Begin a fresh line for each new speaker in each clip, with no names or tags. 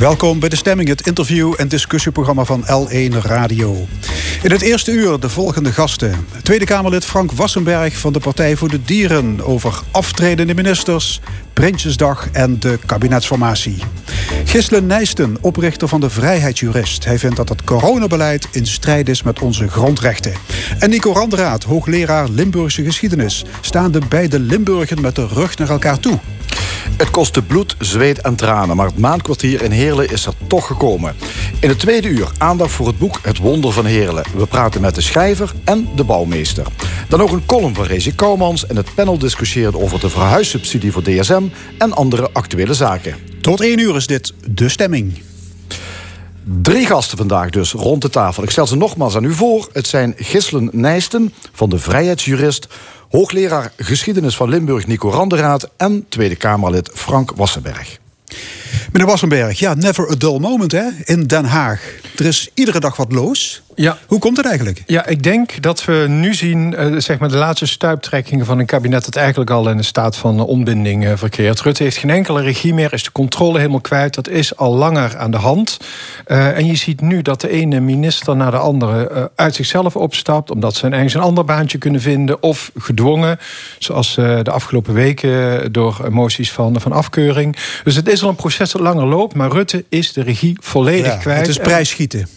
Welkom bij De Stemming, het interview- en discussieprogramma van L1 Radio. In het eerste uur de volgende gasten. Tweede Kamerlid Frank Wassenberg van de Partij voor de Dieren... over aftredende ministers, Prinsjesdag en de kabinetsformatie. Gisle Nijsten, oprichter van de Vrijheidsjurist. Hij vindt dat het coronabeleid in strijd is met onze grondrechten. En Nico Randraat, hoogleraar Limburgse geschiedenis... staan de beide Limburgen met de rug naar elkaar toe.
Het kostte bloed, zweet en tranen, maar het maandkwartier in Heerlen is er toch gekomen. In het tweede uur aandacht voor het boek Het Wonder van Heerlen. We praten met de schrijver en de bouwmeester. Dan ook een column van Rezi Kouwmans en het panel discussieert over de verhuissubsidie voor DSM en andere actuele zaken.
Tot één uur is dit De Stemming.
Drie gasten vandaag dus rond de tafel. Ik stel ze nogmaals aan u voor. Het zijn Gislen Nijsten van de Vrijheidsjurist hoogleraar geschiedenis van Limburg Nico Randeraad en Tweede Kamerlid Frank Wassenberg.
Meneer Wassenberg, ja, never a dull moment hè, in Den Haag. Er is iedere dag wat los.
Ja.
Hoe komt het eigenlijk?
Ja, ik denk dat we nu zien uh, zeg maar de laatste stuiptrekkingen van een kabinet dat eigenlijk al in een staat van ontbinding uh, verkeert. Rutte heeft geen enkele regie meer, is de controle helemaal kwijt. Dat is al langer aan de hand. Uh, en je ziet nu dat de ene minister naar de andere uit zichzelf opstapt, omdat ze een een ander baantje kunnen vinden, of gedwongen, zoals de afgelopen weken door moties van, van afkeuring. Dus het is al een proces langer loopt, maar Rutte is de regie volledig ja, kwijt.
Het is prijsschieten.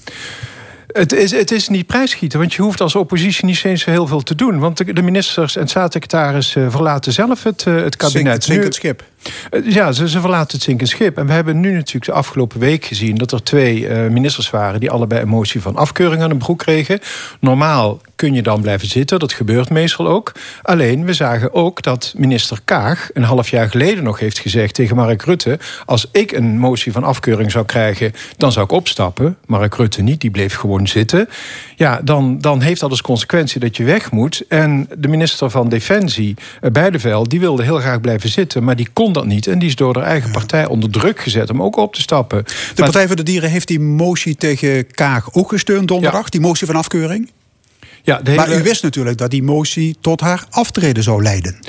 Het is, het is niet prijsschieten, want je hoeft als oppositie niet eens heel veel te doen. Want de, ministers en staatssecretaris uh, verlaten zelf het, uh, het kabinet.
Zink, het schip.
Uh, ja, ze, ze verlaten het zinkend schip. En we hebben nu natuurlijk de afgelopen week gezien dat er twee ministers waren die allebei een motie van afkeuring aan de broek kregen. Normaal kun je dan blijven zitten, dat gebeurt meestal ook. Alleen, we zagen ook dat minister Kaag een half jaar geleden nog heeft gezegd tegen Mark Rutte: Als ik een motie van afkeuring zou krijgen, dan zou ik opstappen. Mark Rutte niet, die bleef gewoon zitten. Ja, dan, dan heeft dat als consequentie dat je weg moet. En de minister van Defensie, Beideveld, die wilde heel graag blijven zitten, maar die kon dat niet. En die is door haar eigen partij onder druk gezet om ook op te stappen.
De Partij voor de Dieren heeft die motie tegen Kaag ook gesteund donderdag, ja. die motie van afkeuring?
Ja,
hele... Maar u wist natuurlijk dat die motie tot haar aftreden zou leiden.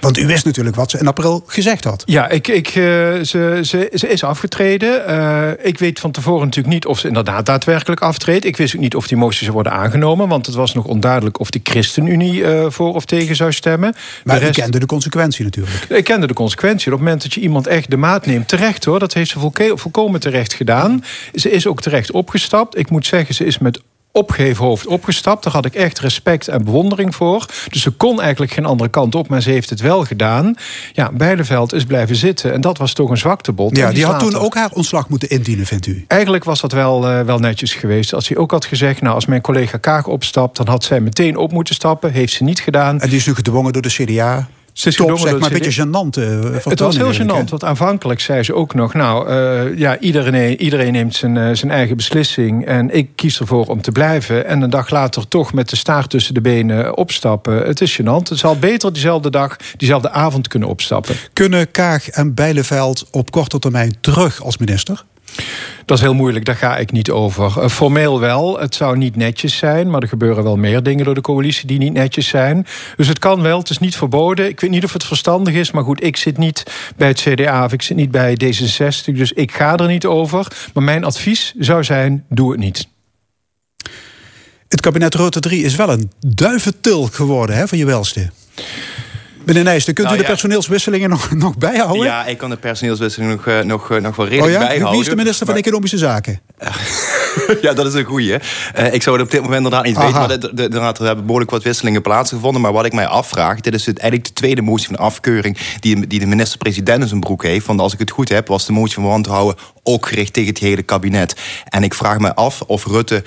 Want u wist natuurlijk wat ze in april gezegd had.
Ja, ik, ik, uh, ze, ze, ze is afgetreden. Uh, ik weet van tevoren natuurlijk niet of ze inderdaad daadwerkelijk aftreedt. Ik wist ook niet of die motie zou worden aangenomen. Want het was nog onduidelijk of de ChristenUnie uh, voor of tegen zou stemmen.
Maar rest... u kende de consequentie natuurlijk.
Ik kende de consequentie. Op het moment dat je iemand echt de maat neemt, terecht hoor. Dat heeft ze volkomen terecht gedaan. Ze is ook terecht opgestapt. Ik moet zeggen, ze is met opgeheven hoofd opgestapt. Daar had ik echt respect en bewondering voor. Dus ze kon eigenlijk geen andere kant op, maar ze heeft het wel gedaan. Ja, Bijleveld is blijven zitten en dat was toch een zwaktebod.
Ja, die, die had toen ook haar ontslag moeten indienen, vindt u?
Eigenlijk was dat wel, uh, wel netjes geweest. Als hij ook had gezegd, nou, als mijn collega Kaag opstapt... dan had zij meteen op moeten stappen. Heeft ze niet gedaan.
En die is nu gedwongen door de CDA?
Ze
Top, zeg maar een beetje gênant. Uh,
het was heel gênant, want aanvankelijk zei ze ook nog... nou, uh, ja, iedereen, iedereen neemt zijn, uh, zijn eigen beslissing... en ik kies ervoor om te blijven. En een dag later toch met de staart tussen de benen opstappen. Het is gênant. Het zal beter diezelfde dag, diezelfde avond kunnen opstappen.
Kunnen Kaag en Bijleveld op korte termijn terug als minister?
Dat is heel moeilijk, daar ga ik niet over. Uh, formeel wel, het zou niet netjes zijn... maar er gebeuren wel meer dingen door de coalitie die niet netjes zijn. Dus het kan wel, het is niet verboden. Ik weet niet of het verstandig is, maar goed... ik zit niet bij het CDA of ik zit niet bij D66... dus ik ga er niet over. Maar mijn advies zou zijn, doe het niet.
Het kabinet Rutte 3 is wel een duiventil geworden hè, van je welste. Meneer Nijsten, kunt
nou,
u de
ja.
personeelswisselingen nog, nog bijhouden?
Ja, ik kan de personeelswisseling nog, uh, nog, uh, nog wel redelijk
oh ja?
bijhouden.
Wie is de minister van. Economische Zaken?
ja, dat is een goeie. Uh, ik zou het op dit moment inderdaad niet Aha. weten. Maar er, er hebben behoorlijk wat wisselingen plaatsgevonden. Maar wat ik mij afvraag... dit is het, eigenlijk de tweede motie van afkeuring... die, die de minister-president in zijn broek heeft. Want als ik het goed heb, was de motie van wantrouwen... ook gericht tegen het hele kabinet. En ik vraag me af of Rutte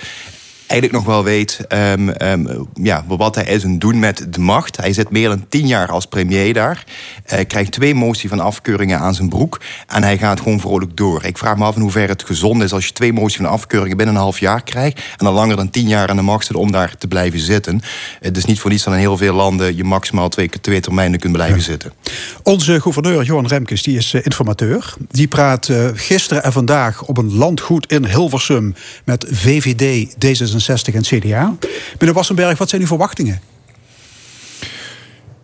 eigenlijk nog wel weet um, um, ja, wat hij is en doen met de macht. Hij zit meer dan tien jaar als premier daar. Uh, krijgt twee moties van afkeuringen aan zijn broek. En hij gaat gewoon vrolijk door. Ik vraag me af in hoeverre het gezond is als je twee moties van afkeuringen binnen een half jaar krijgt. En dan langer dan tien jaar aan de macht zit om daar te blijven zitten. Het is niet voor niets dat in heel veel landen je maximaal twee, twee termijnen kunt blijven ja. zitten.
Onze gouverneur Johan Remkes die is uh, informateur. Die praat uh, gisteren en vandaag op een landgoed in Hilversum met VVD, D66 en CDA. Meneer Wassenberg, wat zijn uw verwachtingen?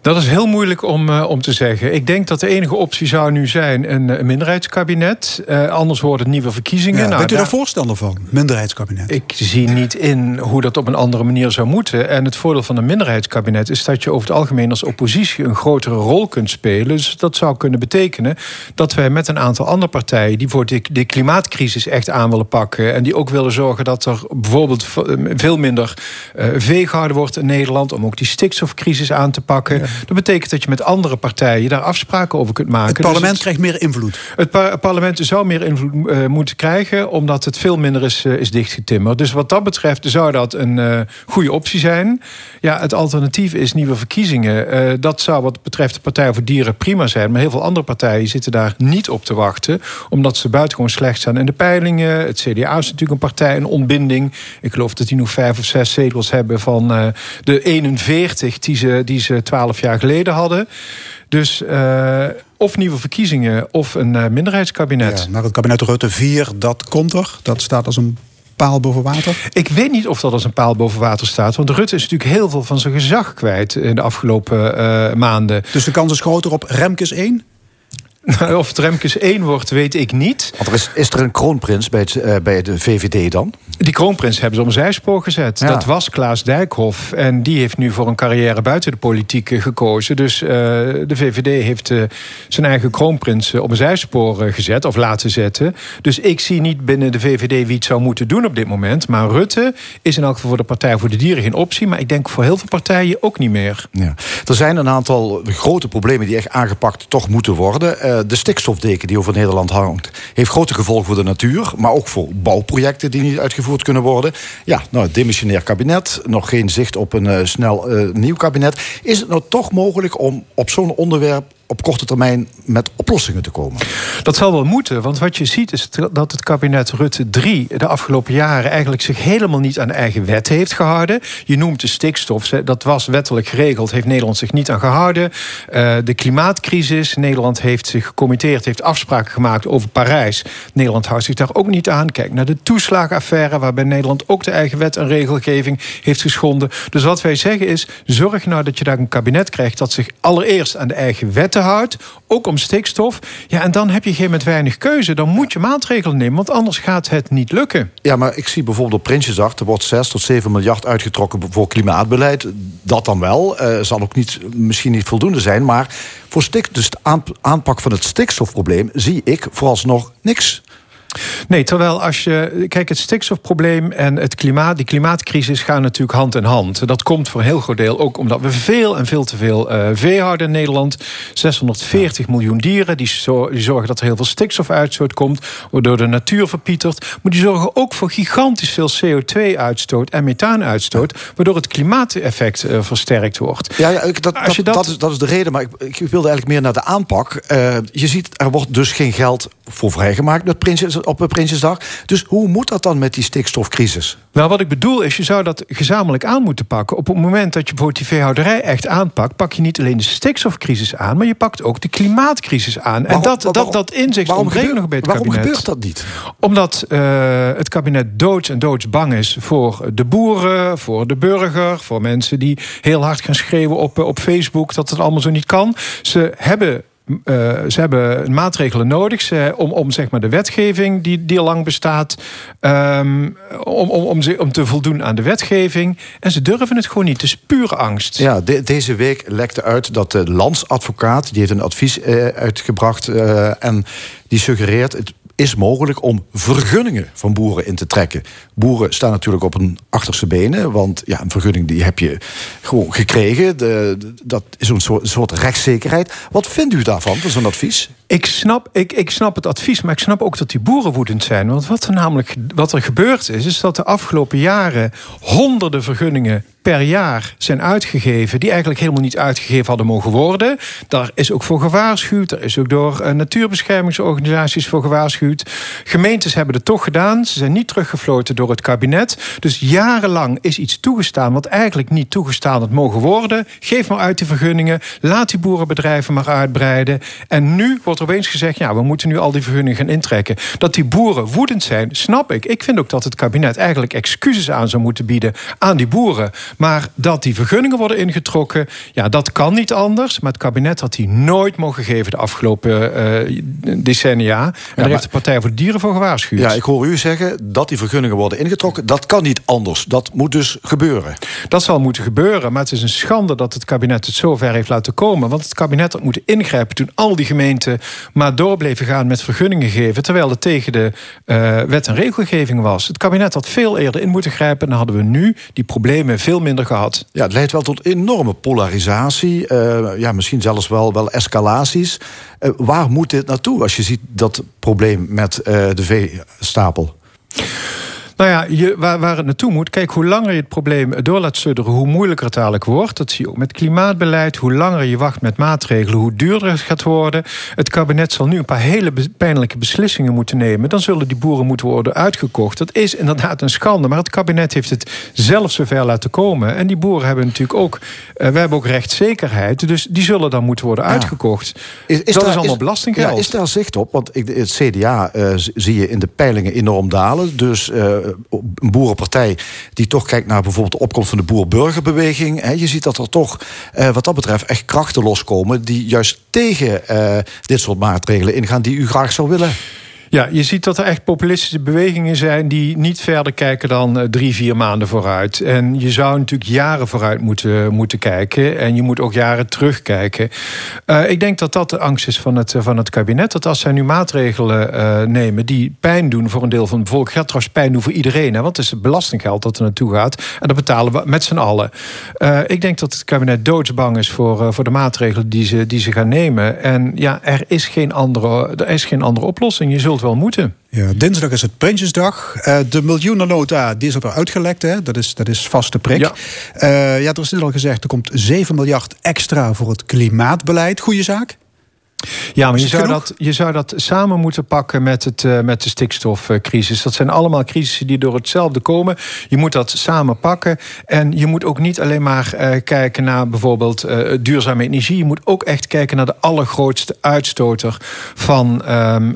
Dat is heel moeilijk om, uh, om te zeggen. Ik denk dat de enige optie zou nu zijn een, een minderheidskabinet. Uh, anders worden nieuwe verkiezingen.
Ja, nou, bent u daar voorstander van, minderheidskabinet?
Ik zie niet in hoe dat op een andere manier zou moeten. En het voordeel van een minderheidskabinet is dat je over het algemeen als oppositie een grotere rol kunt spelen. Dus dat zou kunnen betekenen dat wij met een aantal andere partijen die voor de, de klimaatcrisis echt aan willen pakken. En die ook willen zorgen dat er bijvoorbeeld veel minder uh, vee gehouden wordt in Nederland. Om ook die stikstofcrisis aan te pakken. Dat betekent dat je met andere partijen daar afspraken over kunt maken.
Het parlement dus krijgt meer invloed.
Het parlement zou meer invloed uh, moeten krijgen, omdat het veel minder is, uh, is dichtgetimmerd. Dus wat dat betreft zou dat een uh, goede optie zijn. Ja, het alternatief is nieuwe verkiezingen. dat zou wat betreft de Partij voor Dieren prima zijn. Maar heel veel andere partijen zitten daar niet op te wachten. Omdat ze buitengewoon slecht zijn in de peilingen. Het CDA is natuurlijk een partij, een ontbinding. Ik geloof dat die nog vijf of zes zetels hebben van de 41 die ze, die ze 12 jaar geleden hadden. Dus uh, of nieuwe verkiezingen of een uh, minderheidskabinet.
Ja, maar het kabinet Rutte 4, dat komt er. Dat staat als een paal boven water?
Ik weet niet of dat als een paal boven water staat. Want Rutte is natuurlijk heel veel van zijn gezag kwijt in de afgelopen uh, maanden.
Dus de kans is groter op Remkes 1?
Of het Remkes 1 wordt, weet ik niet.
Want er is, is er een kroonprins bij, het, uh, bij de VVD dan?
Die kroonprins hebben ze om zijspoor gezet. Ja. Dat was Klaas Dijkhoff. En die heeft nu voor een carrière buiten de politiek gekozen. Dus uh, de VVD heeft uh, zijn eigen kroonprins op een zijspoor gezet. Of laten zetten. Dus ik zie niet binnen de VVD wie het zou moeten doen op dit moment. Maar Rutte is in elk geval voor de Partij voor de Dieren geen optie. Maar ik denk voor heel veel partijen ook niet meer.
Ja. Er zijn een aantal grote problemen die echt aangepakt toch moeten worden de stikstofdeken die over Nederland hangt, heeft grote gevolgen voor de natuur, maar ook voor bouwprojecten die niet uitgevoerd kunnen worden. Ja, nou, het demissionair kabinet, nog geen zicht op een uh, snel uh, nieuw kabinet. Is het nou toch mogelijk om op zo'n onderwerp op korte termijn met oplossingen te komen?
Dat zal wel moeten, want wat je ziet is dat het kabinet Rutte 3 de afgelopen jaren eigenlijk zich helemaal niet aan eigen wet heeft gehouden. Je noemt de stikstof, dat was wettelijk geregeld, heeft Nederland zich niet aan gehouden. Uh, de klimaatcrisis, Nederland heeft zich gecommitteerd, heeft afspraken gemaakt over Parijs. Nederland houdt zich daar ook niet aan. Kijk naar de toeslagenaffaire, waarbij Nederland ook de eigen wet en regelgeving heeft geschonden. Dus wat wij zeggen is, zorg nou dat je daar een kabinet krijgt dat zich allereerst aan de eigen wet houdt, ook om stikstof. Ja, en dan heb je geen met weinig keuze. Dan moet je maatregelen nemen, want anders gaat het niet lukken.
Ja, maar ik zie bijvoorbeeld op Prinsjesdag... er wordt 6 tot 7 miljard uitgetrokken voor klimaatbeleid. Dat dan wel. Uh, zal ook niet, misschien niet voldoende zijn. Maar voor stik, dus de aanpak van het stikstofprobleem... zie ik vooralsnog niks
Nee, terwijl als je. Kijk, het stikstofprobleem en het klimaat, die klimaatcrisis gaan natuurlijk hand in hand. Dat komt voor een heel groot deel ook omdat we veel en veel te veel uh, vee houden in Nederland. 640 miljoen dieren die, zo, die, zorgen dat er heel veel stikstofuitstoot komt, waardoor de natuur verpietert. Maar die zorgen ook voor gigantisch veel CO2-uitstoot en methaanuitstoot, waardoor het klimaateffect uh, versterkt wordt.
Ja, ja dat, dat, dat... dat, is, dat is de reden, maar ik, ik wilde eigenlijk meer naar de aanpak. Uh, je ziet, er wordt dus geen geld voor vrijgemaakt met Prinses op Prinsjesdag. Dus hoe moet dat dan met die stikstofcrisis?
Nou, wat ik bedoel is, je zou dat gezamenlijk aan moeten pakken. Op het moment dat je bijvoorbeeld die veehouderij echt aanpakt, pak je niet alleen de stikstofcrisis aan, maar je pakt ook de klimaatcrisis aan.
Waarom,
en dat, waarom, dat, dat inzicht ontbreekt nog bij het
waarom
kabinet.
Waarom gebeurt dat niet?
Omdat uh, het kabinet doods en doods bang is voor de boeren, voor de burger, voor mensen die heel hard gaan schreeuwen op, op Facebook dat het allemaal zo niet kan. Ze hebben uh, ze hebben maatregelen nodig om, om zeg maar de wetgeving die, die al lang bestaat, um, om, om, om, om te voldoen aan de wetgeving. En ze durven het gewoon niet. Het is pure angst.
Ja, de, deze week lekte uit dat de landsadvocaat, die heeft een advies uh, uitgebracht uh, en die suggereert het is mogelijk om vergunningen van boeren in te trekken. Boeren staan natuurlijk op hun achterste benen, want ja, een vergunning die heb je gewoon gekregen. De, dat is een soort, soort rechtszekerheid. Wat vindt u daarvan, van zo'n advies?
Ik snap, ik, ik snap het advies, maar ik snap ook dat die boeren woedend zijn. Want wat er namelijk wat er gebeurd is, is dat de afgelopen jaren honderden vergunningen per jaar zijn uitgegeven... die eigenlijk helemaal niet uitgegeven hadden mogen worden. Daar is ook voor gewaarschuwd. Er is ook door uh, natuurbeschermingsorganisaties voor gewaarschuwd. Gemeentes hebben het toch gedaan. Ze zijn niet teruggefloten door het kabinet. Dus jarenlang is iets toegestaan... wat eigenlijk niet toegestaan had mogen worden. Geef maar uit die vergunningen. Laat die boerenbedrijven maar uitbreiden. En nu wordt er opeens gezegd... ja, we moeten nu al die vergunningen gaan intrekken. Dat die boeren woedend zijn, snap ik. Ik vind ook dat het kabinet eigenlijk excuses aan zou moeten bieden... aan die boeren. Maar dat die vergunningen worden ingetrokken, ja, dat kan niet anders. Maar het kabinet had die nooit mogen geven de afgelopen uh, decennia. En daar heeft de Partij voor de Dieren voor gewaarschuwd.
Ja, ik hoor u zeggen dat die vergunningen worden ingetrokken. Dat kan niet anders. Dat moet dus gebeuren.
Dat zal moeten gebeuren. Maar het is een schande dat het kabinet het zover heeft laten komen. Want het kabinet had moeten ingrijpen toen al die gemeenten maar door bleven gaan met vergunningen geven. Terwijl het tegen de uh, wet en regelgeving was. Het kabinet had veel eerder in moeten grijpen. En dan hadden we nu die problemen veel gehad.
Ja, het leidt wel tot enorme polarisatie. Uh, ja, misschien zelfs wel, wel escalaties. Uh, waar moet dit naartoe als je ziet dat probleem met de veestapel?
Nou ja, je, waar, waar het naartoe moet. Kijk, hoe langer je het probleem door laat sudderen, hoe moeilijker het eigenlijk wordt. Dat zie je ook met klimaatbeleid. Hoe langer je wacht met maatregelen, hoe duurder het gaat worden. Het kabinet zal nu een paar hele pijnlijke beslissingen moeten nemen. Dan zullen die boeren moeten worden uitgekocht. Dat is inderdaad een schande. Maar het kabinet heeft het zelf zover laten komen. En die boeren hebben natuurlijk ook. Uh, we hebben ook rechtszekerheid. Dus die zullen dan moeten worden uitgekocht. Is, is dat is allemaal belastinggeld.
Ja, is daar zicht op? Want het CDA uh, eh, zie je in de peilingen enorm dalen. Dus. Uh, een boerenpartij die toch kijkt naar bijvoorbeeld de opkomst van de boer-burgerbeweging. Je ziet dat er toch eh, wat dat betreft echt krachten loskomen die juist tegen eh, dit soort maatregelen ingaan die u graag zou willen.
Ja, je ziet dat er echt populistische bewegingen zijn die niet verder kijken dan eh, drie, vier maanden vooruit. En je zou natuurlijk jaren vooruit moeten, moeten kijken. En je moet ook jaren terugkijken. Uh, ik denk dat dat de angst is van het, van het kabinet. Dat als zij nu maatregelen nemen die pijn doen voor een deel van het volk, gaat trouwens pijn doen voor iedereen. Hè, want het is het belastinggeld dat er naartoe gaat. En dat betalen we met z'n allen. Ik denk dat het kabinet doodsbang is voor, voor de maatregelen die ze, die ze gaan nemen. En ja, er is geen andere, er is geen andere oplossing. Je zult wel moeten.
Ja, dinsdag is het Prinsjesdag. Uh, de miljoenennota die is er uitgelekt. Hè? Dat, is, dat is vaste prik. Ja. Uh, ja, er is net al gezegd, er komt 7 miljard extra voor het klimaatbeleid. Goeie zaak?
Ja, maar je zou, dat, je zou dat samen moeten pakken met, het, uh, met de stikstofcrisis. Dat zijn allemaal crisissen die door hetzelfde komen. Je moet dat samen pakken. En je moet ook niet alleen maar uh, kijken naar bijvoorbeeld uh, duurzame energie. Je moet ook echt kijken naar de allergrootste uitstoter van um,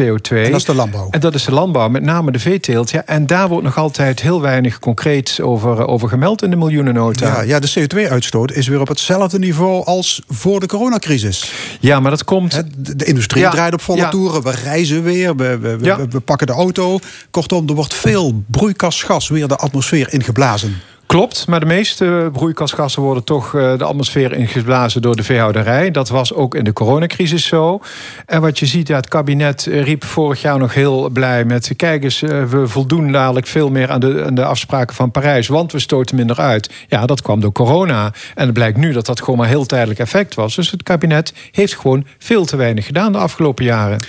CO2. En
dat is de landbouw.
En dat is de landbouw, met name de veeteelt. Ja, en daar wordt nog altijd heel weinig concreet over, over gemeld in de miljoenennota.
Ja, ja de CO2-uitstoot is weer op hetzelfde niveau als voor de coronacrisis.
Ja, maar dat komt.
de industrie draait op volle toeren. We reizen weer. We, we, we, we, pakken de auto. Kortom, er wordt veel broeikasgas weer de atmosfeer ingeblazen.
Klopt, maar de meeste broeikasgassen worden toch eh, de atmosfeer ingeblazen door de veehouderij. Dat was ook in de coronacrisis zo. En wat je ziet, ja, het kabinet riep vorig jaar nog heel blij met... kijk eens, eh, we voldoen dadelijk veel meer aan de, aan de afspraken van Parijs... want we stoten minder uit. Ja, dat kwam door corona. En het blijkt nu dat dat gewoon maar heel tijdelijk effect was. Dus het kabinet heeft gewoon veel te weinig gedaan de afgelopen jaren.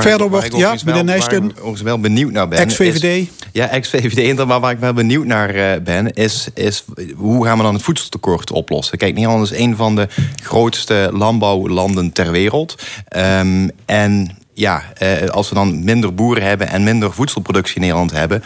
Verder wordt, ja, meneer Nijsten...
Waar ik wel benieuwd naar ben...
Ex-VVD?
Ja, ex-VVD. Maar waar ik wel benieuwd naar eh, ben, is is hoe gaan we dan het voedseltekort oplossen? Kijk, Nederland is een van de grootste landbouwlanden ter wereld. Um, en ja, eh, als we dan minder boeren hebben en minder voedselproductie in Nederland hebben,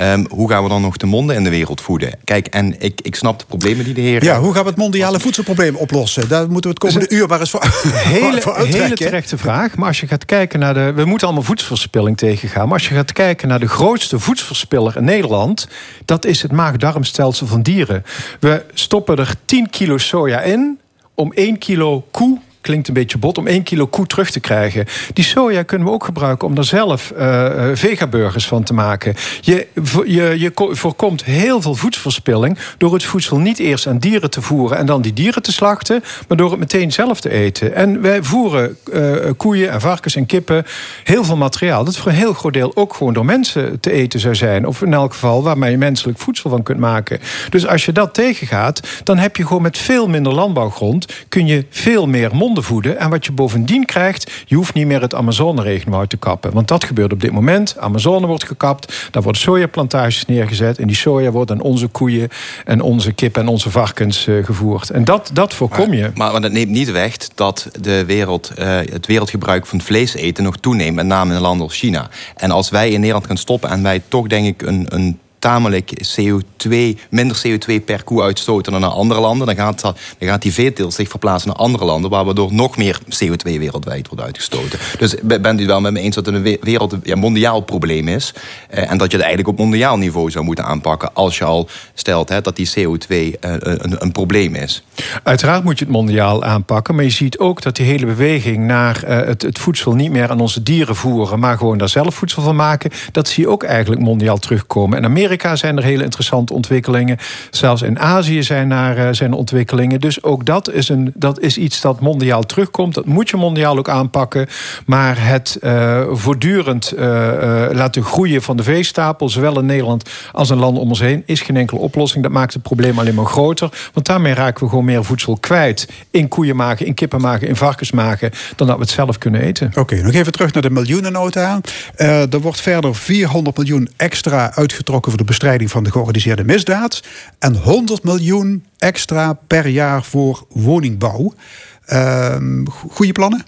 Um, hoe gaan we dan nog de monden in de wereld voeden? Kijk, en ik, ik snap de problemen die de heer.
Ja, hoe gaan we het mondiale voedselprobleem oplossen? Daar moeten we het komende uur maar eens voor,
hele, voor Hele terechte vraag. Maar als je gaat kijken naar de. We moeten allemaal voedselverspilling tegengaan. Maar als je gaat kijken naar de grootste voedselverspiller in Nederland. dat is het maag-darmstelsel van dieren. We stoppen er 10 kilo soja in om 1 kilo koe klinkt een beetje bot, om 1 kilo koe terug te krijgen. Die soja kunnen we ook gebruiken om daar zelf uh, vegaburgers van te maken. Je, je, je voorkomt heel veel voedselverspilling door het voedsel niet eerst aan dieren te voeren en dan die dieren te slachten, maar door het meteen zelf te eten. En wij voeren uh, koeien en varkens en kippen heel veel materiaal dat voor een heel groot deel ook gewoon door mensen te eten zou zijn. Of in elk geval waarmee je menselijk voedsel van kunt maken. Dus als je dat tegengaat, dan heb je gewoon met veel minder landbouwgrond kun je veel meer monden voeden. En wat je bovendien krijgt, je hoeft niet meer het Amazone-regenwoud te kappen. Want dat gebeurt op dit moment. Amazone wordt gekapt, daar worden sojaplantages neergezet. En die soja wordt aan onze koeien en onze kip en onze varkens uh, gevoerd. En dat, dat voorkom je.
Maar, maar, dat neemt niet weg dat de wereld, uh, het wereldgebruik van vlees eten nog toeneemt. Met name in landen als China. En als wij in Nederland gaan stoppen en wij toch denk ik een, een tamelijk CO2, minder CO2 per koe uitstoten dan naar andere landen. Dan gaat, dan gaat die veeteelt zich verplaatsen naar andere landen, waardoor nog meer CO2 wereldwijd wordt uitgestoten. Dus bent u wel met me eens dat het een wereld, ja, mondiaal probleem is. Eh, en dat je het eigenlijk op mondiaal niveau zou moeten aanpakken als je al stelt hè, dat die CO2 eh, een, een, probleem is.
Uiteraard moet je het mondiaal aanpakken, maar je ziet ook dat die hele beweging naar uh, het, het voedsel niet meer aan onze dieren voeren, maar gewoon daar zelf voedsel van maken, dat zie je ook eigenlijk mondiaal terugkomen. En Amerika Amerika zijn er hele interessante ontwikkelingen. Zelfs in Azië zijn er, uh, zijn ontwikkelingen. Dus ook dat is, een, dat is iets dat mondiaal terugkomt. Dat moet je mondiaal ook aanpakken. Maar het uh, voortdurend uh, laten groeien van de veestapel... zowel in Nederland als in landen om ons heen... is geen enkele oplossing. Dat maakt het probleem alleen maar groter. Want daarmee raken we gewoon meer voedsel kwijt. In koeien maken, in kippen maken, in varkens maken... dan dat we het zelf kunnen eten.
Oké, nog even terug naar de miljoenennota. er wordt verder 400 miljoen extra uitgetrokken de bestrijding van de georganiseerde misdaad. En 100 miljoen extra per jaar voor woningbouw. Uh, goede plannen?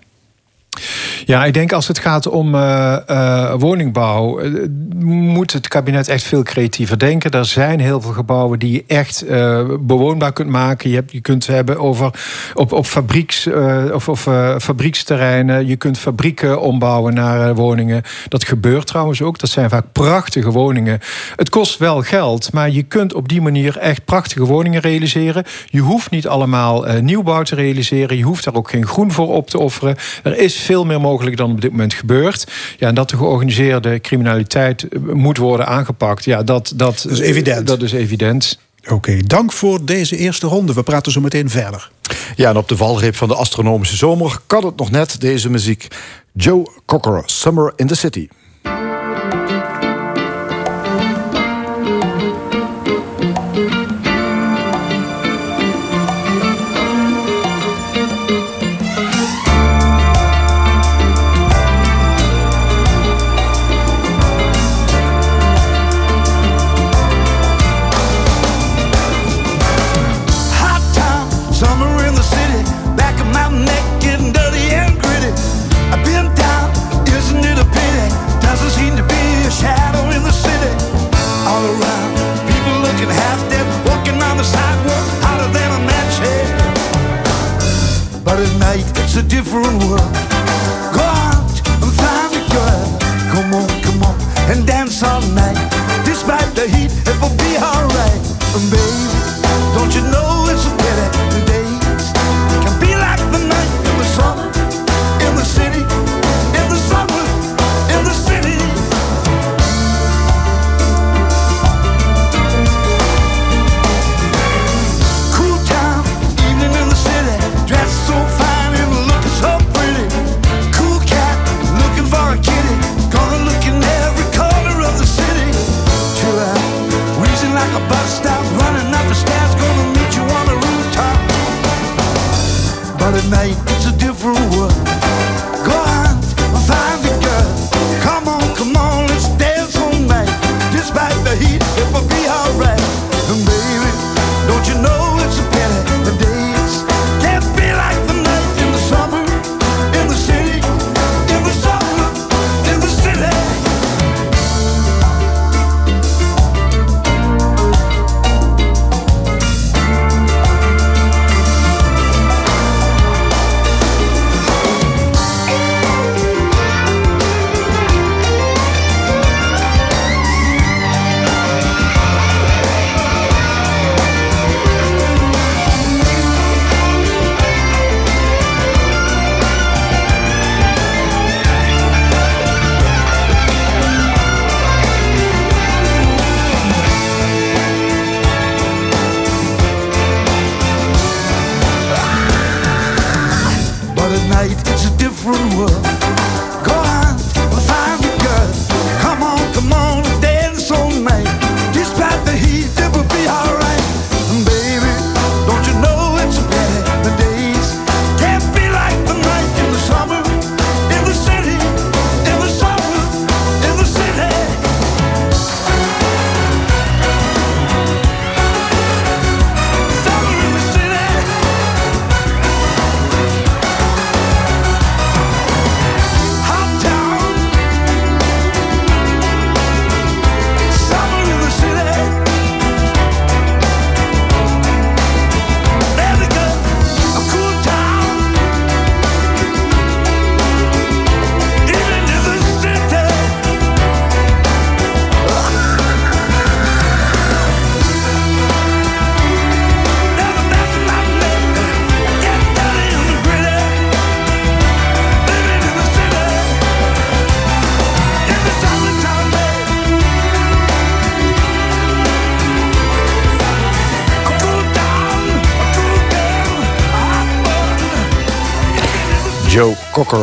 Ja, ik denk als het gaat om uh, uh, woningbouw, uh, moet het kabinet echt veel creatiever denken. Er zijn heel veel gebouwen die je echt bewoonbaar kunt maken. Je, hebt, je kunt hebben over op, op fabrieks, of, of fabrieksterreinen. Je kunt fabrieken ombouwen naar woningen. Dat gebeurt trouwens ook. Dat zijn vaak prachtige woningen. Het kost wel geld, maar je kunt op die manier echt prachtige woningen realiseren. Je hoeft niet allemaal nieuwbouw te realiseren. Je hoeft daar ook geen groen voor op te offeren. Er is veel meer mogelijk dan op dit moment gebeurt. Ja, en dat de georganiseerde criminaliteit eh, moet worden aangepakt. Ja, dat, dat,
dat is evident.
Dat is evident.
Oké, dank voor deze eerste ronde. We praten zo meteen verder.
Ja, en op de valreep van de astronomische zomer kan het nog net deze muziek. Joe Cocker, Summer in the City.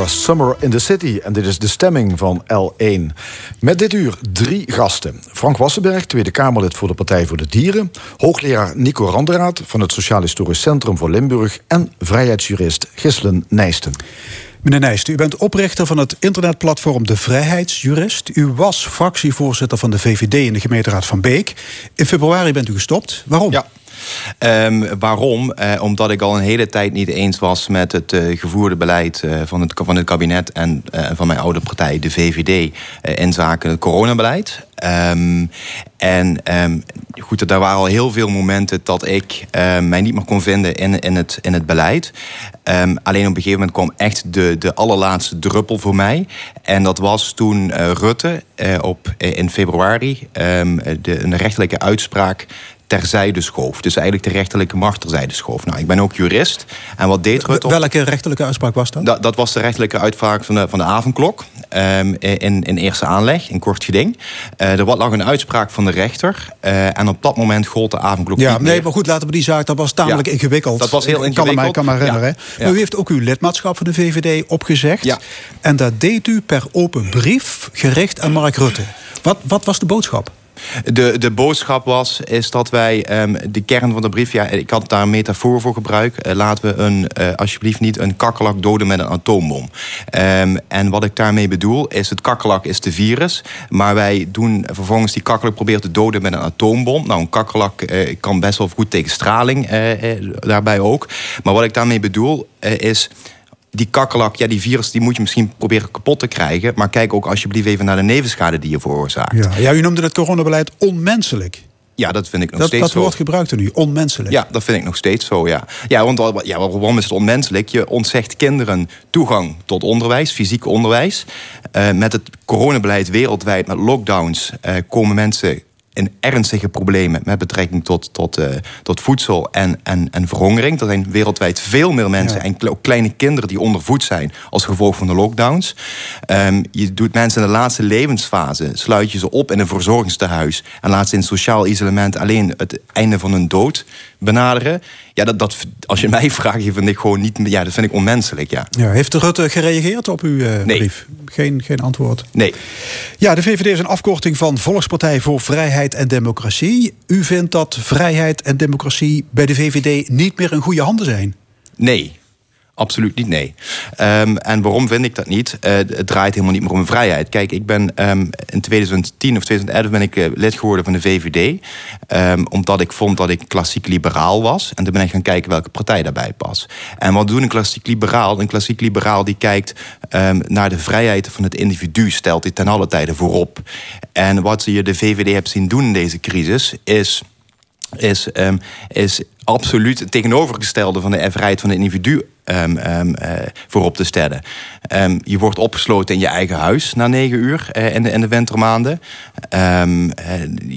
Summer in the City. En dit is de stemming van L1. Met dit uur drie gasten. Frank Wassenberg, Tweede Kamerlid voor de Partij voor de Dieren. Hoogleraar Nico Randeraad van het Sociaal Historisch Centrum voor Limburg. En vrijheidsjurist Gislen Nijsten.
Meneer Nijsten, u bent oprichter van het internetplatform De Vrijheidsjurist. U was fractievoorzitter van de VVD in de gemeenteraad van Beek. In februari bent u gestopt. Waarom?
Ja. Um, waarom? Uh, omdat ik al een hele tijd niet eens was met het uh, gevoerde beleid uh, van, het, van het kabinet en van mijn oude partij, de VVD, in zaken het coronabeleid. Um, en um, goed, er waren al heel veel momenten dat ik mij niet meer kon vinden in, in, het, in het beleid. alleen op een gegeven moment kwam echt de, de allerlaatste druppel voor mij. En dat was toen Rutte op, in februari de, een rechtelijke uitspraak terzijde schoof. Dus eigenlijk de rechterlijke macht terzijde schoof. Nou, ik ben ook jurist. En wat deed Rutte...
Welke rechterlijke uitspraak was dat?
Dat, dat was de rechterlijke uitspraak van de, van de avondklok. Um, in, in eerste aanleg, in kort geding. Uh, er lag een uitspraak van de rechter. Uh, en op dat moment gold de avondklok
Ja, nee, maar goed, laten we die zaak... Dat was tamelijk ingewikkeld.
Dat was heel ingewikkeld.
Ik kan me, kan me herinneren. Ja. Maar u heeft ook uw lidmaatschap van de VVD opgezegd. En dat deed u per open brief gericht aan Mark Rutte. Wat, wat was de boodschap?
De, de boodschap was is dat wij um, de kern van de brief, ja, ik had daar een metafoor voor gebruikt. Uh, laten we een, uh, alsjeblieft niet een kakkelak doden met een atoombom. Um, en wat ik daarmee bedoel is, het kakkelak is de virus, maar wij doen vervolgens die kakkelak proberen te doden met een atoombom. Nou, een kakkelak uh, kan best wel goed tegen straling, daarbij ook. Maar wat ik daarmee bedoel is die kakkelak, ja, die virus, die moet je misschien proberen kapot te krijgen. Maar kijk ook alsjeblieft even naar de nevenschade die je veroorzaakt.
Ja, ja u noemde het coronabeleid onmenselijk.
Ja, dat vind ik nog
dat,
steeds
dat
zo.
Dat woord gebruikt er nu, onmenselijk.
Ja, dat vind ik nog steeds zo, ja. Ja, want ja, waarom is het onmenselijk? Je ontzegt kinderen toegang tot onderwijs, fysiek onderwijs. Uh, met het coronabeleid wereldwijd, met lockdowns... Uh, komen mensen in ernstige problemen met betrekking tot, tot, uh, tot voedsel en, en, en verhongering. Er zijn wereldwijd veel meer mensen, ja. en ook kleine kinderen die ondervoed zijn als gevolg van de lockdowns. Um, je doet mensen in de laatste levensfase, sluit je ze op in een verzorgingstehuis en laat ze in sociaal isolement alleen het einde van hun dood benaderen. Ja, dat, dat, als je mij vraagt, vind ik gewoon niet. Ja, dat vind ik onmenselijk. Ja.
Ja, heeft de Rutte gereageerd op uw uh,
nee.
brief? Geen, geen antwoord.
Nee.
Ja, de VVD is een afkorting van Volkspartij voor Vrijheid en Democratie. U vindt dat vrijheid en democratie bij de VVD niet meer in goede handen zijn?
Nee. Absoluut niet, nee. Um, en waarom vind ik dat niet? Uh, het draait helemaal niet meer om vrijheid. Kijk, ik ben um, in 2010 of 2011 ben ik uh, lid geworden van de VVD. Um, omdat ik vond dat ik klassiek liberaal was. En toen ben ik gaan kijken welke partij daarbij past. En wat doet een klassiek liberaal? Een klassiek liberaal die kijkt naar de vrijheid van het individu. Stelt dit ten alle tijden voorop. En wat je de VVD hebt zien doen in deze crisis is is, is absoluut het tegenovergestelde van de vrijheid van het individu um, um, uh, voorop te stellen. Um, je wordt opgesloten in je eigen huis na negen uur uh, in, de, in de wintermaanden. Uh,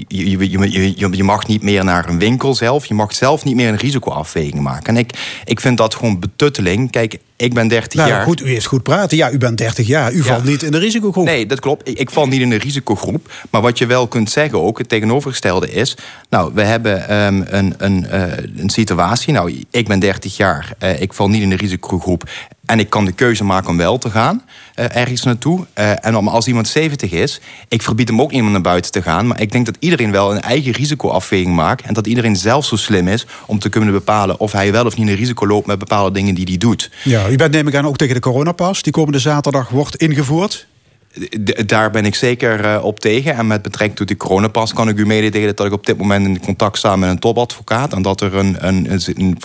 je, je, je, je, mag niet meer naar een winkel zelf. Je mag zelf niet meer een risicoafweging maken. En ik, ik vind dat gewoon betutteling. Kijk, ik ben 30
nou,
jaar.
Goed, u heeft goed praten. Ja, u bent 30 jaar. U ja. valt niet in de risicogroep.
Nee, dat klopt. Ik, ik val niet in de risicogroep. Maar wat je wel kunt zeggen ook, het tegenovergestelde is... nou, we hebben um, een, een, uh, een situatie. Nou, ik ben 30 jaar. Uh, ik val niet in de risicogroep. En ik kan de keuze maken om wel te gaan uh, ergens naartoe. Uh, en als iemand 70 is, ik verbied hem ook om naar buiten te gaan. Maar ik denk dat iedereen wel een eigen risicoafweging maakt. En dat iedereen zelf zo slim is om te kunnen bepalen of hij wel of niet een risico loopt met bepaalde dingen die hij doet.
Ja, u bent neem ik aan ook tegen de coronapas. Die komende zaterdag wordt ingevoerd.
Daar ben ik zeker uh, op tegen. En met betrekking tot die coronapas kan ik u mededelen dat ik op dit moment in contact sta met een topadvocaat. En dat er een, een, een, een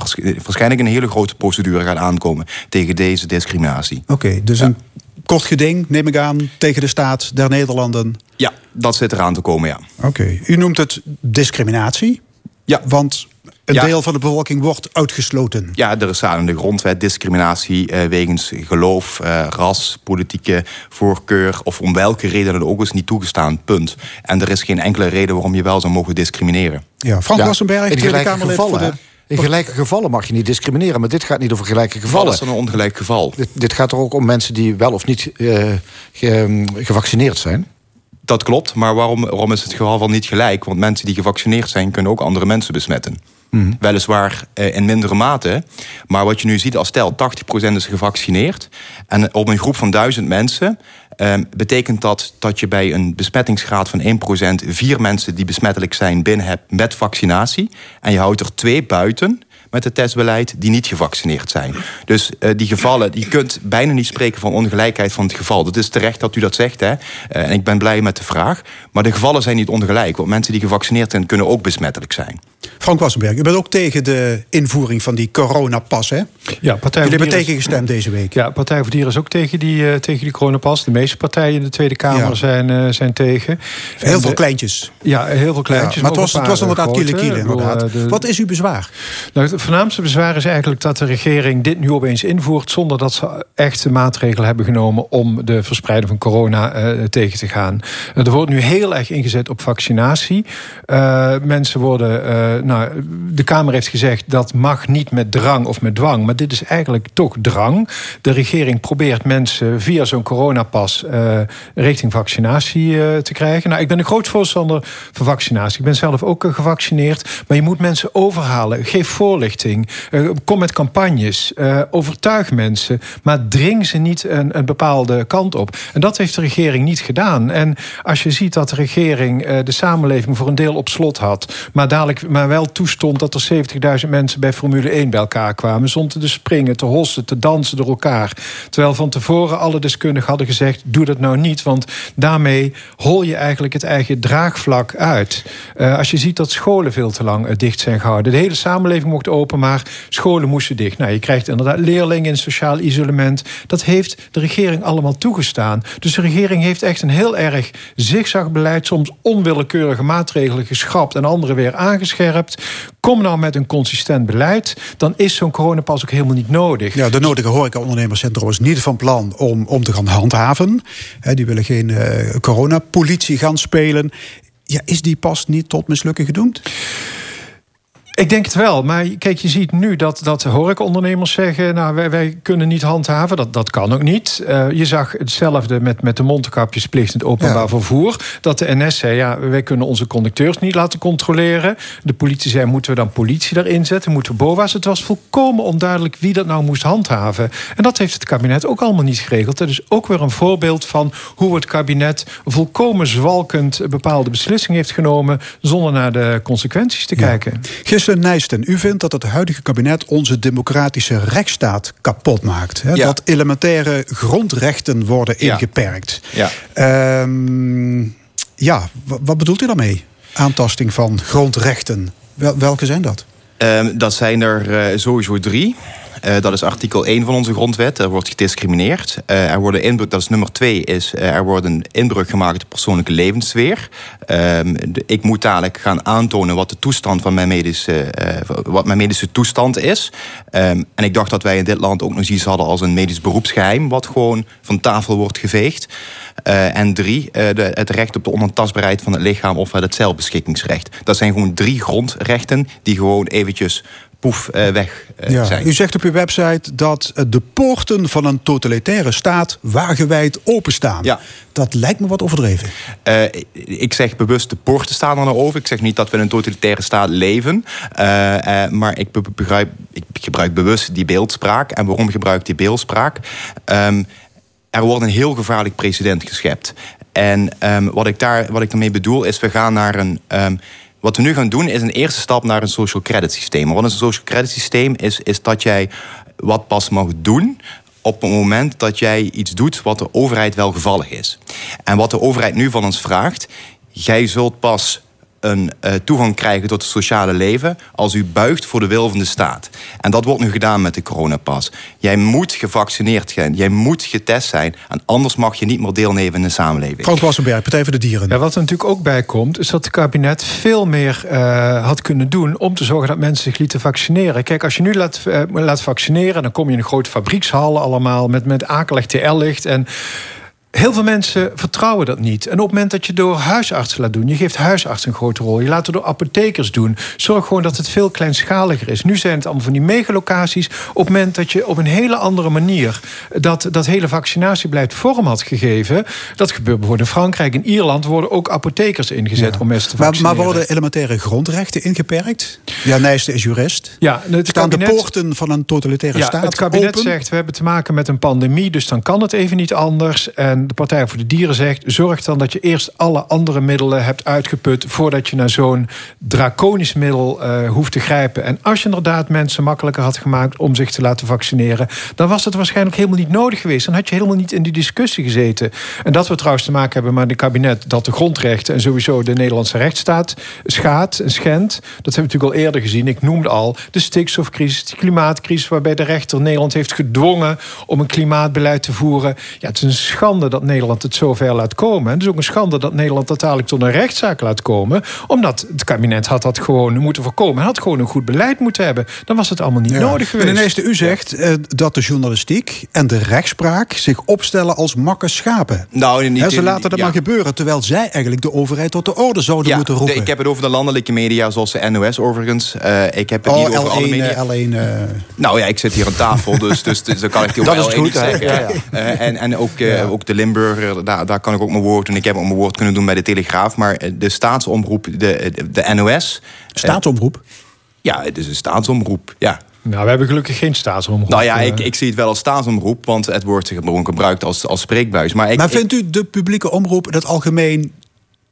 waarschijnlijk een hele grote procedure gaat aankomen tegen deze discriminatie.
Oké, okay, dus ja. een kort geding, neem ik aan, tegen de staat der Nederlanden.
Ja, dat zit eraan te komen, ja.
Oké, okay. u noemt het discriminatie.
Ja.
Want een ja. deel van de bevolking wordt uitgesloten.
Ja, er staat in de grondwet discriminatie uh, wegens geloof, uh, ras, politieke voorkeur of om welke reden dan ook is niet toegestaan. Punt. En er is geen enkele reden waarom je wel zou mogen discrimineren.
Ja, Frank ja, Wassenberg, Tweede Kamerlid voor de...
In gelijke gevallen mag je niet discrimineren, maar dit gaat niet over gelijke gevallen.
Dat is een ongelijk geval.
Dit, dit gaat er ook om mensen die wel of niet uh, ge, gevaccineerd zijn.
Dat klopt, maar waarom, waarom is het geval van niet gelijk? Want mensen die gevaccineerd zijn, kunnen ook andere mensen besmetten. Mhm. Weliswaar eh, in mindere mate. Maar wat je nu ziet als stel, 80% is gevaccineerd. En op een groep van 1000 mensen ehm, betekent dat dat je bij een besmettingsgraad van 1% vier mensen die besmettelijk zijn binnen hebt met vaccinatie. En je houdt er twee buiten met het testbeleid die niet gevaccineerd zijn. Dus uh, die gevallen, je kunt bijna niet spreken van ongelijkheid van het geval. Dat is terecht dat u dat zegt. Hè? Uh, en ik ben blij met de vraag. Maar de gevallen zijn niet ongelijk. Want mensen die gevaccineerd zijn, kunnen ook besmettelijk zijn.
Frank Wassenberg, u bent ook tegen de invoering van die coronapas, hè?
Ja, Partij
Jullie hebben tegen gestemd deze week.
Ja, Partij voor Dieren is ook tegen die, uh, tegen die coronapas. De meeste partijen in de Tweede Kamer zijn, uh, zijn tegen.
Heel veel kleintjes.
Ja, heel veel kleintjes. Ja,
maar het was, het was inderdaad kiele kiele. Wat is uw bezwaar?
Nou, voornaamste bezwaar is eigenlijk dat de regering dit nu opeens invoert... zonder dat ze echte maatregelen hebben genomen... om de verspreiding van corona uh, tegen te gaan. er wordt nu heel erg ingezet op vaccinatie. mensen worden nou, de Kamer heeft gezegd dat mag niet met drang of met dwang. Maar dit is eigenlijk toch drang. De regering probeert mensen via zo'n coronapas richting vaccinatie te krijgen. Nou, ik ben een groot voorstander van vaccinatie. Ik ben zelf ook gevaccineerd. Maar je moet mensen overhalen. Geef voorlichting. Kom met campagnes. overtuig mensen. Maar dring ze niet een, een, bepaalde kant op. En dat heeft de regering niet gedaan. En als je ziet dat de regering de samenleving voor een deel op slot had. Maar dadelijk maar wel toestond dat er 70.000 mensen bij Formule 1 bij elkaar kwamen. Zonder te springen, te hossen, te dansen door elkaar. Terwijl van tevoren alle deskundigen hadden gezegd: doe dat nou niet. Want daarmee hol je eigenlijk het eigen draagvlak uit. Als je ziet dat scholen veel te lang dicht zijn gehouden. De hele samenleving mocht maar scholen moesten dicht. Nou, je krijgt inderdaad leerlingen in sociaal isolement. Dat heeft de regering allemaal toegestaan. Dus de regering heeft echt een heel erg zigzagbeleid, soms onwillekeurige maatregelen geschrapt en andere weer aangescherpt. Kom nou met een consistent beleid, dan is zo'n coronapas ook helemaal niet nodig.
Ja, de nodige horecaondernemers zijn trouwens niet van plan om, om te gaan handhaven. die willen geen uh, coronapolitie gaan spelen. Ja, is die pas niet tot mislukken gedoemd?
Ik denk het wel. Maar kijk, je ziet nu dat, dat horecaondernemers zeggen... nou, wij, wij kunnen niet handhaven. Dat, dat kan ook niet. Uh, je zag hetzelfde met, met de mondkapjesplicht in het openbaar ja. vervoer. Dat de NS zei, ja, wij kunnen onze conducteurs niet laten controleren. De politie zei, moeten we dan politie erin zetten? Moeten we BOA's? Het was volkomen onduidelijk wie dat nou moest handhaven. En dat heeft het kabinet ook allemaal niet geregeld. Dat is ook weer een voorbeeld van hoe het kabinet... volkomen zwalkend bepaalde beslissingen heeft genomen... zonder naar de consequenties te ja. kijken.
Nijsten, u vindt dat het huidige kabinet onze democratische rechtsstaat kapot maakt. Hè? Dat elementaire grondrechten worden ingeperkt. Ja, ja. Um, ja wat bedoelt u daarmee? Aantasting van grondrechten. Wel, welke zijn dat?
Um, dat zijn er uh, sowieso drie. Uh, dat is artikel 1 van onze grondwet. Er wordt gediscrimineerd. Uh, er worden inbreuk, dat is nummer 2, is uh, er wordt een inbreuk gemaakt op de persoonlijke levenssfeer. Ehm, ik moet dadelijk gaan aantonen wat de toestand van mijn medische, wat mijn medische toestand is. Um, en ik dacht dat wij in dit land ook nog iets hadden als een medisch beroepsgeheim, wat gewoon van tafel wordt geveegd. en drie, het recht op de onontastbaarheid van het lichaam of het zelfbeschikkingsrecht. Dat zijn gewoon drie grondrechten die gewoon eventjes poef uh, weg uh, ja. zijn.
U zegt op uw website dat de poorten van een totalitaire staat wagenwijd openstaan. Ja. Dat lijkt me wat overdreven.
Uh, ik zeg bewust de poorten staan er nou over. Ik zeg niet dat we in een totalitaire staat leven. maar ik, begrijp, ik gebruik bewust die beeldspraak. En waarom gebruik ik die beeldspraak? Um, er wordt een heel gevaarlijk precedent geschept. En um, wat, ik daar, wat ik daarmee bedoel is, we gaan naar een... Um, wat we nu gaan doen is een eerste stap naar een social credit systeem. Wat een social credit systeem? Is, is dat jij wat pas mag doen op het moment dat jij iets doet wat de overheid wel gevallig is. En wat de overheid nu van ons vraagt, jij zult pas een uh, toegang krijgen tot het sociale leven als u buigt voor de wil van de staat. En dat wordt nu gedaan met de coronapas. Jij moet gevaccineerd zijn, jij moet getest zijn en anders mag je niet meer deelnemen in de samenleving.
Frank Wassenberg, Partij voor de Dieren.
Ja, wat er natuurlijk ook bij komt, is dat het kabinet veel meer uh, had kunnen doen om te zorgen dat mensen zich lieten vaccineren. Kijk, als je nu laat, uh, laat vaccineren, dan kom je in een grote fabriekshallen allemaal met, met akelig TL-licht en Heel veel mensen vertrouwen dat niet. En op het moment dat je door huisartsen laat doen, je geeft huisartsen een grote rol, je laat het door apothekers doen, zorg gewoon dat het veel kleinschaliger is. Nu zijn het allemaal van die megalocaties. Op het moment dat je op een hele andere manier dat, dat hele vaccinatiebeleid vorm had gegeven, dat gebeurt bijvoorbeeld in Frankrijk, in Ierland worden ook apothekers ingezet om mensen te vaccineren.
Maar, maar, worden elementaire grondrechten ingeperkt? Ja, Nijste is jurist.
Ja,
het Staan de poorten van een totalitaire
ja,
staat
Het kabinet
open?
zegt, we hebben te maken met een pandemie, dus dan kan het even niet anders. En de Partij voor de Dieren zegt, zorg dan dat je eerst alle andere middelen hebt uitgeput voordat je naar zo'n draconisch middel uh, hoeft te grijpen. En als je inderdaad mensen makkelijker had gemaakt om zich te laten vaccineren, dan was het waarschijnlijk helemaal niet nodig geweest. Dan had je helemaal niet in die discussie gezeten. En dat we trouwens te maken hebben met een kabinet dat de grondrechten en sowieso de Nederlandse rechtsstaat schaadt en schendt. Dat hebben we natuurlijk al eerder gezien. Ik noemde al de stikstofcrisis, de klimaatcrisis, waarbij de rechter Nederland heeft gedwongen om een klimaatbeleid te voeren. Ja, het is een schande dat Nederland het zo ver laat komen. En het is ook een schande dat Nederland uiteindelijk tot een rechtszaak laat komen. Omdat het kabinet had dat gewoon moeten voorkomen. Het had gewoon een goed beleid moeten hebben. Dan was het allemaal niet nodig geweest.
Meneer Neeste, u zegt uh, dat de journalistiek en de rechtspraak zich opstellen als makke schapen.
Nou, niet,
He, ze laten dat ja. maar gebeuren, terwijl zij eigenlijk de overheid tot de orde zouden
ja,
moeten roepen.
De, ik heb het over de landelijke media, zoals de NOS overigens. Uh, ik heb het
oh,
niet over
L1,
alle media.
L1, uh...
Nou ja, ik zit hier aan tafel, dus, dus, dus dan kan ik die
dat
over
is
L1
goed,
zeggen.
Ja, ja.
Uh, en en ook, ja. ook de Limburger, daar, daar kan ik ook mijn woord doen. Ik heb ook mijn woord kunnen doen bij de Telegraaf. Maar de staatsomroep, de, de, de NOS...
Staatsomroep?
ja, het is een staatsomroep, ja.
Nou, we hebben gelukkig geen staatsomroep.
Nou ja, ik, ik zie het wel als staatsomroep, want het wordt gebruikt als, als spreekbuis. Maar, ik,
maar vindt u de publieke omroep in het algemeen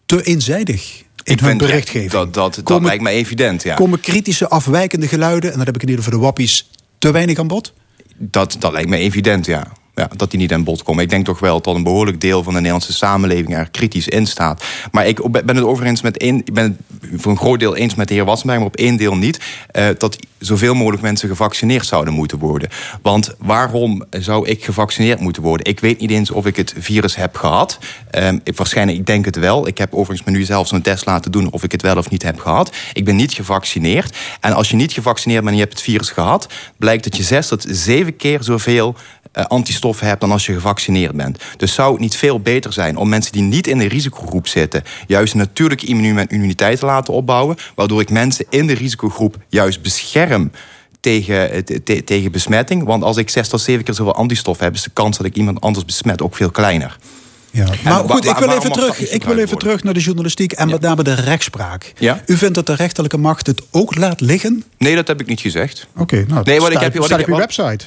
te eenzijdig? In hun berichtgeving.
Dat, dat, dat lijkt me evident, ja.
Komen kritische, afwijkende geluiden, en dan heb ik in ieder geval de wappies, te weinig aan bod?
Dat, dat lijkt me evident, ja. Ja, dat die niet aan bod komen. Ik denk toch wel dat een behoorlijk deel van de Nederlandse samenleving er kritisch in staat. Maar ik ben het overigens met één, ik ben het voor een groot deel eens met de heer Wassenberg, maar op één deel niet. Uh, dat zoveel mogelijk mensen gevaccineerd zouden moeten worden. Want waarom zou ik gevaccineerd moeten worden? Ik weet niet eens of ik het virus heb gehad. Um, ik, waarschijnlijk, ik denk het wel. Ik heb overigens me nu zelfs een test laten doen of ik het wel of niet heb gehad. Ik ben niet gevaccineerd. En als je niet gevaccineerd bent en je hebt het virus gehad, blijkt dat je zes tot zeven keer zoveel uh, antistoffen hebt dan als je gevaccineerd bent. Dus zou het niet veel beter zijn om mensen die niet in de risicogroep zitten, juist een natuurlijke immuniteit te laten opbouwen, waardoor ik mensen in de risicogroep juist bescherm tegen, te, tegen besmetting. Want als ik zes tot zeven keer zoveel antistof heb, is de kans dat ik iemand anders besmet ook veel kleiner.
Ja. Maar goed, ik wil even, terug, ik wil even terug naar de journalistiek en met name de rechtspraak.
Ja?
U vindt dat de rechterlijke macht het ook laat liggen?
Nee, dat heb ik niet gezegd.
Oké, okay, nou,
nee, wat
staat,
ik heb, wat
staat
ik,
op uw website.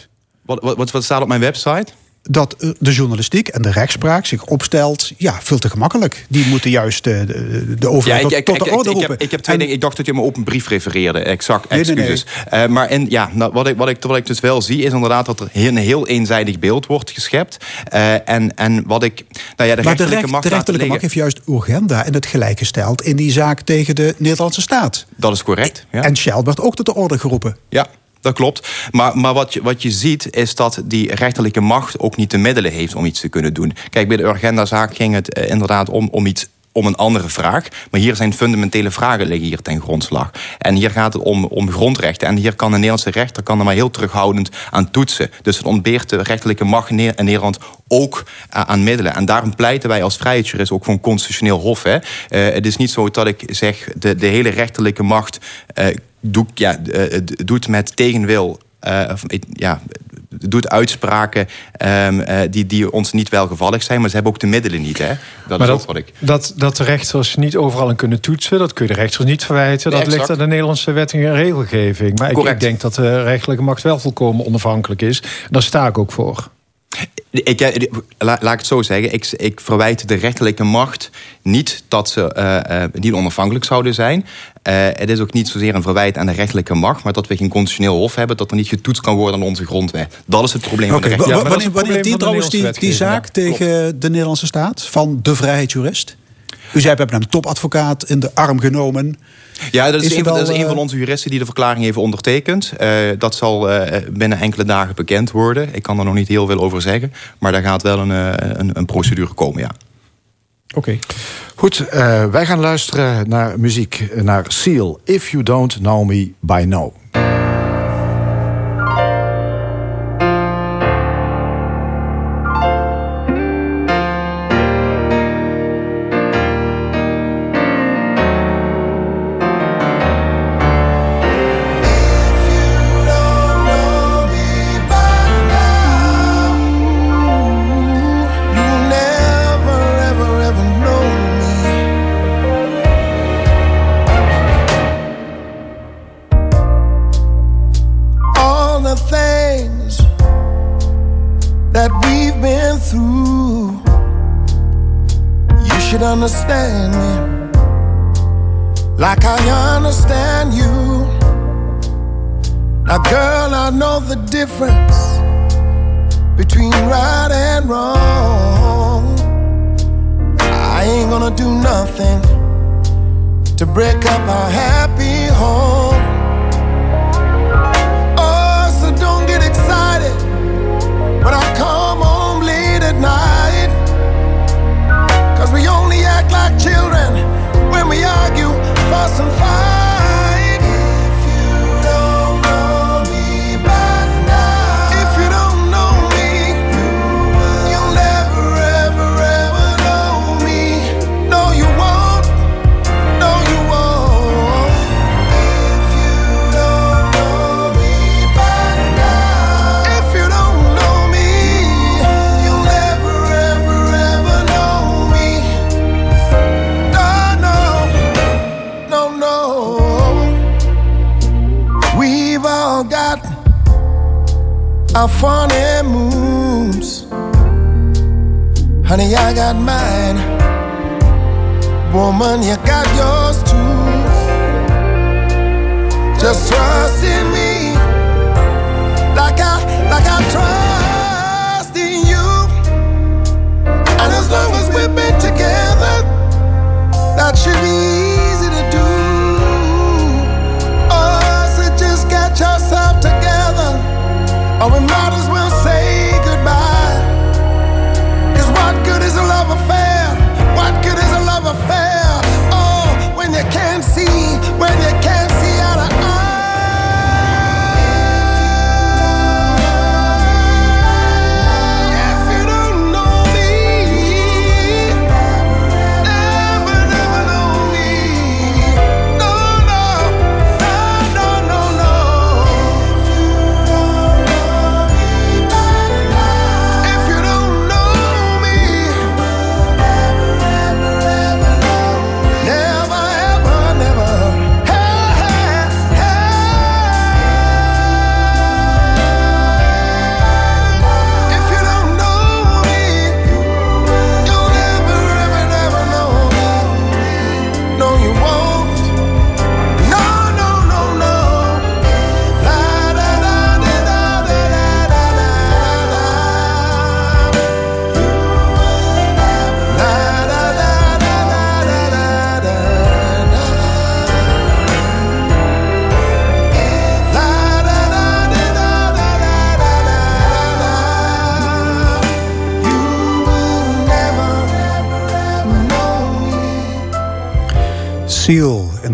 Wat, wat, wat staat op mijn website?
dat de journalistiek en de rechtspraak zich opstelt, ja, veel te gemakkelijk. Die moeten juist de, de, de overheid
ja, ik,
tot, tot de orde roepen.
Ik heb, ik heb twee
en,
dingen. Ik dacht dat je me op een brief refereerde. Exact,
Nee, nee,
excuses. Uh, maar en, ja, nou, wat, ik, wat, ik, wat ik dus wel zie, is inderdaad dat er een heel eenzijdig beeld wordt geschept. Uh, en, en wat ik. Nou ja, de
maar de,
rechterlijke
recht,
macht,
de rechterlijke macht heeft juist agenda in het gelijk gesteld in die zaak tegen de Nederlandse staat.
Dat is correct. Ja.
En Shell werd ook tot de orde geroepen.
Ja, dat klopt. Maar, maar wat, je, wat je ziet is dat die rechterlijke macht ook niet de middelen heeft om iets te kunnen doen. Kijk, bij de Urgenda-zaak ging het uh, inderdaad om, om iets om een andere vraag. Maar hier zijn fundamentele vragen liggen hier ten grondslag. En hier gaat het om, om grondrechten. En hier kan de Nederlandse rechter kan er maar heel terughoudend aan toetsen. Dus het ontbeert de rechterlijke macht in Nederland ook uh, aan middelen. En daarom pleiten wij als vrijheidsjurist ook voor een constitutioneel hof. Hè. Uh, het is niet zo dat ik zeg, de, de hele rechterlijke macht doet, ja, doet met tegenwil uh, ja, doet uitspraken um, uh, die, die ons niet welgevallig zijn, maar ze hebben ook de middelen niet. Hè? Dat
maar
is
dat,
wat ik.
Dat, dat de rechters niet overal aan kunnen toetsen, dat kun je de rechters niet verwijten.
Nee,
dat ligt aan de Nederlandse wet en regelgeving. Maar ik, ik, denk dat de rechterlijke macht wel volkomen onafhankelijk is. Daar sta ik ook voor.
Ik, ik, laat ik het zo zeggen. Ik, ik verwijt de rechterlijke macht niet dat ze uh, uh, niet onafhankelijk zouden zijn. Uh, het is ook niet zozeer een verwijt aan de rechterlijke macht, maar dat we geen constitutioneel hof hebben, dat er niet getoetst kan worden aan onze grondwet. Dat is het probleem
okay.
van de
ja, wanneer, wanneer dient trouwens die, die zaak ja, tegen de Nederlandse staat van de vrijheidsjurist? U zei, we hebben een topadvocaat in de arm genomen.
Ja, dat is,
Is
een, dat is
wel,
een van
uh,
onze juristen die de verklaring heeft ondertekend. Uh, dat zal uh, binnen enkele dagen bekend worden. Ik kan er nog niet heel veel over zeggen. Maar daar gaat wel een, uh, een, een procedure komen, ja.
Oké. Okay.
Goed, uh, wij gaan luisteren naar muziek. Naar Seal, If You Don't Know Me By Now.
Just trust in me, like I, like I trust in you. And as long as we've been together, that should be easy to do. Oh, so just get yourself together. Or we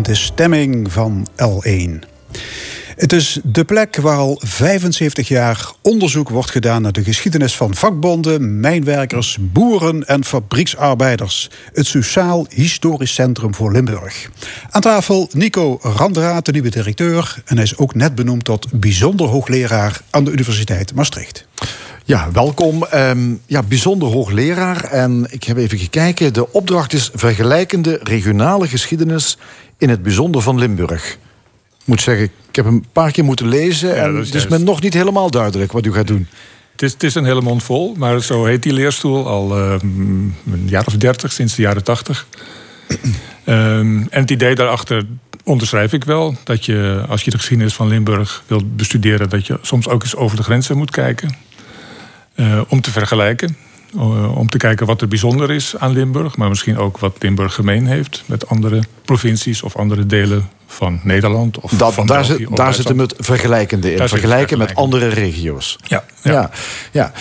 de stemming van L1. Het is de plek waar al 75 jaar onderzoek wordt gedaan naar de geschiedenis van vakbonden, mijnwerkers, boeren en fabrieksarbeiders. Het Sociaal Historisch Centrum voor Limburg. Aan tafel Nico Randraat, de nieuwe directeur. En hij is ook net benoemd tot bijzonder hoogleraar aan de Universiteit Maastricht.
Ja, welkom. Um, ja, bijzonder hoogleraar. En ik heb even gekeken. De opdracht is vergelijkende regionale geschiedenis in het bijzonder van Limburg. Ik moet zeggen, ik heb een paar keer moeten lezen. En het is me nog niet helemaal duidelijk wat u gaat doen.
Het is, het is een hele mond vol, maar zo heet die leerstoel al eh, een jaar of dertig, sinds de jaren tachtig. Ehm, en het idee daarachter onderschrijf ik wel. Dat je, als je de geschiedenis van Limburg wilt bestuderen... dat je soms ook eens over de grenzen moet kijken. Eh, om te vergelijken. Eh, om te kijken wat er bijzonder is aan Limburg... maar misschien ook wat Limburg gemeen heeft... met andere provincies of andere delen van Nederland. Of
Dat,
van
daar
België
zit,
of
daar zit hem het vergelijkende in.
Daar
Vergelijken met andere regio's.
Ja, ja.
Ja, ja.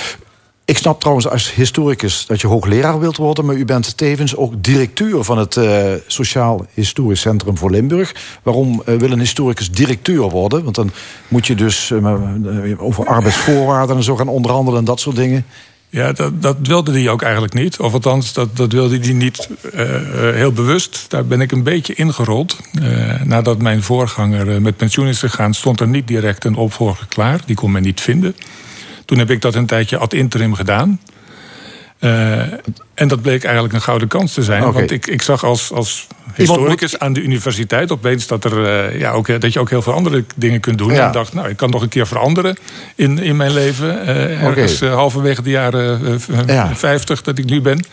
Ik snap trouwens als historicus dat je hoogleraar wilt worden, maar u bent tevens ook directeur van het eh, Sociaal Historisch Centrum voor Limburg. Waarom eh, wil een historicus directeur worden? Want dan moet je dus eh, over arbeidsvoorwaarden en zo gaan onderhandelen en dat soort dingen.
Ja, dat, dat wilde hij ook eigenlijk niet. Of althans, dat, dat wilde hij niet heel bewust. Daar ben ik een beetje ingerold. Eh, nadat mijn voorganger met pensioen is gegaan... stond er niet direct een opvolger klaar. Die kon men niet vinden. Toen heb ik dat een tijdje ad interim gedaan. Uh, en dat bleek eigenlijk een gouden kans te zijn. Want ik, ik zag als, als historicus aan de universiteit opeens dat, er, eh, ja, ook, dat je ook heel veel andere dingen kunt doen.
Ja.
En ik dacht, nou, ik kan nog een keer veranderen in, in mijn leven. eh, ergens eh, halverwege de jaren eh, v-
Ja.
50 dat ik nu ben.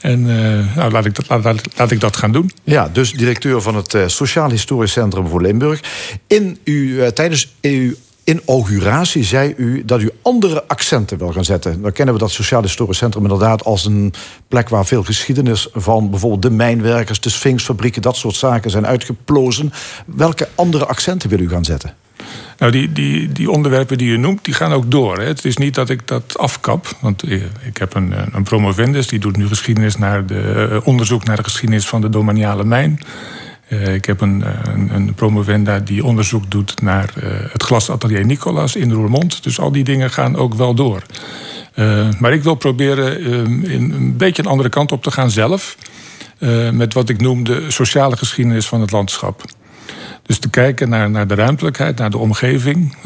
En eh, nou, laat, ik dat, laat, laat- ik dat gaan doen.
Ja, dus directeur van het eh, Sociaal Historisch Centrum voor Limburg. In uw, eh, tijdens uw inauguratie zei u dat u andere accenten wil gaan zetten. Dan kennen we dat Sociaal Historisch Centrum inderdaad als een plek waar veel geschiedenis van bijvoorbeeld de mijnwerkers, de Sphinxfabrieken, dat soort zaken zijn uitgeplozen. Welke andere accenten wil u gaan zetten?
Nou, die, die, die onderwerpen die je noemt, die gaan ook door. Hè. Het is niet dat ik dat afkap. Want eh, ik heb een, eh, een promovendus, die doet nu geschiedenis naar de, eh, onderzoek naar de geschiedenis van de domaniale mijn. Eh, ik heb een, eh, een, een promovenda die onderzoek doet naar eh, het glasatelier Nicolas in Roermond. Dus al die dingen gaan ook wel door. Maar ik wil proberen in een beetje een andere kant op te gaan zelf. Met wat ik noem de sociale geschiedenis van het landschap. Dus te kijken naar, naar de ruimtelijkheid, naar de omgeving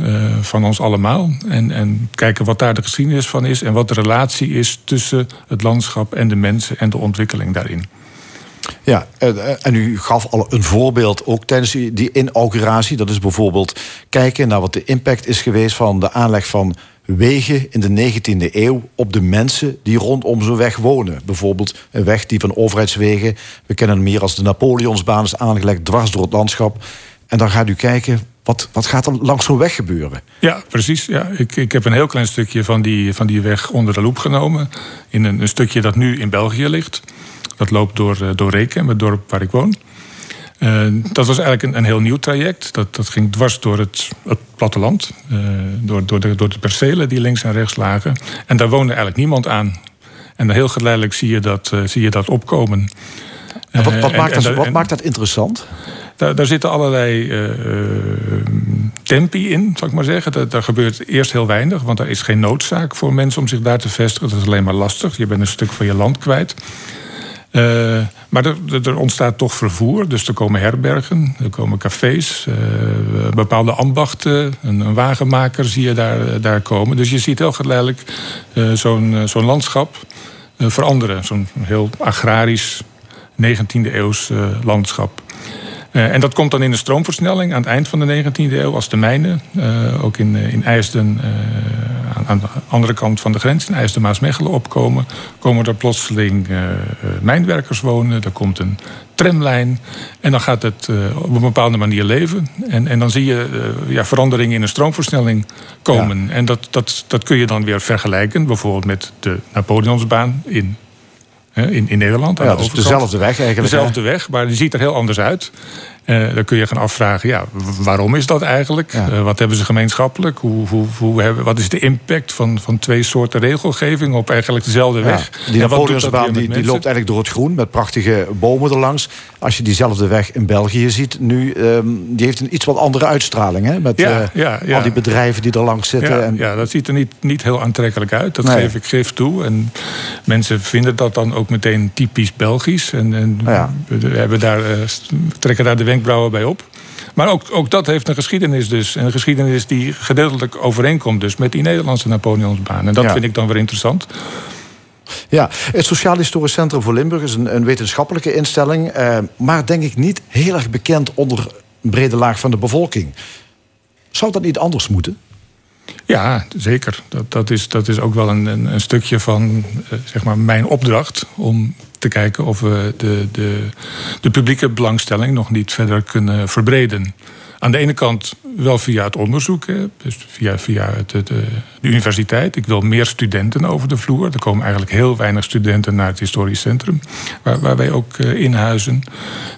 van ons allemaal. En, en kijken wat daar de geschiedenis van is en wat de relatie is tussen het landschap en de mensen en de ontwikkeling daarin.
Ja, eh, eh, en u gaf al een voorbeeld ook tijdens die inauguratie. Dat is bijvoorbeeld kijken naar wat de impact is geweest van de aanleg van wegen in de 19e eeuw op de mensen die rondom zo'n weg wonen. Bijvoorbeeld een weg die van overheidswegen, we kennen hem hier als de Napoleonsbaan, is aangelegd dwars door het landschap. En dan gaat u kijken, wat, wat gaat er langs zo'n weg gebeuren?
Ja, precies. Ja. Ik, ik heb een heel klein stukje van die, van die weg onder de loep genomen. In een, een stukje dat nu in België ligt. Dat loopt door, eh, door Reken, het dorp waar ik woon. Eh, dat was eigenlijk een, een heel nieuw traject. Dat, dat ging dwars door het, het platteland. eh, door, door, de, door de percelen die links en rechts lagen. En daar woonde eigenlijk niemand aan. En dan heel geleidelijk zie je dat, zie je dat opkomen.
En wat, wat, maakt,
en-
dat, wat maakt dat interessant?
Daar, daar zitten allerlei eh, eh, tempi in, zal ik maar zeggen. Daar, gebeurt eerst heel weinig, want er is geen noodzaak voor mensen om zich daar te vestigen. Dat is alleen maar lastig. Je bent een stuk van je land kwijt. Eh, maar er, ontstaat toch vervoer. Dus er komen herbergen, er komen cafés, bepaalde ambachten, een, wagenmaker zie je daar, daar komen. Dus je ziet heel geleidelijk zo'n zo'n landschap veranderen. Zo'n heel agrarisch 19e eeuws eh, landschap. Eh, en dat komt dan in de stroomversnelling aan het eind van de 19e eeuw, als de mijnen, eh, ook in, eh, in IJsden, aan, aan de andere kant van de grens, in IJsden-Maasmechelen opkomen, komen er plotseling mijnwerkers wonen. Er komt een tramlijn en dan gaat het op een bepaalde manier leven. En, en dan zie je ja, veranderingen in de stroomversnelling komen. En dat, dat, dat kun je dan weer vergelijken, bijvoorbeeld met de Napoleonsbaan in, in, in Nederland.
Ja, dus dezelfde weg eigenlijk. hè?
Dezelfde weg, maar die ziet er heel anders uit. Eh, dan kun je gaan afvragen, ja, waarom is dat eigenlijk?
Ja.
Eh, wat hebben ze gemeenschappelijk? Hoe, hoe, hoe hebben, wat is de impact van, van twee soorten regelgeving op eigenlijk dezelfde
Ja,
weg?
die Napoleonsbaan die, die loopt eigenlijk door het groen met prachtige bomen erlangs. Als je diezelfde weg in België ziet nu, ehm, die heeft een iets wat andere uitstraling. Hè? Met
Ja,
eh, al die bedrijven die er langs zitten.
Ja,
en,
ja, dat ziet er niet, niet heel aantrekkelijk uit. Dat
Nee.
geef ik geef toe. En mensen vinden dat dan ook meteen typisch Belgisch. En, en we hebben daar, trekken daar de wenkbrauwen bij op. Maar ook, ook dat heeft een geschiedenis dus. En een geschiedenis die gedeeltelijk overeenkomt dus met die Nederlandse Napoleonsbaan. En dat
Ja.
vind ik dan weer interessant.
Ja, het Sociaal Historisch Centrum voor Limburg is een, een wetenschappelijke instelling. eh, maar denk ik niet heel erg bekend onder een brede laag van de bevolking. Zou dat niet anders moeten?
Ja, zeker. Dat, dat, is, dat is ook wel een, een, een stukje van eh, zeg maar mijn opdracht. Om te kijken of we de, de, de publieke belangstelling nog niet verder kunnen verbreden. Aan de ene kant wel via het onderzoek, hè, dus via, via het, het, eh, de universiteit. Ik wil meer studenten over de vloer. Er komen eigenlijk heel weinig studenten naar het historisch centrum, waar, waar wij ook eh, inhuizen.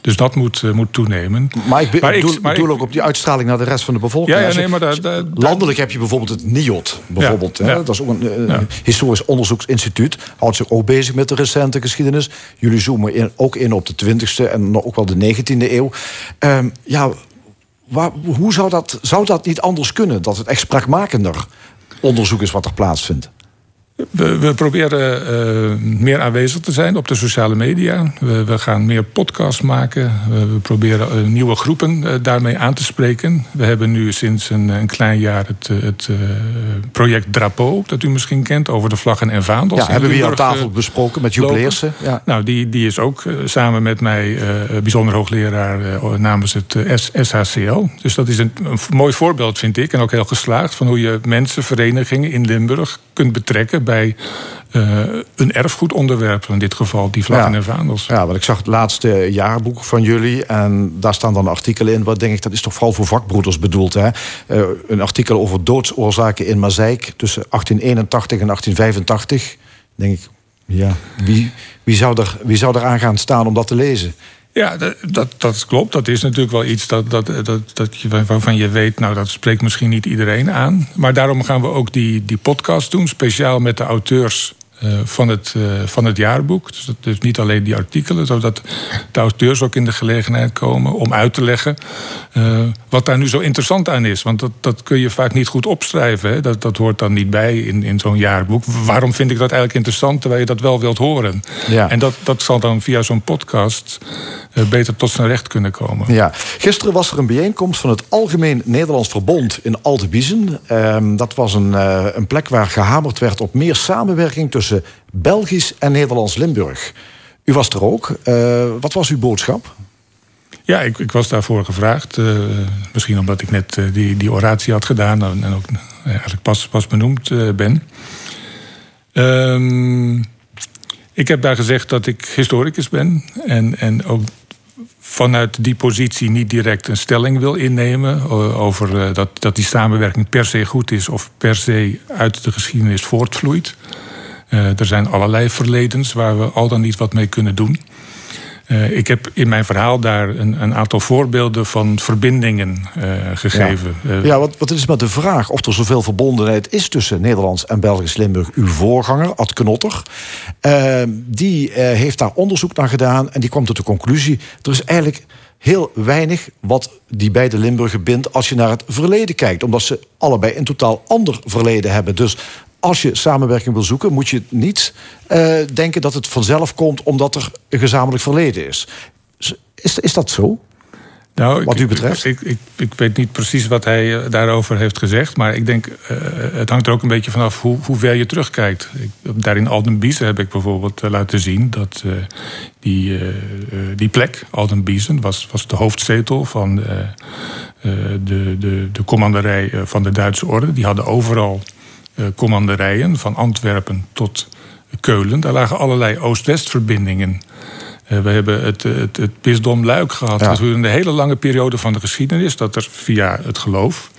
Dus dat moet, eh, moet toenemen.
Maar ik, be-
Maar ik-
bedoel,
maar ik-
ook op die uitstraling naar de rest van de bevolking.
Ja, nee, maar daar- daar-
landelijk heb je bijvoorbeeld het NIOT. Bijvoorbeeld,
Ja,
hè?
ja.
Dat is ook een, historisch onderzoeksinstituut. Houdt zich ook bezig met de recente geschiedenis. Jullie zoomen in, ook in op de 20e en ook wel de 19e eeuw. Ehm, ja, waar- hoe zou dat, zou dat niet anders kunnen? Dat het echt spraakmakender onderzoek is wat er plaatsvindt?
We, we proberen uh, meer aanwezig te zijn op de sociale media. We, we gaan meer podcasts maken. We, we proberen uh, nieuwe groepen uh, daarmee aan te spreken. We hebben nu sinds een, een klein jaar het, het project Drapeau, dat u misschien kent, over de vlaggen en vaandels.
Ja, hebben we hier aan tafel besproken met Joep Leersen.
Ja. Nou, die, die is ook samen met mij bijzonder hoogleraar namens het SHCL. Dus dat is een, een mooi voorbeeld, vind ik, en ook heel geslaagd, van hoe je mensen, verenigingen in Limburg kunt betrekken bij uh, een erfgoedonderwerp. In dit geval die vlaggen en vaandels.
Ja, want ik zag het laatste jaarboek van jullie. En daar staan dan artikelen in. Wat denk ik, dat is toch vooral voor vakbroeders bedoeld. Hè? Uh, een artikel over doodsoorzaken in Mazeik tussen 1881 en 1885. Denk ik, ja, wie, wie, zou er, wie zou er aan gaan staan om dat te lezen?
Ja, dat, dat, klopt. Dat is natuurlijk wel iets dat, dat, dat, dat je, waarvan je weet, nou dat spreekt misschien niet iedereen aan. Maar daarom gaan we ook die, die podcast doen, speciaal met de auteurs uh, van, het, uh, van het jaarboek. Dus dat is niet alleen die artikelen, zodat de auteurs ook in de gelegenheid komen om uit te leggen uh, wat daar nu zo interessant aan is. Want dat, dat kun je vaak niet goed opschrijven. Hè? Dat, dat hoort dan niet bij in, in zo'n jaarboek. Waarom vind ik dat eigenlijk interessant terwijl je dat wel wilt horen? Ja. En dat, dat zal dan via zo'n podcast beter tot zijn recht kunnen komen.
Ja. Gisteren was er een bijeenkomst van het Algemeen Nederlands Verbond in Altebiezen. Ehm, dat was een, een plek waar gehamerd werd op meer samenwerking tussen Belgisch en Nederlands Limburg. U was er ook. Uh, wat was uw boodschap?
Ja, ik, ik was daarvoor gevraagd. Uh, misschien omdat ik net uh, die, die oratie had gedaan en ook eigenlijk pas, pas benoemd ben. Um, ik heb daar gezegd dat ik historicus ben en, en ook vanuit die positie niet direct een stelling wil innemen over dat, dat die samenwerking per se goed is of per se uit de geschiedenis voortvloeit. Uh, er zijn allerlei verledens waar we al dan niet wat mee kunnen doen. Uh, ik heb in mijn verhaal daar een, een aantal voorbeelden van verbindingen uh, gegeven.
Ja, ja wat, wat is met de vraag of er zoveel verbondenheid is tussen Nederlands en Belgisch Limburg? Uw voorganger, Ad Knotter, die heeft daar onderzoek naar gedaan en die kwam tot de conclusie: er is eigenlijk heel weinig wat die beide Limburgen bindt als je naar het verleden kijkt. Omdat ze allebei een totaal ander verleden hebben. Dus als je samenwerking wil zoeken, moet je niet uh, denken dat het vanzelf komt omdat er een gezamenlijk verleden is. Is, is dat zo? Nou, wat u betreft?
Ik, ik, ik, weet niet precies wat hij eh, daarover heeft gezegd. Maar ik denk, uh, het hangt er ook een beetje vanaf hoe, hoe ver je terugkijkt. Ik, daar in Aldenbiesen heb ik bijvoorbeeld uh, laten zien dat uh, die, die plek, Aldenbiesen, was, was de hoofdzetel van de, de, de, de commanderij van de Duitse orde. Die hadden overal eh, commanderijen, van Antwerpen tot Keulen. Daar lagen allerlei Oost-West-verbindingen. Uh, we hebben het, het, het bisdom Luik gehad ja. gedurende een hele lange periode van de geschiedenis. Dat er via het geloof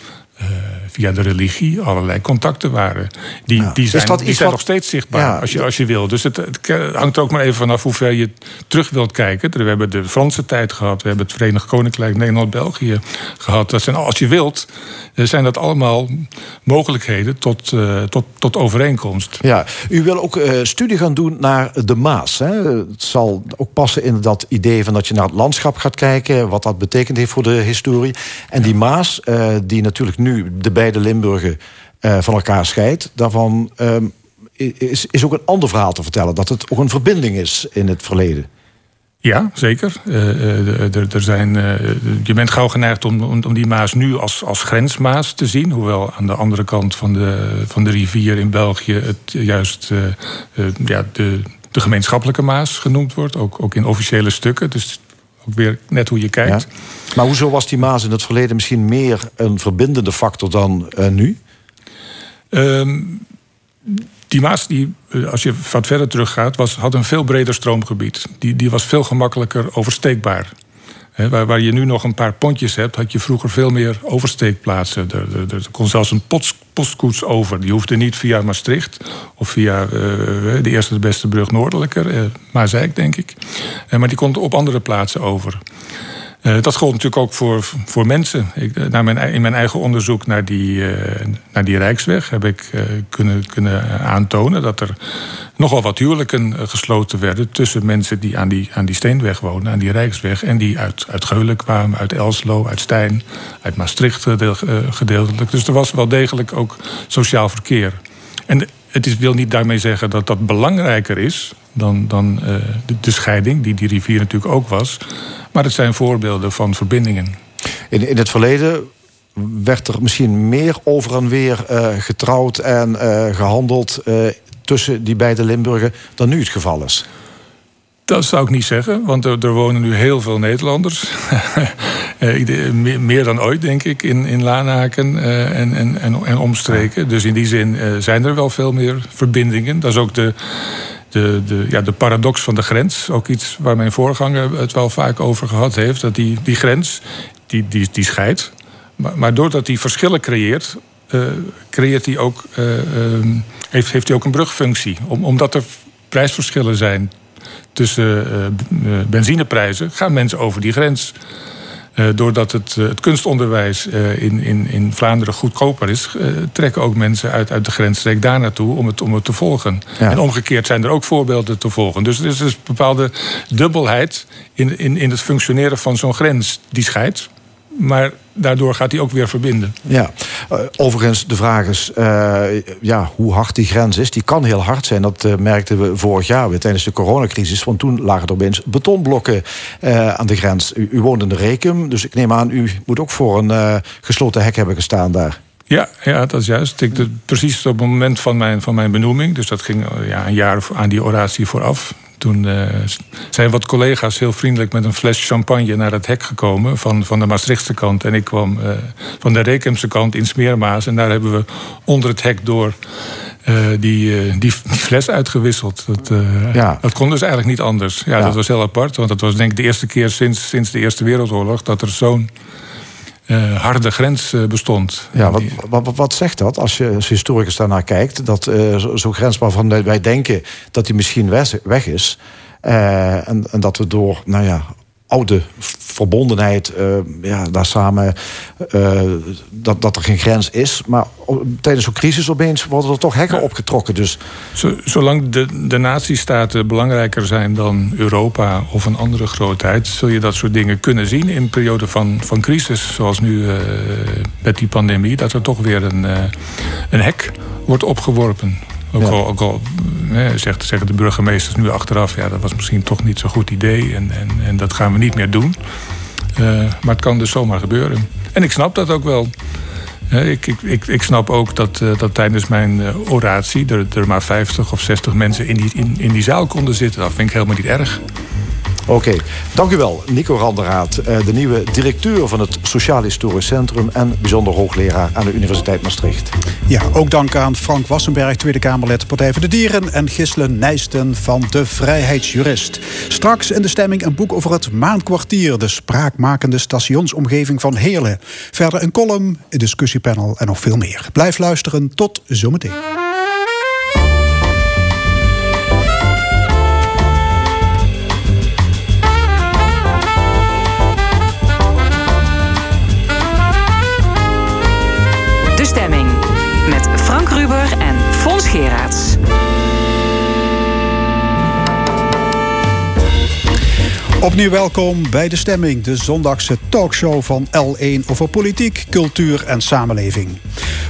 via de religie allerlei contacten waren. Die, ja. die zijn, die zijn wat... nog steeds zichtbaar ja. als, je, als je wil. Dus het, het, hangt er ook maar even vanaf hoe ver je terug wilt kijken. We hebben de Franse tijd gehad. We hebben het Verenigd Koninkrijk, Nederland, België gehad. Dat zijn, als je wilt, zijn dat allemaal mogelijkheden tot, uh, tot, tot overeenkomst.
Ja, u wil ook uh, studie gaan doen naar de Maas. Hè? Het zal ook passen in dat idee van dat je naar het landschap gaat kijken. Wat dat betekend heeft voor de historie. En die Maas, uh, die natuurlijk nu de beide Limburgen van elkaar scheidt. Daarvan um, is, is ook een ander verhaal te vertellen. Dat het ook een verbinding is in het verleden.
Ja, zeker. Uh, er zijn, uh, je bent gauw geneigd om, om, die Maas nu als, als grensmaas te zien. Hoewel aan de andere kant van de, van de rivier in België het juist ja, de, de gemeenschappelijke Maas genoemd wordt. Ook, ook in officiële stukken. Dus weer net hoe je kijkt.
Ja. Maar hoezo was die Maas in het verleden misschien meer een verbindende factor dan nu?
Um, die Maas, die, eh, als je wat verder teruggaat, was, had een veel breder stroomgebied. Die, die was veel gemakkelijker oversteekbaar. He, waar, waar, je nu nog een paar pontjes hebt, had je vroeger veel meer oversteekplaatsen. Er, er, er kon zelfs een post, postkoets over. Die hoefde niet via Maastricht of via uh, de eerste de beste brug noordelijker, uh, denk ik. Maar die kon op andere plaatsen over. Uh, dat gold natuurlijk ook voor, voor mensen. Ik, naar mijn, in mijn eigen onderzoek naar die, uh, naar die Rijksweg heb ik kunnen, kunnen aantonen dat er nogal wat huwelijken gesloten werden tussen mensen die aan die, aan die Steenweg wonen, aan die Rijksweg, en die uit, uit Geulen kwamen, uit Elslo, uit Stijn, uit Maastricht gedeeltelijk. Dus er was wel degelijk ook sociaal verkeer. En het is, wil niet daarmee zeggen dat dat belangrijker is dan, dan de, de scheiding, die die rivier natuurlijk ook was. Maar het zijn voorbeelden van verbindingen.
In, in het verleden werd er misschien meer over en weer uh, getrouwd en uh, gehandeld tussen die beide Limburgen dan nu het geval is.
Dat zou ik niet zeggen, want er, wonen nu heel veel Nederlanders. meer, meer, dan ooit, denk ik, in, in Laanaken en, en, en, en, omstreken. Dus in die zin zijn er wel veel meer verbindingen. Dat is ook de, de, de, ja, de paradox van de grens. Ook iets waar mijn voorganger het wel vaak over gehad heeft. Dat die, die grens, die, die, die scheidt. Maar, maar doordat hij verschillen creëert, creëert hij ook, uh, heeft, heeft hij ook een brugfunctie. Om, omdat er prijsverschillen zijn tussen benzineprijzen, gaan mensen over die grens. doordat het, het kunstonderwijs in, in, in Vlaanderen goedkoper is, trekken ook mensen uit, uit de grensstreek daar naartoe om het, om het te volgen. Ja. En omgekeerd zijn er ook voorbeelden te volgen. Dus er is dus een bepaalde dubbelheid in, in, in het functioneren van zo'n grens die scheidt. Maar daardoor gaat hij ook weer verbinden.
Ja, uh, overigens, de vraag is uh, ja, hoe hard die grens is. Die kan heel hard zijn. Dat uh, merkten we vorig jaar weer tijdens de coronacrisis. Want toen lagen er opeens betonblokken aan de grens. U, u, woont in de Rekum, dus ik neem aan... u moet ook voor een gesloten hek hebben gestaan daar.
Ja, ja, dat is juist. Ik, precies op het moment van mijn, van mijn benoeming. Dus dat ging ja, een jaar aan die oratie vooraf. Toen uh, zijn wat collega's heel vriendelijk met een fles champagne naar het hek gekomen van, van de Maastrichtse kant. En ik kwam uh, van de Rekemse kant in Smeermaas. En daar hebben we onder het hek door uh, die, die, die, fles uitgewisseld. Dat, ja. dat kon dus eigenlijk niet anders. Ja, ja, dat was heel apart. Want dat was denk ik de eerste keer sinds, sinds de Eerste Wereldoorlog dat er zo'n uh, harde grens uh, bestond.
Ja, wat, wat, wat, zegt dat als je als historicus daarnaar kijkt? Dat uh, zo'n grens waarvan wij denken dat die misschien weg is. en, en dat we door nou ja, oude verbondenheid, uh, ja, daar samen, uh, dat, dat er geen grens is. Maar tijdens zo'n crisis opeens worden er toch hekken ja. opgetrokken. Dus...
Zolang de, de natiestaten belangrijker zijn dan Europa of een andere grootheid, zul je dat soort dingen kunnen zien in perioden van, van crisis, zoals nu uh, met die pandemie, dat er toch weer een, een hek wordt opgeworpen. Ook, ja. al, ook al hè, zegt, zeggen de burgemeesters nu achteraf... ja, dat was misschien toch niet zo'n goed idee en, en, en dat gaan we niet meer doen. Uh, maar het kan dus zomaar gebeuren. En ik snap dat ook wel. Ik, ik, ik, ik, snap ook dat, uh, dat tijdens mijn oratie... Er, er maar 50 of 60 mensen in die, in, in die zaal konden zitten. Dat vind ik helemaal niet erg.
Oké, dank u wel, Nico Randeraad, de nieuwe directeur van het Sociaal Historisch Centrum en bijzonder hoogleraar aan de Universiteit Maastricht.
Ja, ook dank aan Frank Wassenberg, Tweede Kamerlid Partij voor de Dieren en Gisle Nijsten van de Vrijheidsjurist. Straks in de stemming een boek over het Maankwartier, de spraakmakende stationsomgeving van Heerlen. Verder een column, een discussiepanel en nog veel meer. Blijf luisteren, tot zometeen.
Fons
Opnieuw welkom bij De Stemming, de zondagse talkshow van L1 over politiek, cultuur en samenleving.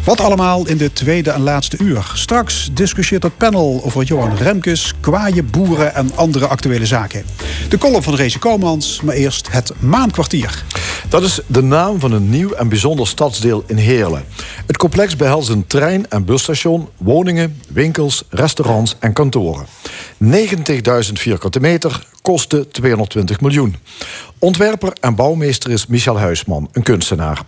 Wat allemaal in de tweede en laatste uur. Straks discussieert het panel over Johan Remkes, kwaaie boeren en andere actuele zaken. De column van Reze Komans, maar eerst het Maankwartier.
Dat is de naam van een nieuw en bijzonder stadsdeel in Heerlen. Het complex behelst een trein- en busstation, woningen, winkels, restaurants en kantoren. 90.000 vierkante meter, kostte 220 miljoen. Ontwerper en bouwmeester is Michel Huisman, een kunstenaar.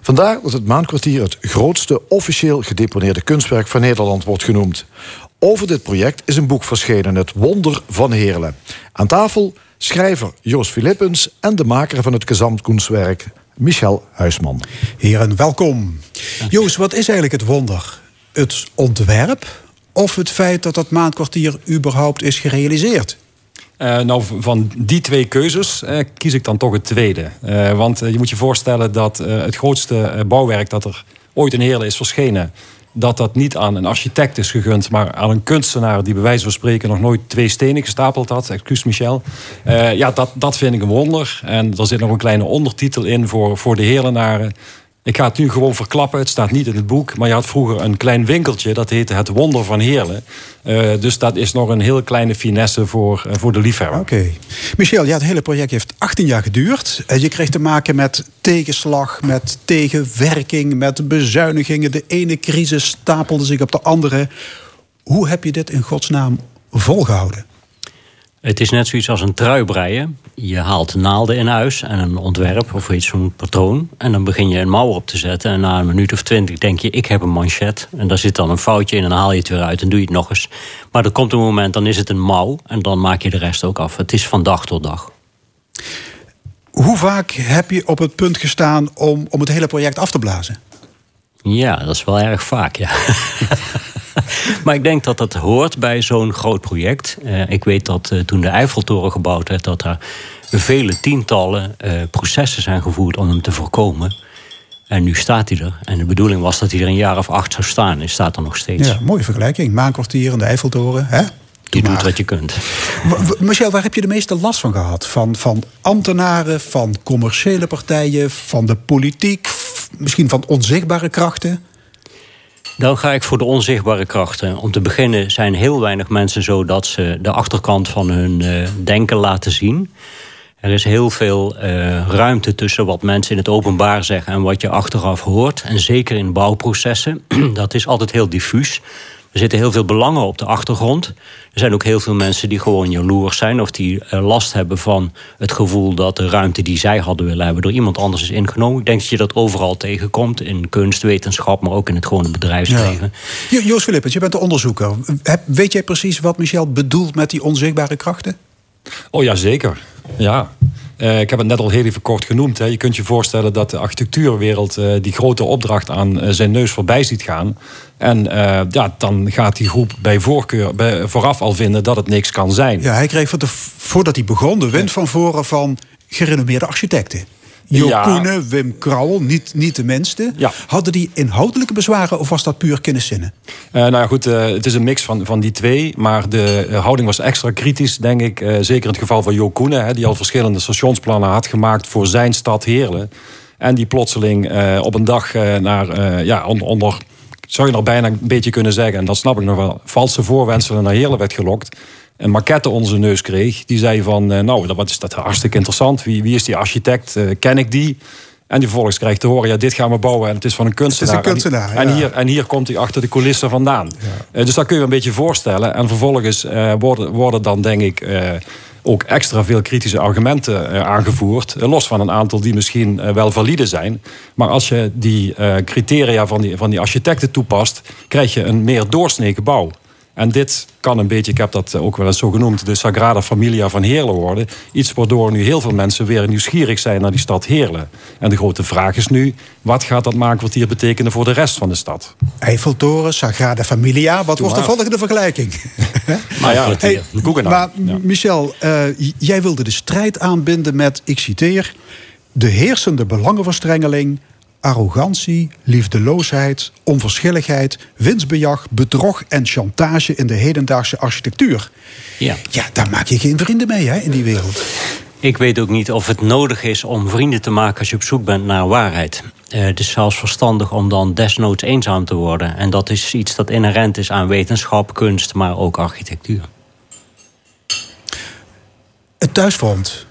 Vandaar dat het Maankwartier het grootste officieel gedeponeerde kunstwerk van Nederland wordt genoemd. Over dit project is een boek verschenen, Het Wonder van Heerlen. Aan tafel schrijver Joost Philippens en de maker van het gezamtkunstwerk Michel Huisman.
Heren, welkom. Joost, wat is eigenlijk het wonder? Het ontwerp of het feit dat dat maandkwartier überhaupt is gerealiseerd?
Uh, nou, van die twee keuzes uh, kies ik dan toch het tweede. Uh, want je moet je voorstellen dat het grootste bouwwerk dat er ooit in Heerlen is verschenen dat dat niet aan een architect is gegund, maar aan een kunstenaar die bij wijze van spreken nog nooit twee stenen gestapeld had. Excuus Michel. ja, dat, dat vind ik een wonder. En er zit nog een kleine ondertitel in voor, voor de Heerlenaren. Ik ga het nu gewoon verklappen. Het staat niet in het boek. Maar je had vroeger een klein winkeltje. Dat heette Het Wonder van Heerlen. Uh, dus dat is nog een heel kleine finesse voor, uh, voor de liefhebber.
Oké. Okay. Michel, ja, het hele project heeft 18 jaar geduurd. Uh, je kreeg te maken met tegenslag, met tegenwerking, met bezuinigingen. De ene crisis stapelde zich op de andere. Hoe heb je dit in godsnaam volgehouden?
Het is net zoiets als een trui breien. Je haalt naalden in huis en een ontwerp of iets zo'n patroon. En dan begin je een mouw op te zetten. En na een minuut of twintig denk je, ik heb een manchet. En daar zit dan een foutje in en dan haal je het weer uit en doe je het nog eens. Maar er komt een moment, dan is het een mouw. En dan maak je de rest ook af. Het is van dag tot dag.
Hoe vaak heb je op het punt gestaan om, om het hele project af te blazen?
Ja, dat is wel erg vaak, ja. maar ik denk dat dat hoort bij zo'n groot project. Uh, ik weet dat uh, toen de Eiffeltoren gebouwd werd, dat er vele tientallen uh, processen zijn gevoerd om hem te voorkomen. En nu staat hij er. En de bedoeling was dat hij er een jaar of acht zou staan. Hij staat er nog steeds.
Ja, mooie vergelijking. Maankwartier en de Eiffeltoren. Hè?
Je doet wat je kunt.
Michel, waar heb je de meeste last van gehad? Van, van ambtenaren, van commerciële partijen, van de politiek, misschien van onzichtbare krachten?
Dan ga ik voor de onzichtbare krachten. Om te beginnen zijn heel weinig mensen zo dat ze de achterkant van hun uh, denken laten zien. Er is heel veel uh, ruimte tussen wat mensen in het openbaar zeggen en wat je achteraf hoort. En zeker in bouwprocessen. dat is altijd heel diffuus. Er zitten heel veel belangen op de achtergrond. Er zijn ook heel veel mensen die gewoon jaloers zijn... of die uh, last hebben van het gevoel dat de ruimte die zij hadden willen hebben... door iemand anders is ingenomen. Ik denk dat je dat overal tegenkomt. In kunst, wetenschap, maar ook in het gewone bedrijfsleven.
Ja. Joost Philippens, je bent de onderzoeker. Weet jij precies wat Michel bedoelt met die onzichtbare krachten?
Oh ja, zeker. Ja. Uh, ik heb het net al heel even kort genoemd. Hè. Je kunt je voorstellen dat de architectuurwereld uh, die grote opdracht aan uh, zijn neus voorbij ziet gaan. En ja, dan gaat die groep bij voorkeur bij, vooraf al vinden dat het niks kan zijn.
Ja, hij kreeg voordat hij begon de wind van voren van gerenommeerde architecten. Jo ja. Wim Krauwel, niet, niet de minste.
Ja.
Hadden die inhoudelijke bezwaren of was dat puur kenniszinnen?
Uh, nou ja, goed, uh, het is een mix van, van die twee. Maar de uh, houding was extra kritisch, denk ik. zeker in het geval van Jo hè, die al verschillende stationsplannen had gemaakt voor zijn stad Heerlen. En die plotseling op een dag naar, ja, onder, onder, zou je nog bijna een beetje kunnen zeggen, en dat snap ik nog wel, valse voorwenselen naar Heerlen werd gelokt een maquette onze neus kreeg. Die zei van, uh, nou, wat is dat hartstikke interessant. Wie, wie is die architect? Uh, ken ik die? En die vervolgens krijgt te horen, ja, dit gaan we bouwen en het is van een kunstenaar.
Het is een kunstenaar,
en, hier, en hier komt hij achter de coulissen vandaan. Ja. Uh, dus dat kun je een beetje voorstellen. En vervolgens worden, worden dan, denk ik, ook extra veel kritische argumenten aangevoerd. los van een aantal die misschien wel valide zijn. Maar als je die criteria van die, van die architecten toepast, krijg je een meer doorsnee gebouw. En dit kan een beetje, ik heb dat ook wel eens zo genoemd, de Sagrada Familia van Heerlen worden. Iets waardoor nu heel veel mensen weer nieuwsgierig zijn naar die stad Heerlen. En de grote vraag is nu, wat gaat dat maankwartier betekenen voor de rest van de stad?
Eiffeltoren, Sagrada Familia, wat wordt de volgende vergelijking?
maar ja, hey,
maar Michel, uh, jij wilde de strijd aanbinden met, ik citeer, de heersende belangenverstrengeling arrogantie, liefdeloosheid, onverschilligheid, winstbejag, bedrog en chantage in de hedendaagse architectuur.
Ja,
ja daar maak je geen vrienden mee hè, in die wereld.
Ik weet ook niet of het nodig is om vrienden te maken als je op zoek bent naar waarheid. Uh, het is zelfs verstandig om dan desnoods eenzaam te worden. En dat is iets dat inherent is aan wetenschap, kunst, maar ook architectuur.
Het thuisfront.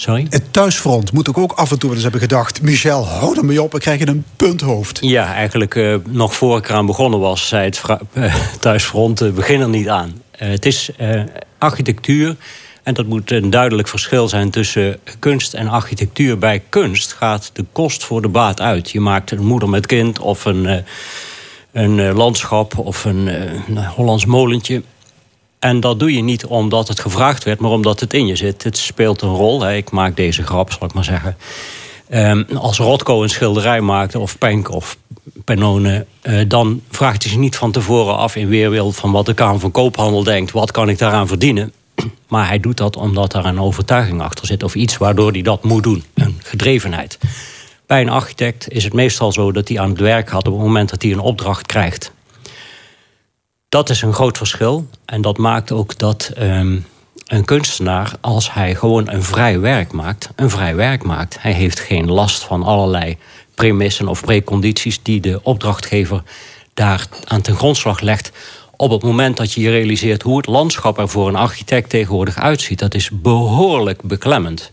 Sorry?
Het thuisfront moet ik ook af en toe eens hebben gedacht... Michel, hou er mee op, we krijgen een punthoofd.
Ja, eigenlijk uh, nog voor ik eraan begonnen was... zei het uh, thuisfront, uh, begin er niet aan. het is architectuur... En dat moet een duidelijk verschil zijn tussen kunst en architectuur. Bij kunst gaat de kost voor de baat uit. Je maakt een moeder met kind of een, een landschap of een, een Hollands molentje. En dat doe je niet omdat het gevraagd werd, maar omdat het in je zit. Het speelt een rol. Ik maak deze grap, zal ik maar zeggen. Um, als Rotko een schilderij maakte, of Penk of Pennone... Uh, dan vraagt hij zich niet van tevoren af in weerwil van wat de Kamer van Koophandel denkt... wat kan ik daaraan verdienen? Maar hij doet dat omdat er een overtuiging achter zit... of iets waardoor hij dat moet doen, een gedrevenheid. Bij een architect is het meestal zo dat hij aan het werk gaat... op het moment dat hij een opdracht krijgt. Dat is een groot verschil. En dat maakt ook dat um, een kunstenaar, als hij gewoon een vrij werk maakt, een vrij werk maakt. Hij heeft geen last van allerlei premissen of precondities die de opdrachtgever daar aan ten grondslag legt. Op het moment dat je je realiseert hoe het landschap er voor een architect tegenwoordig uitziet, dat is behoorlijk beklemmend.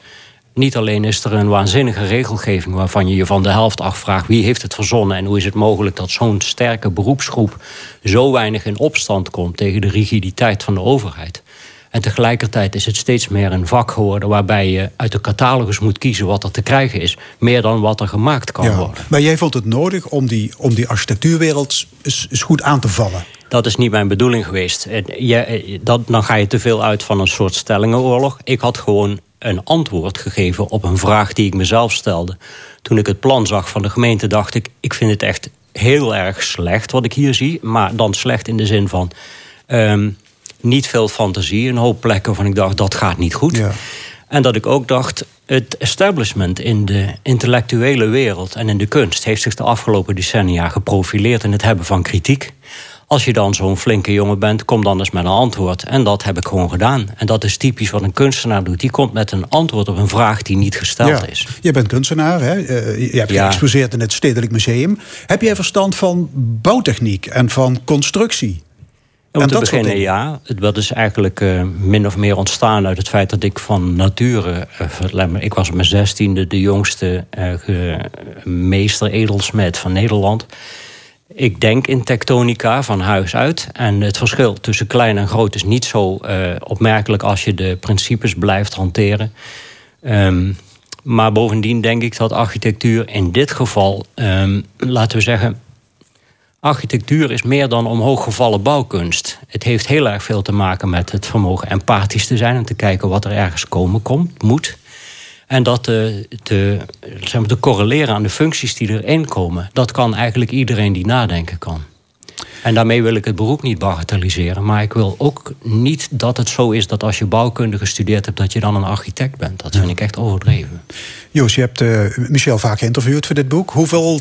Niet alleen is er een waanzinnige regelgeving waarvan je je van de helft afvraagt wie heeft het verzonnen en hoe is het mogelijk dat zo'n sterke beroepsgroep zo weinig in opstand komt tegen de rigiditeit van de overheid. En tegelijkertijd is het steeds meer een vak geworden waarbij je uit de catalogus moet kiezen wat er te krijgen is, meer dan wat er gemaakt kan
Ja.
worden.
Maar jij vond het nodig om die, om die architectuurwereld eens, goed aan te vallen.
Dat is niet mijn bedoeling geweest. En je, eh, dat, dan ga je te veel uit van een soort stellingenoorlog. Ik had gewoon een antwoord gegeven op een vraag die ik mezelf stelde. Toen ik het plan zag van de gemeente, dacht ik: ik vind het echt heel erg slecht wat ik hier zie. Maar dan slecht in de zin van ehm, niet veel fantasie. Een hoop plekken waarvan ik dacht dat gaat niet goed.
Ja.
En dat ik ook dacht, het establishment in de intellectuele wereld en in de kunst heeft zich de afgelopen decennia geprofileerd in het hebben van kritiek. Als je dan zo'n flinke jongen bent, kom dan eens met een antwoord. En dat heb ik gewoon gedaan. En dat is typisch wat een kunstenaar doet. Die komt met een antwoord op een vraag die niet gesteld
Ja.
is.
Je bent kunstenaar, hè? Eh, je hebt
Ja.
geëxposeerd in het Stedelijk Museum. Heb jij verstand van bouwtechniek en van constructie?
Om
En
te
dat
beginnen, ja. Dat is eigenlijk eh, min of meer ontstaan uit het feit dat ik van nature... eh, ik was op mijn zestiende de jongste ge- meester edelsmed van Nederland. Ik denk in tektonica van huis uit. En het verschil tussen klein en groot is niet zo eh, opmerkelijk... als je de principes blijft hanteren. Ehm, maar bovendien denk ik dat architectuur in dit geval... ehm, laten we zeggen Architectuur is meer dan omhooggevallen bouwkunst. Het heeft heel erg veel te maken met het vermogen empathisch te zijn en te kijken wat er ergens komen komt, moet. En dat te, te, zeg maar, te correleren aan de functies die erin komen. Dat kan eigenlijk iedereen die nadenken kan. En daarmee wil ik het beroep niet bagatelliseren. Maar ik wil ook niet dat het zo is dat als je bouwkunde gestudeerd hebt... dat je dan een architect bent. Dat vind ik echt overdreven.
Joost, je hebt eh, Michel vaak geïnterviewd voor dit boek. Hoeveel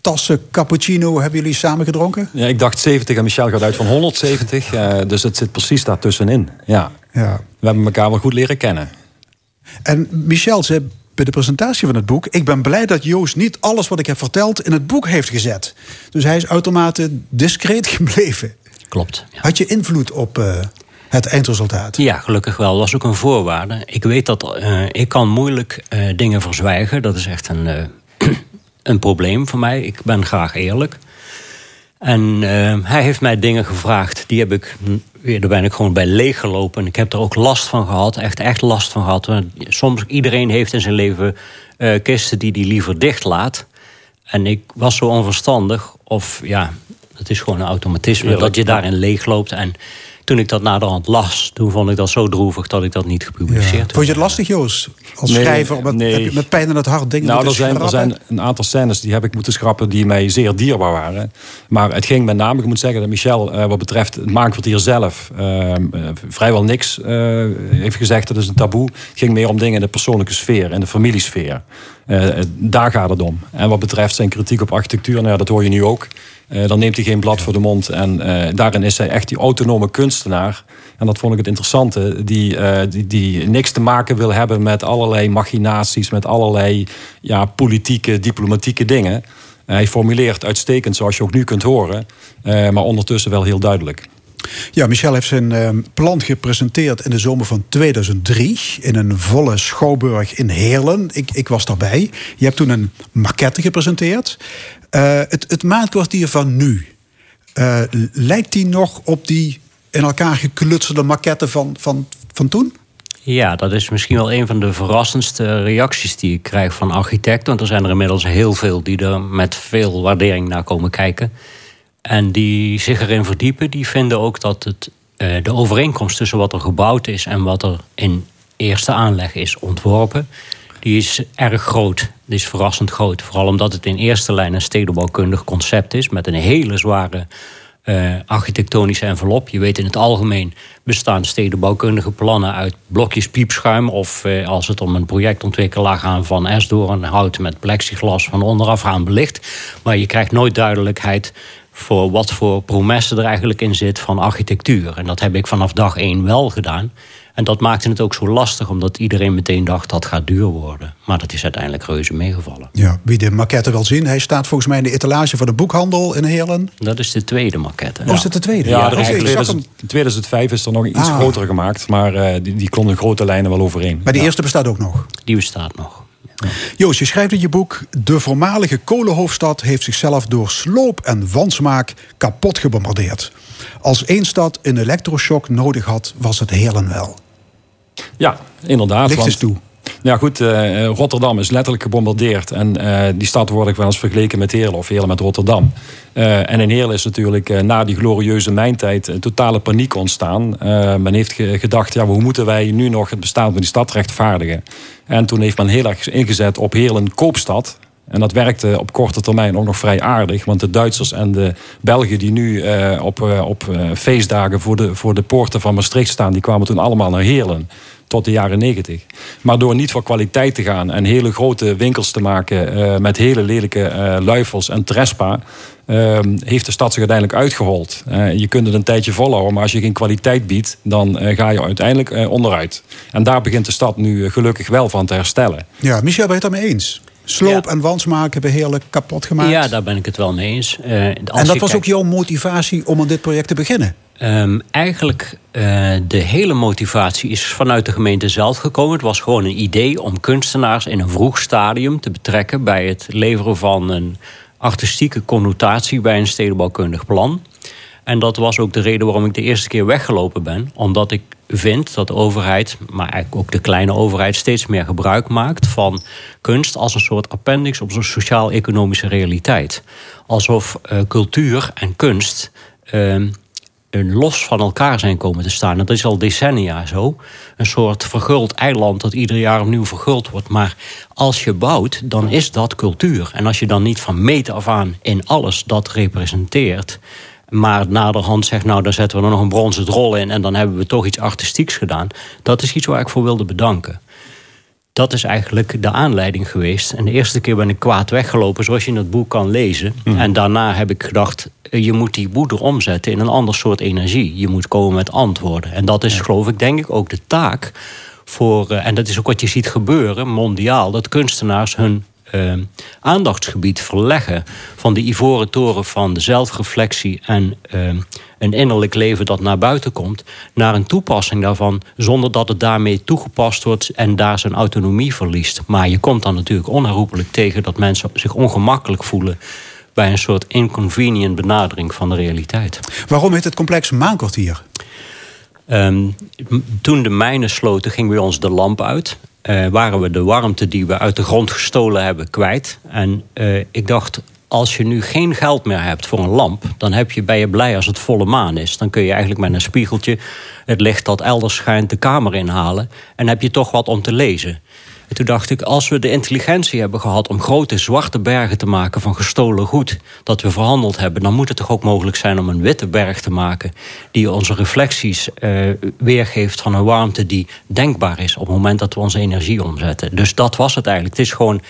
tassen cappuccino hebben jullie samen gedronken?
Ja, ik dacht 70 en Michel gaat uit van 170. eh, dus het zit precies daartussenin. Ja.
Ja.
We hebben elkaar wel goed leren kennen.
En Michel zei bij de presentatie van het boek... ik ben blij dat Joost niet alles wat ik heb verteld in het boek heeft gezet. Dus hij is uitermate discreet gebleven.
Klopt. Ja.
Had je invloed op eh, het eindresultaat?
Ja, gelukkig wel. Dat was ook een voorwaarde. Ik weet dat eh, ik kan moeilijk eh, dingen verzwijgen. Dat is echt een, een probleem voor mij. Ik ben graag eerlijk. En eh, hij heeft mij dingen gevraagd. Die heb ik, weer, daar ben ik gewoon bij leeggelopen. En ik heb er ook last van gehad. Echt, echt last van gehad. Want soms, iedereen heeft in zijn leven eh, kisten die hij liever dicht laat. En ik was zo onverstandig. Of ja, het is gewoon een automatisme. Dat je daarin leegloopt. En toen ik dat naderhand las, toen vond ik dat zo droevig dat ik dat niet gepubliceerd
Ja.
heb.
Vond je het lastig, Joost? Als
Nee,
schrijver, met,
nee.
heb je met pijn in het hart dingen
Nou, er zijn, er
schrappen?
zijn een aantal scènes die heb ik moeten schrappen die mij zeer dierbaar waren. Maar het ging met name, ik moet zeggen dat Michel, eh, wat betreft het maankwartier zelf, eh, vrijwel niks eh, heeft gezegd. Dat is een taboe. Het ging meer om dingen in de persoonlijke sfeer, in de familiesfeer. Daar gaat het om. En wat betreft zijn kritiek op architectuur, nou ja, dat hoor je nu ook. Eh, dan neemt hij geen blad voor de mond. En eh, daarin is hij echt die autonome kunstenaar. En dat vond ik het interessante. Die, eh, die, die niks te maken wil hebben met allerlei machinaties. Met allerlei ja, politieke, diplomatieke dingen. hij formuleert uitstekend, zoals je ook nu kunt horen. maar ondertussen wel heel duidelijk.
Ja, Michel heeft zijn plan gepresenteerd in de zomer van 2003 in een volle schouwburg in Heerlen. Ik, ik was daarbij. Je hebt toen een maquette gepresenteerd. Eh, het, het maandkwartier van nu, eh, lijkt die nog op die in elkaar geklutselde maquette van, van, van toen?
Ja, dat is misschien wel een van de verrassendste reacties die ik krijg van architecten. Want er zijn er inmiddels heel veel die er met veel waardering naar komen kijken. En die zich erin verdiepen, die vinden ook dat het, eh, de overeenkomst tussen wat er gebouwd is en wat er in eerste aanleg is ontworpen, die is erg groot. Die is verrassend groot. Vooral omdat het in eerste lijn een stedenbouwkundig concept is met een hele zware eh, architectonische envelop. Je weet in het algemeen bestaan stedenbouwkundige plannen uit blokjes piepschuim. Of eh, als het om een projectontwikkelaar gaat van esdoorn hout met plexiglas van onderaf aan belicht. Maar je krijgt nooit duidelijkheid voor wat voor promesse er eigenlijk in zit van architectuur. En dat heb ik vanaf dag één wel gedaan. En dat maakte het ook zo lastig, omdat iedereen meteen dacht dat gaat duur worden. Maar dat is uiteindelijk reuze meegevallen.
Ja, wie de maquette wil zien, hij staat volgens mij in de etalage van de boekhandel in Heerlen.
Dat is de tweede maquette.
Oh, is dat de tweede?
Ja,
Ja,
er is in
ik zag
2000 in 2005 is er nog iets
Ah.
grotere gemaakt. Maar eh, die, die klonden grote lijnen wel overeen.
Maar de eerste bestaat ook nog.
Die bestaat nog.
Joost, je schrijft in je boek... de voormalige kolenhoofdstad heeft zichzelf door sloop en wansmaak kapot gebombardeerd. Als één stad een elektroshock nodig had, was het Heerlen wel.
Ja, inderdaad.
Licht eens toe.
Ja goed, eh, Rotterdam is letterlijk gebombardeerd. En eh, die stad wordt ook wel eens vergeleken met Heerlen of Heerlen met Rotterdam. Eh, en in Heerlen is natuurlijk eh, na die glorieuze mijntijd een totale paniek ontstaan. Eh, men heeft ge- gedacht, ja, hoe moeten wij nu nog het bestaan van die stad rechtvaardigen? En toen heeft men heel erg ingezet op Heerlen koopstad. En dat werkte op korte termijn ook nog vrij aardig. Want de Duitsers en de Belgen die nu eh, op, eh, op eh, feestdagen voor de, voor de poorten van Maastricht staan... die kwamen toen allemaal naar Heerlen tot de jaren negentig. Maar door niet voor kwaliteit te gaan en hele grote winkels te maken... met hele lelijke luifels en trespa... eh, heeft de stad zich uiteindelijk uitgehold. Eh, je kunt het een tijdje volhouden, maar als je geen kwaliteit biedt... dan ga je uiteindelijk onderuit. En daar begint de stad nu gelukkig wel van te herstellen.
Ja, Michel, ben je het daarmee eens? Sloop
Ja.
en wansmaak hebben Heerlen kapot gemaakt.
Ja, daar ben ik het wel mee eens. Eh,
en dat was
kijkt-
ook jouw motivatie om aan dit project te beginnen?
Ehm, eigenlijk, eh, de hele motivatie is vanuit de gemeente zelf gekomen. Het was gewoon een idee om kunstenaars in een vroeg stadium te betrekken bij het leveren van een artistieke connotatie bij een stedenbouwkundig plan. En dat was ook de reden waarom ik de eerste keer weggelopen ben. Omdat ik vind dat de overheid, maar eigenlijk ook de kleine overheid, steeds meer gebruik maakt van kunst als een soort appendix op zo'n sociaal-economische realiteit. Alsof eh, cultuur en kunst. een los van elkaar zijn komen te staan. Dat is al decennia zo. Een soort verguld eiland dat ieder jaar opnieuw verguld wordt. Maar als je bouwt, dan is dat cultuur. En als je dan niet van meet af aan in alles dat representeert... maar naderhand zegt, nou, dan zetten we er nog een bronzen drol in... en dan hebben we toch iets artistieks gedaan. Dat is iets waar ik voor wilde bedanken. Dat is eigenlijk de aanleiding geweest. En de eerste keer ben ik kwaad weggelopen, zoals je in het boek kan lezen. En daarna heb ik gedacht, eh, je moet die woede omzetten in een ander soort energie. Je moet komen met antwoorden. En dat is, geloof ik, denk ik ook de taak voor... eh, en dat is ook wat je ziet gebeuren, mondiaal... dat kunstenaars hun eh, aandachtsgebied verleggen... van de ivoren toren van de zelfreflectie... en eh, een innerlijk leven dat naar buiten komt... naar een toepassing daarvan... zonder dat het daarmee toegepast wordt... en daar zijn autonomie verliest. Maar je komt dan natuurlijk onherroepelijk tegen... dat mensen zich ongemakkelijk voelen... bij een soort inconvenient benadering van de realiteit.
Waarom heet het complex Maankwartier?
Ehm, m- toen de mijnen sloten, ging bij ons de lamp uit. Eh, waren we de warmte die we uit de grond gestolen hebben kwijt. En eh, ik dacht, als je nu geen geld meer hebt voor een lamp... dan heb je, ben je blij als het volle maan is. Dan kun je eigenlijk met een spiegeltje het licht dat elders schijnt de kamer inhalen... en heb je toch wat om te lezen. En toen dacht ik, als we de intelligentie hebben gehad... om grote zwarte bergen te maken van gestolen goed... dat we verhandeld hebben... dan moet het toch ook mogelijk zijn om een witte berg te maken... die onze reflecties eh, weergeeft van een warmte die denkbaar is... op het moment dat we onze energie omzetten. Dus dat was het eigenlijk. Het is gewoon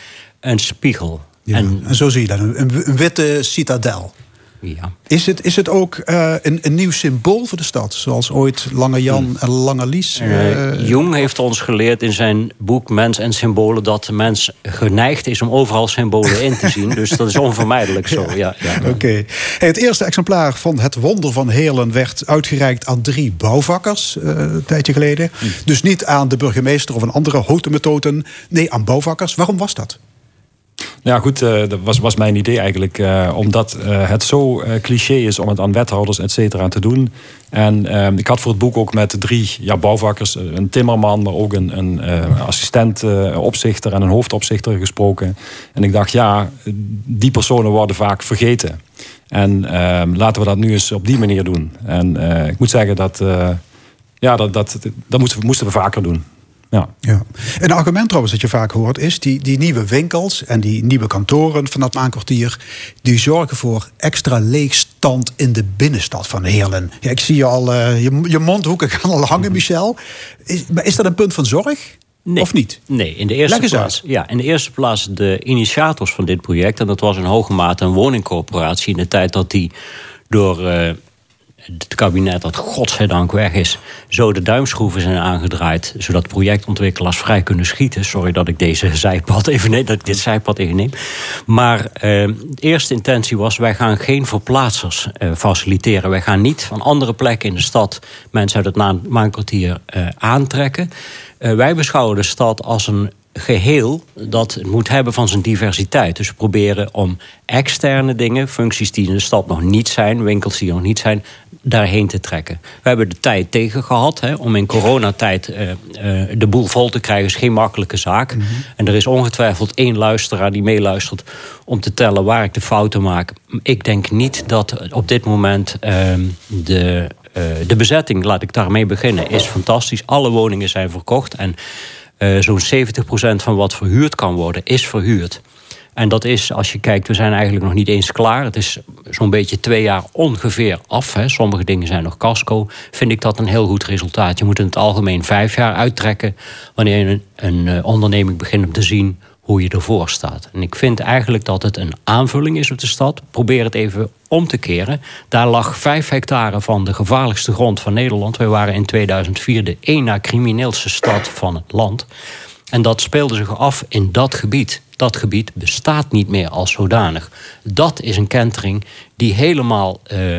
een spiegel.
Ja.
En
En zo zie je dat, een, een witte citadel.
Ja.
Is het, is het ook eh, een, een nieuw symbool voor de stad? Zoals ooit Lange Jan en Lange Lies?
Eh, Jung heeft ons geleerd in zijn boek Mens en Symbolen... dat de mens geneigd is om overal symbolen in te zien. Dus dat is onvermijdelijk zo. Ja, ja.
Oké. Hey, het eerste exemplaar van Het Wonder van Heerlen werd uitgereikt aan drie bouwvakkers eh, een tijdje geleden. Dus niet aan de burgemeester of een andere hotemetoten. Nee, aan bouwvakkers. Waarom was dat?
Ja, goed, eh, dat was, was mijn idee eigenlijk. eh, omdat eh, het zo cliché is om het aan wethouders, et cetera, te doen. En eh, ik had voor het boek ook met drie ja, bouwvakkers, een timmerman, maar ook een, een assistent opzichter en een hoofdopzichter gesproken. En ik dacht, ja, die personen worden vaak vergeten. En eh, laten we dat nu eens op die manier doen. En ik moet zeggen dat, ja, dat, dat, dat moesten, moesten we vaker doen. Ja.
Ja. Een argument trouwens dat je vaak hoort is... die, die nieuwe winkels en die nieuwe kantoren van dat maankwartier... die zorgen voor extra leegstand in de binnenstad van Heerlen. Ja, ik zie je al, eh, je, je mondhoeken gaan al hangen, Michel. Is, maar is dat een punt van zorg?
Nee.
Of niet?
Nee, in de eerste plaats. Ja, in de eerste plaats de initiators van dit project. En dat was in hoge mate een woningcorporatie. In de tijd dat die door eh, het kabinet, dat godzijdank weg is, zo de duimschroeven zijn aangedraaid. Zodat projectontwikkelaars vrij kunnen schieten. Sorry dat ik deze zijpad even neem, dat ik dit zijpad even neem. Maar eh, de eerste intentie was: wij gaan geen verplaatsers eh, faciliteren. Wij gaan niet van andere plekken in de stad mensen uit het maan- maankwartier eh, aantrekken. Eh, wij beschouwen de stad als een geheel dat moet hebben van zijn diversiteit. Dus we proberen om externe dingen, functies die in de stad nog niet zijn, winkels die nog niet zijn, daarheen te trekken. We hebben de tijd tegen gehad hè, om in coronatijd eh, eh, de boel vol te krijgen, is geen makkelijke zaak. En er is ongetwijfeld één luisteraar die meeluistert om te tellen waar ik de fouten maak. Ik denk niet dat op dit moment ehm, de, eh, de bezetting, laat ik daarmee beginnen, is fantastisch. Alle woningen zijn verkocht en zo'n 70% van wat verhuurd kan worden, is verhuurd. En dat is, als je kijkt, we zijn eigenlijk nog niet eens klaar. Het is zo'n beetje twee jaar ongeveer af. Hè. Sommige dingen zijn nog casco. Vind ik dat een heel goed resultaat. Je moet in het algemeen vijf jaar uittrekken... wanneer een, een eh, onderneming begint om te zien hoe je ervoor staat. En ik vind eigenlijk dat het een aanvulling is op de stad. Probeer het even om te keren. Daar lag vijf hectare van de gevaarlijkste grond van Nederland. Wij waren in 2004 de één na crimineelste stad van het land. En dat speelde zich af in dat gebied. Dat gebied bestaat niet meer als zodanig. Dat is een kentering die helemaal eh,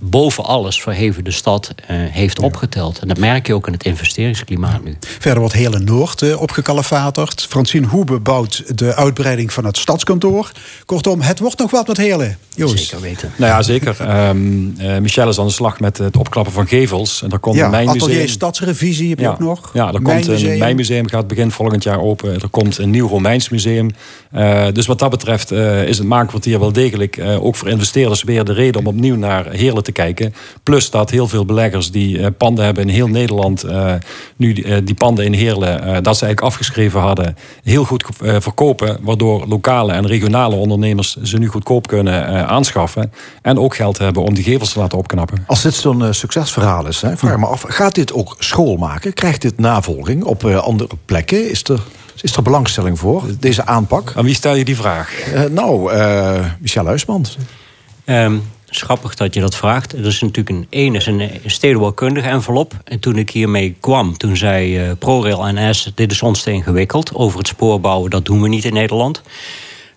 boven alles verheven de stad eh, heeft opgeteld. En dat merk je ook in het investeringsklimaat nu.
Verder wordt hele Noord eh, opgekalefaterd. Francine Hoebe bouwt de uitbreiding van het stadskantoor. Kortom, het wordt nog wat met Heerlen. Joost.
Zeker weten.
Nou ja, zeker. Ehm, eh, Michel is aan de slag met het opklappen van gevels. En daar komt
Ja,
een mijnmuseum.
atelier Stadsrevisie heb je
ja.
ook nog.
Ja, er komt
Mijnmuseum.
een mijnmuseum, gaat begin volgend jaar open. Er komt een nieuw Romeins museum. Eh, dus wat dat betreft eh, is het Maankwartier wel degelijk... eh, ook voor investeerders weer de reden om opnieuw naar Heerlen te kijken. Plus dat heel veel beleggers die eh, panden hebben in heel Nederland... eh, nu die, eh, die panden in Heerlen, eh, dat ze eigenlijk afgeschreven hadden... heel goed eh, verkopen, waardoor lokale en regionale ondernemers... ze nu goedkoop kunnen eh, aanschaffen. En ook geld hebben om die gevels te laten opknappen.
Als dit zo'n succesverhaal is, hè, vraag me af, gaat dit ook school maken? Krijgt dit navolging op eh, andere plekken? Is er, is er belangstelling voor, deze aanpak?
Aan wie stel je die vraag?
Eh, nou, eh, Michel Huisman.
Ehm, is grappig dat je dat vraagt. Er is natuurlijk een één is een, stedenbouwkundige envelop. En toen ik hiermee kwam, toen zei eh, ProRail NS... dit is ons te ingewikkeld. Over het spoor bouwen, dat doen we niet in Nederland.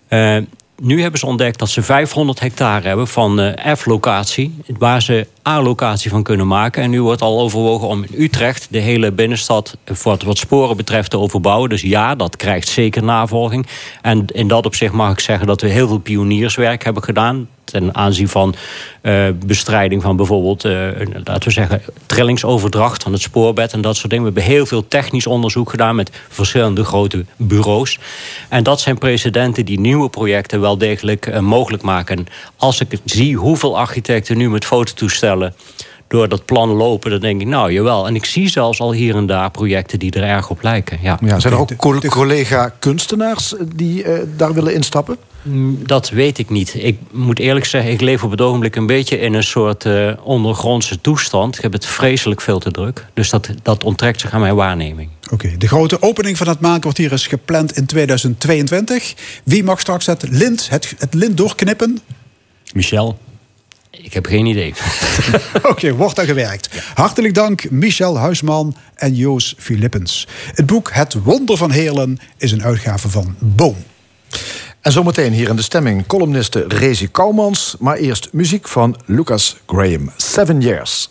Eh, nu hebben ze ontdekt dat ze 500 hectare hebben van eh, F-locatie... waar ze A-locatie van kunnen maken. En nu wordt al overwogen om in Utrecht de hele binnenstad... wat, wat sporen betreft te overbouwen. Dus ja, dat krijgt zeker navolging. En in dat opzicht mag ik zeggen dat we heel veel pionierswerk hebben gedaan ten aanzien van eh, bestrijding van bijvoorbeeld, eh, laten we zeggen, trillingsoverdracht van het spoorbed en dat soort dingen. We hebben heel veel technisch onderzoek gedaan met verschillende grote bureaus. En dat zijn precedenten die nieuwe projecten wel degelijk eh, mogelijk maken. Als ik zie hoeveel architecten nu met fototoestellen door dat plan lopen, dan denk ik, nou jawel. En ik zie zelfs al hier en daar projecten die er erg op lijken. Ja.
Ja, zijn er ook collega-kunstenaars die eh, daar willen instappen?
Mm, Dat weet ik niet. Ik moet eerlijk zeggen, ik leef op het ogenblik een beetje in een soort eh, ondergrondse toestand. Ik heb het vreselijk veel te druk. Dus dat, dat onttrekt zich aan mijn waarneming.
Oké, de grote opening van het maankwartier is gepland in 2022. Wie mag straks het lint, het, het lint doorknippen?
Michel?
Ik heb geen idee.
Oké, wordt aan gewerkt. Hartelijk dank Michel Huisman en Joos Philippens. Het boek Het Wonder van Heerlen is een uitgave van Boom.
En zometeen hier in de stemming columniste Rezi Kouwmans. Maar eerst muziek van Lucas Graham. Seven Years.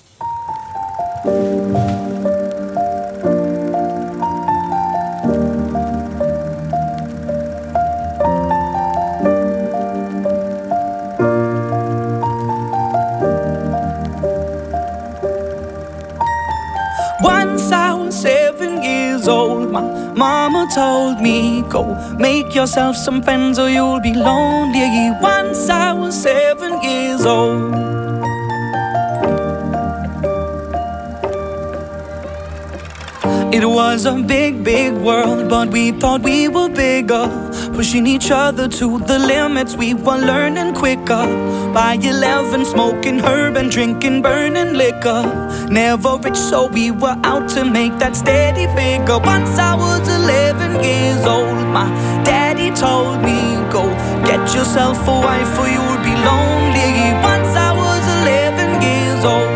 Yourself some friends or you'll be lonely. Once I was seven years old. It was a big, big world, but we thought we were bigger. Pushing each other to the limits, we were learning quicker. By 11, smoking herb and drinking burning liquor. Never rich, so we were out to make that steady figure. Once I was 11 years old, my told me, Go get yourself a wife, or you'll be lonely. Once I was 11 years old.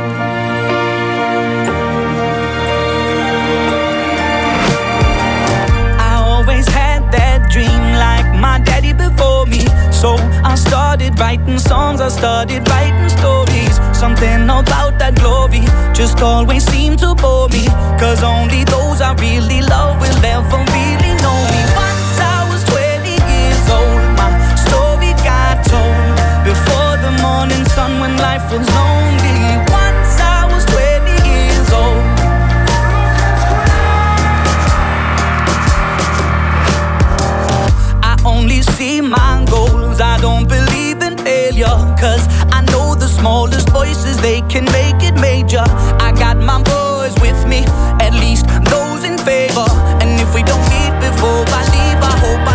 I always had that dream like my daddy before me. So I started writing songs, I started writing stories. Something about that glory just always seemed to bore me. Cause only those I really love will ever really morning sun when life was lonely. Once I was 20 years old. I only see my goals. I don't believe in failure. Cause I know the smallest voices, they can make it major. I got my boys with me, at least those in favor. And if we don't meet before I leave, I hope I'll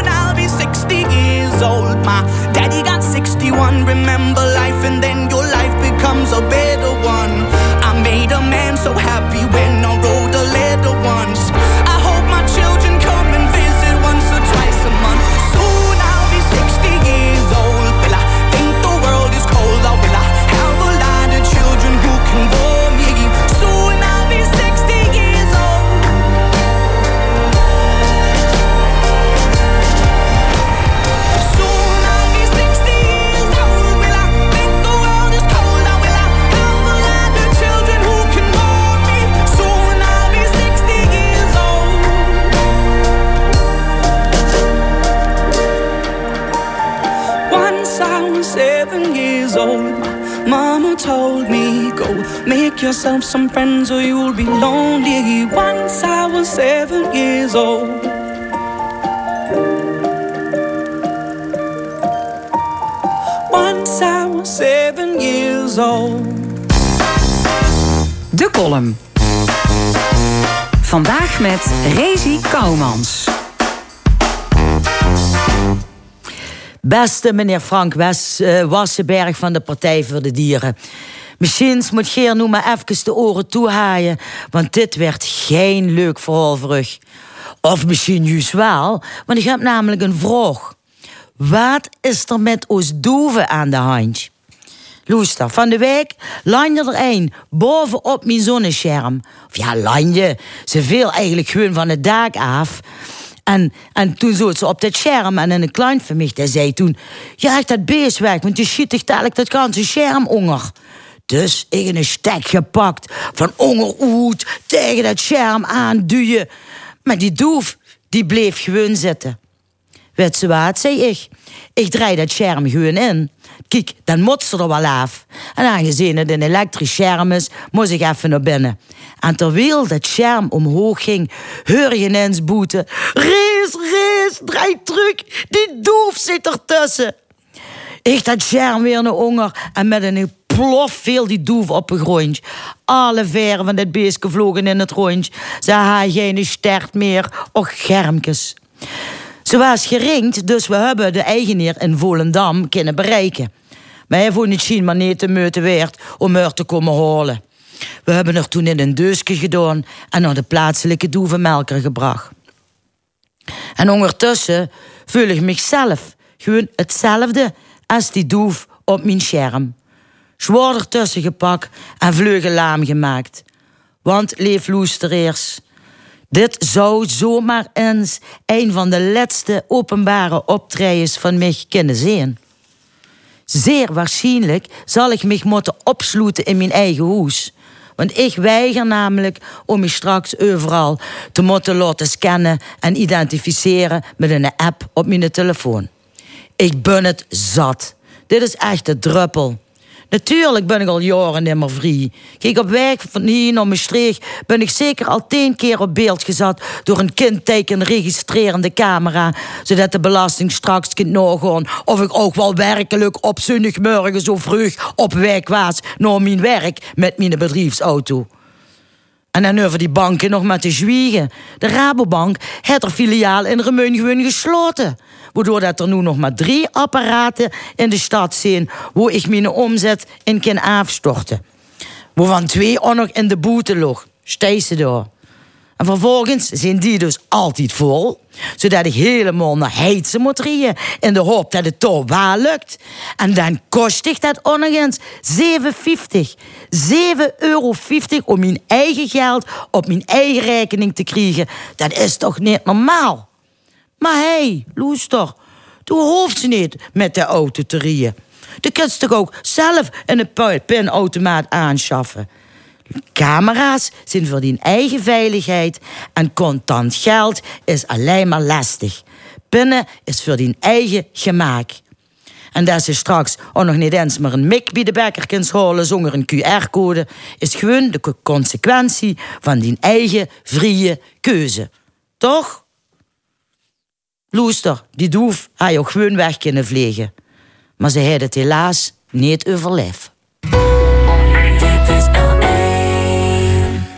My daddy got 61. Remember life, and then your life becomes a better one. I made a man so happy when told me, Go make yourself some friends or you'll be lonely. Once I was seven years old. Once I was seven years old.
De column. Vandaag met Rezi Kouwmans.
Beste meneer Frank eh, Wassenberg van de Partij voor de Dieren. Misschien moet Geer nu maar even de oren toehaaien, want dit werd geen leuk verhaal. Of misschien juist wel, want ik heb namelijk een vraag. Wat is er met ons doeven aan de hand? Luister, van de week landde er een bovenop mijn zonnescherm. Of ja, landje. Ze viel eigenlijk gewoon van het dak af. En, en toen zat ze op dat scherm en een klein van mij zei toen... Ja, dat beest weg, want je schiet toch dadelijk dat ganse scherm onder. Dus ik een stek gepakt van onderoet tegen dat scherm aanduwen. Maar die doef, die bleef gewoon zitten. Weet ze wat, zei ik. Ik draai dat scherm gewoon in. Kijk, dan moet ze er wel af. En aangezien het een elektrisch scherm is, moest ik even naar binnen. En terwijl dat scherm omhoog ging, hoor je ineens boeten. Rees, rees, draai terug, die doef zit ertussen. Ik dat scherm weer naar honger en met een plof viel die doef op een grondje. Alle veren van dit beestje vlogen in het rondje. Ze had geen stert meer, och germkes. Ze was geringd, dus we hebben de eigenaar in Volendam kunnen bereiken. Maar hij vond het zien maar niet te meute werd om haar te komen halen. We hebben er toen in een deusje gedaan en naar de plaatselijke doevenmelker gebracht. En ondertussen voel ik mezelf gewoon hetzelfde als die doef op mijn scherm. Zwaar ertussen gepakt en vleugelaam gemaakt. Want leef loestereers. Dit zou zomaar eens een van de laatste openbare optredens van mij kunnen zijn. Zeer waarschijnlijk zal ik mich moeten opsluiten in mijn eigen huis. Want ik weiger namelijk om me straks overal te moeten laten scannen en identificeren met een app op mijn telefoon. Ik ben het zat. Dit is echt de druppel. Natuurlijk ben ik al jaren niet meer vrij. Kijk, op weg van hier naar Maastricht ben ik zeker al tien keer op beeld gezet door een kindteken registrerende camera, zodat de belasting straks kunt nagaan of ik ook wel werkelijk op zondagmorgen zo vroeg op weg was naar mijn werk met mijn bedrijfsauto. En dan over die banken nog maar te zwiegen. De Rabobank heeft er filiaal in Remeun gewoon gesloten. Waardoor dat er nu nog maar drie apparaten in de stad zijn... waar ik mijn omzet in kan afstorten. Waarvan twee ook nog in de boete lag. Stijse door. En vervolgens zijn die dus altijd vol. Zodat ik helemaal naar Heidse moet rijden. In de hoop dat het toch wel lukt. En dan kost ik dat ook nog eens 7,50. 7,50 euro om mijn eigen geld op mijn eigen rekening te krijgen. Dat is toch niet normaal? Maar hey, Loester, du hoeft niet met de auto te rijden. Je kunt toch ook zelf een pinautomaat aanschaffen. Camera's zijn voor die eigen veiligheid en contant geld is alleen maar lastig. Pinnen is voor die eigen gemaak. En dat ze straks ook nog niet eens maar een mik bij de bekker kunt zonder een QR-code, is gewoon de consequentie van die eigen vrije keuze. Toch? Loester, die doef, je ook gewoon weg kunnen vliegen. Maar ze heeft het helaas niet overleefd.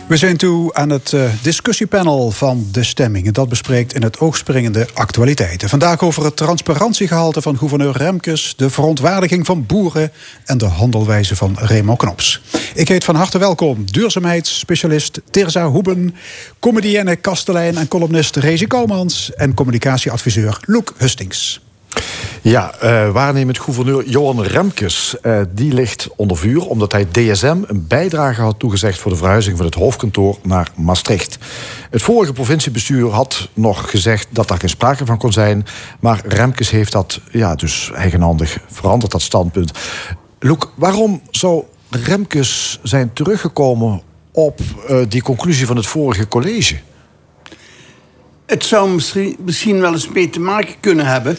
We zijn toe aan het uh, discussiepanel van De Stemming. En dat bespreekt in het oogspringende actualiteiten. Vandaag over het transparantiegehalte van gouverneur Remkes... de verontwaardiging van boeren en de handelwijze van Raymond Knops. Ik heet van harte welkom duurzaamheidsspecialist Terza Hoeben... comedienne, kastelein en columnist Rezi Koumans... en communicatieadviseur Loek Hustings.
Ja, uh, waarnemend gouverneur Johan Remkes uh, die ligt onder vuur omdat hij DSM een bijdrage had toegezegd voor de verhuizing van het hoofdkantoor naar Maastricht. Het vorige provinciebestuur had nog gezegd dat daar geen sprake van kon zijn, maar Remkes heeft dat ja, dus eigenhandig veranderd, dat standpunt. Loek, waarom zou Remkes zijn teruggekomen op uh, die conclusie van het vorige college?
Het zou misschien, misschien wel eens mee te maken kunnen hebben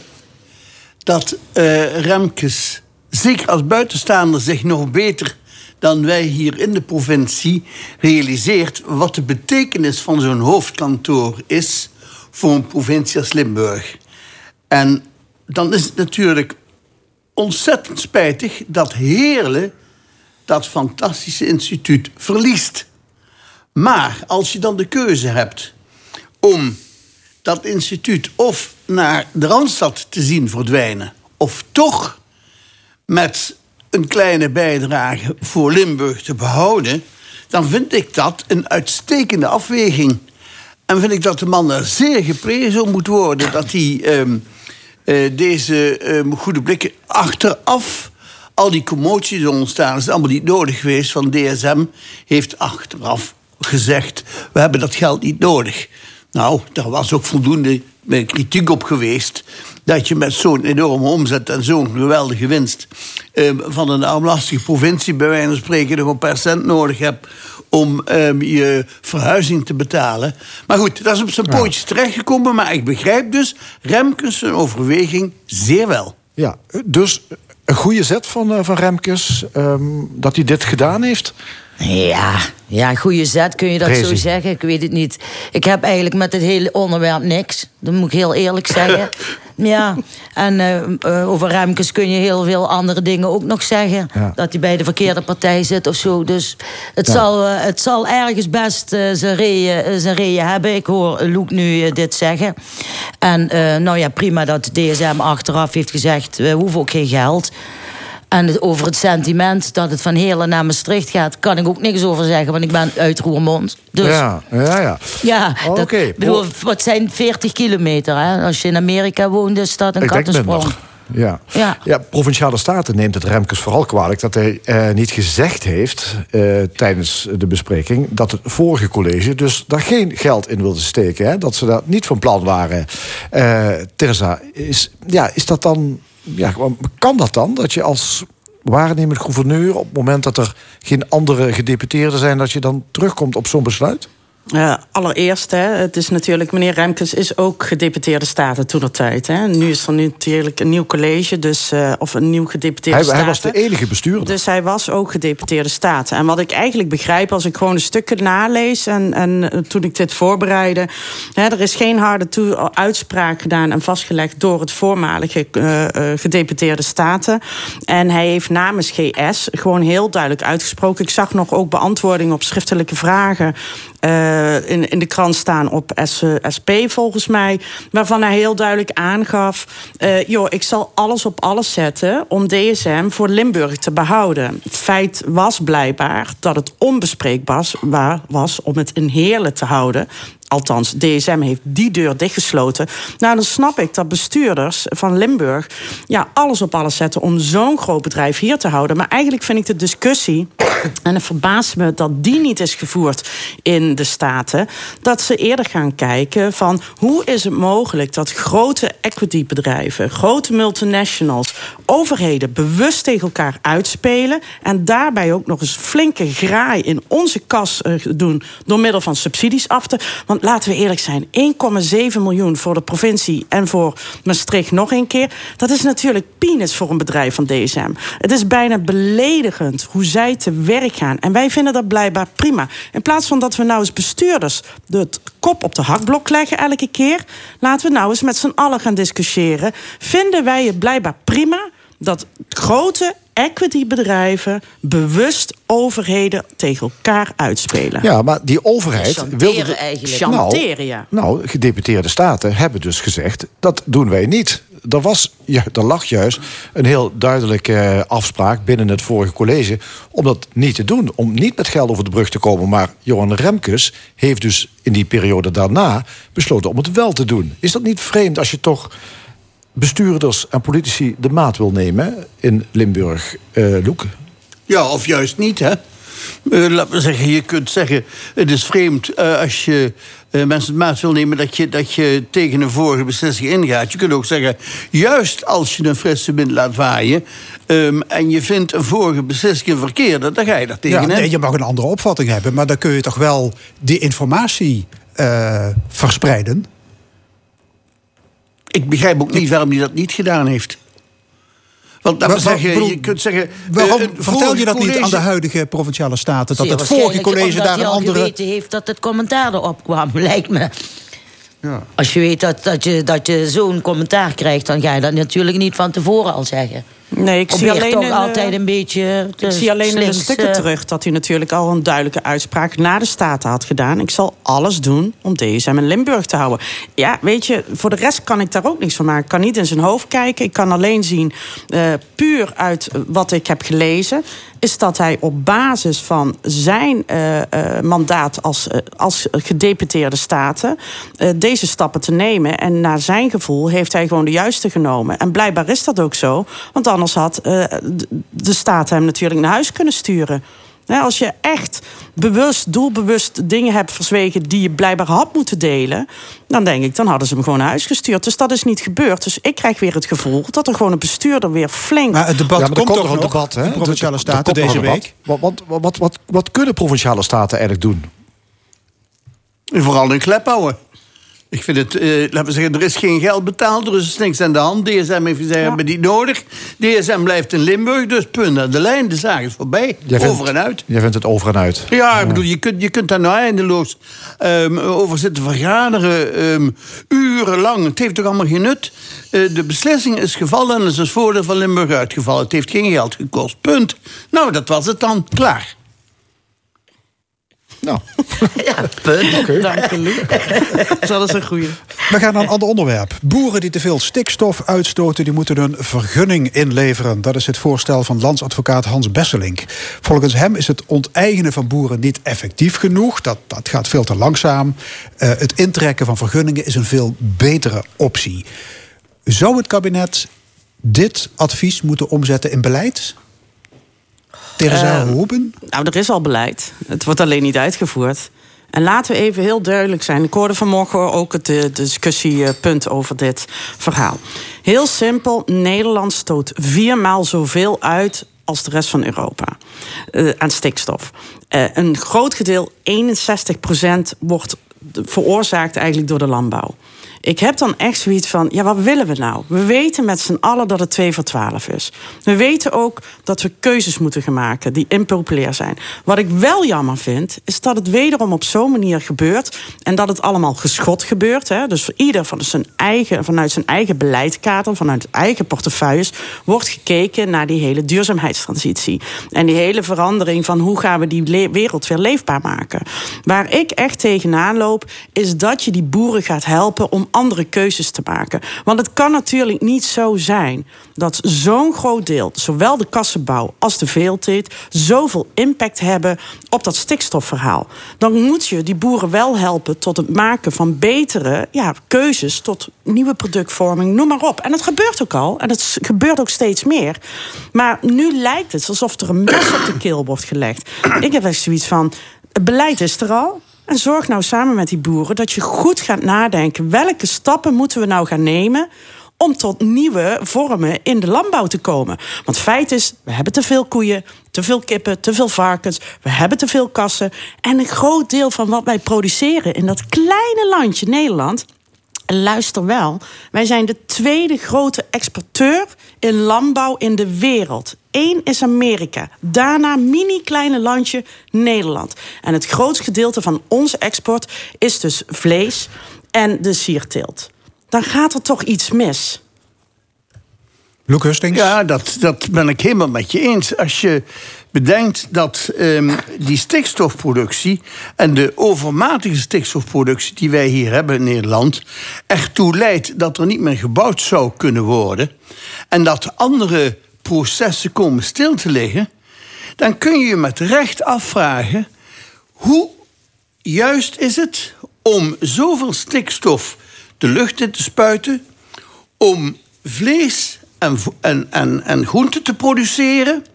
dat uh, Remkes, zeker als buitenstaander, zich nog beter dan wij hier in de provincie realiseert wat de betekenis van zo'n hoofdkantoor is voor een provincie als Limburg. En dan is het natuurlijk ontzettend spijtig dat Heerlen dat fantastische instituut verliest. Maar als je dan de keuze hebt om dat instituut of naar de Randstad te zien verdwijnen... of toch met een kleine bijdrage voor Limburg te behouden... dan vind ik dat een uitstekende afweging. En vind ik dat de man er zeer geprezen moet worden... dat hij um, uh, deze um, goede blikken achteraf... al die commoties die ontstaan, is allemaal niet nodig geweest van DSM... heeft achteraf gezegd, we hebben dat geld niet nodig... Nou, daar was ook voldoende kritiek op geweest. Dat je met zo'n enorme omzet en zo'n geweldige winst. Eh, van een armlastige provincie, bij wijze van spreken, nog een paar cent nodig hebt. om eh, je verhuizing te betalen. Maar goed, dat is op zijn pootjes terechtgekomen. Maar ik begrijp dus Remkes overweging zeer wel.
Ja, dus een goede zet van, uh, van Remkes ehm, dat hij dit gedaan heeft.
Ja, ja, goede zet, kun je dat zo zeggen? Ik weet het niet. Ik heb eigenlijk met het hele onderwerp niks. Dat moet ik heel eerlijk zeggen. ja, en uh, over Remkes kun je heel veel andere dingen ook nog zeggen. Dat hij bij de verkeerde partij zit of zo. Dus het, zal, uh, het zal ergens best uh, zijn reeën hebben. Ik hoor Loek nu dit zeggen. En nou ja, prima dat DSM achteraf heeft gezegd... we hoeven ook geen geld... En over het sentiment dat het van Heerlen naar Maastricht gaat... kan ik ook niks over zeggen, want ik ben uit Roermond. Dus,
ja, ja, ja.
Ja, Oké. wat zijn 40 kilometer, hè? Als je in Amerika woont, is dat een kattensprong.
Ja.
Ja.
Ja. Provinciale Staten neemt het Remkes vooral kwalijk dat hij eh, niet gezegd heeft eh, tijdens de bespreking dat het vorige college dus daar geen geld in wilde steken. Hè? Dat ze daar niet van plan waren. Eh Teresa, is, ja, is dat dan. Ja, kan dat dan? Dat je als waarnemend gouverneur op het moment dat er geen andere gedeputeerden zijn, dat je dan terugkomt op zo'n besluit?
Uh, allereerst, hè, het is natuurlijk, meneer Remkes is ook gedeputeerde staten toen tijd. Nu is er nu natuurlijk een nieuw college, dus, uh, of een nieuw gedeputeerde
hij,
staten.
Hij was de enige bestuurder.
Dus hij was ook gedeputeerde staten. En wat ik eigenlijk begrijp als ik gewoon de stukken nalees en, en uh, toen ik dit voorbereidde, hè, er is geen harde toe, uitspraak gedaan en vastgelegd door het voormalige gedeputeerde staten. En hij heeft namens GS gewoon heel duidelijk uitgesproken. Ik zag nog ook beantwoordingen op schriftelijke vragen. Uh, in, in de krant staan op SP volgens mij. Waarvan hij heel duidelijk aangaf: uh, joh, ik zal alles op alles zetten om DSM voor Limburg te behouden. Het feit was blijkbaar dat het onbespreekbaar was om het in Heerlen te houden. Althans, DSM heeft die deur dichtgesloten. Nou, dan snap ik dat bestuurders van Limburg ja, alles op alles zetten om zo'n groot bedrijf hier te houden. Maar eigenlijk vind ik de discussie, en het verbaast me dat die niet is gevoerd in de Staten, dat ze eerder gaan kijken van hoe is het mogelijk dat grote equitybedrijven, grote multinationals, overheden bewust tegen elkaar uitspelen en daarbij ook nog eens flinke graai in onze kas doen door middel van subsidies af te. Want laten we eerlijk zijn, 1,7 miljoen voor de provincie en voor Maastricht nog een keer. Dat is natuurlijk peanuts voor een bedrijf van DSM. Het is bijna beledigend hoe zij te werk gaan. En wij vinden dat blijkbaar prima. In plaats van dat we nou eens bestuurders de kop op de hakblok leggen elke keer, laten we nou eens met z'n allen gaan discussiëren. Vinden wij het blijkbaar prima dat grote equitybedrijven bewust overheden tegen elkaar uitspelen.
Ja, maar die overheid
Chanteren
wilde. de-
eigenlijk.
Chanteren, ja.
Nou, gedeputeerde staten hebben dus gezegd: dat doen wij niet. Er, was, ja, er lag juist een heel duidelijke eh, afspraak binnen het vorige college om dat niet te doen. Om niet met geld over de brug te komen. Maar Johan Remkes heeft dus in die periode daarna besloten om het wel te doen. Is dat niet vreemd als je toch bestuurders en politici de maat wil nemen in Limburg, eh Loek?
Ja, of juist niet, hè? Uh, laten we zeggen, je kunt zeggen, het is vreemd uh, als je uh, mensen het maat wil nemen dat je, dat je tegen een vorige beslissing ingaat. Je kunt ook zeggen, juist als je een frisse wind laat waaien um, en je vindt een vorige beslissing verkeerde, dan ga je daar tegen
Ja,
in.
nee, je mag een andere opvatting hebben, maar dan kun je toch wel die informatie eh, verspreiden.
Ik begrijp ook niet waarom hij dat niet gedaan heeft. Want laten we
Wa- wa-
zeggen,
bedoel,
je kunt zeggen...
Waarom
eh,
vertel je dat niet aan de huidige provinciale staten? Dat
Zeer
het vorige college daar een andere.
geweten heeft dat het commentaar erop kwam, lijkt me. Als je weet dat, dat je, dat je zo'n commentaar krijgt, dan ga je dat natuurlijk niet van tevoren al zeggen.
Nee, ik zie alleen
toch
in, eh,
altijd een beetje.
Ik zie alleen in de stukken terug dat hij natuurlijk al een duidelijke uitspraak naar de Staten had gedaan. Ik zal alles doen om DSM in Limburg te houden. Ja, weet je, voor de rest kan ik daar ook niks van maken. Ik kan niet in zijn hoofd kijken. Ik kan alleen zien, eh, puur uit wat ik heb gelezen, is dat hij op basis van zijn eh, mandaat als, eh, als gedeputeerde staten deze stappen te nemen. En naar zijn gevoel heeft hij gewoon de juiste genomen. En blijkbaar is dat ook zo, want anders had de staten hem natuurlijk naar huis kunnen sturen. Als je echt bewust, doelbewust dingen hebt verzwegen die je blijkbaar had moeten delen, dan denk ik, dan hadden ze hem gewoon naar huis gestuurd. Dus dat is niet gebeurd. Dus ik krijg weer het gevoel dat er gewoon een bestuurder weer flink.
Maar het debat
Ja, maar er
komt
komt
toch
een debat, hè?
de provinciale staten
nog
deze week.
Wat, wat, wat, wat, wat kunnen provinciale staten eigenlijk doen?
En vooral een klep houden. Ik vind het, eh, laten we zeggen, er is geen geld betaald, er is niks aan de hand. DSM heeft gezegd, hebben niet nodig. DSM blijft in Limburg, dus punt aan de lijn. De zaak is voorbij,
vindt-
over en uit.
Jij vindt het over en uit.
Ja, ik bedoel, je kunt, je kunt daar nou eindeloos ehm, over zitten vergaderen, ehm, urenlang. Het heeft toch allemaal geen nut? Eh, de beslissing is gevallen en is het voordeel van Limburg uitgevallen. Het heeft geen geld gekost, punt. Nou, dat was het dan, klaar.
Nou,
Ja, punt.
Dank je, Lou. dat is een goeie.
We gaan naar een ander onderwerp. Boeren die te veel stikstof uitstoten, die moeten een vergunning inleveren. Dat is het voorstel van landsadvocaat Hans Besselink. Volgens hem is het onteigenen van boeren niet effectief genoeg. Dat, dat gaat veel te langzaam. Eh, het intrekken van vergunningen is een veel betere optie. Zou het kabinet dit advies moeten omzetten in beleid? Theresa
Eh,
Hoeben?
Nou, er is al beleid. Het wordt alleen niet uitgevoerd. En laten we even heel duidelijk zijn. Ik hoorde vanmorgen ook het eh, discussiepunt over dit verhaal. Heel simpel, Nederland stoot viermaal zoveel uit als de rest van Europa eh, aan stikstof. Eh, een groot gedeelte, 61% wordt veroorzaakt eigenlijk door de landbouw. Ik heb dan echt zoiets van, ja, wat willen we nou? We weten met z'n allen dat het 2 voor 12 is. We weten ook dat we keuzes moeten gaan maken die impopulair zijn. Wat ik wel jammer vind, is dat het wederom op zo'n manier gebeurt... en dat het allemaal geschot gebeurt. Hè? Dus voor ieder van zijn eigen, vanuit zijn eigen beleidskader... vanuit eigen portefeuilles, wordt gekeken naar die hele duurzaamheidstransitie. En die hele verandering van hoe gaan we die wereld weer leefbaar maken. Waar ik echt tegenaan loop, is dat je die boeren gaat helpen... om andere keuzes te maken. Want het kan natuurlijk niet zo zijn dat zo'n groot deel, zowel de kassenbouw als de veelteelt, zoveel impact hebben op dat stikstofverhaal. Dan moet je die boeren wel helpen tot het maken van betere ja, keuzes, tot nieuwe productvorming, noem maar op. En dat gebeurt ook al, en s- gebeurt ook steeds meer. Maar nu lijkt het alsof er een mes op de keel wordt gelegd. Ik heb echt zoiets van: het beleid is er al. En zorg nou samen met die boeren dat je goed gaat nadenken. Welke stappen moeten we nou gaan nemen om tot nieuwe vormen in de landbouw te komen? Want feit is, we hebben te veel koeien, te veel kippen, te veel varkens. We hebben te veel kassen. En een groot deel van wat wij produceren in dat kleine landje Nederland... En luister wel, wij zijn de tweede grote exporteur in landbouw in de wereld. Eén is Amerika. Daarna mini kleine landje Nederland. En het grootste gedeelte van onze export is dus vlees en de sierteelt. Dan gaat er toch iets mis.
Luc Hustings?
Ja, dat, dat ben ik helemaal met je eens. Als je bedenkt dat ehm, die stikstofproductie en de overmatige stikstofproductie die wij hier hebben in Nederland ertoe leidt dat er niet meer gebouwd zou kunnen worden en dat andere processen komen stil te liggen, dan kun je je met recht afvragen hoe juist is het om zoveel stikstof de lucht in te spuiten, om vlees en, en, en, en groenten te produceren,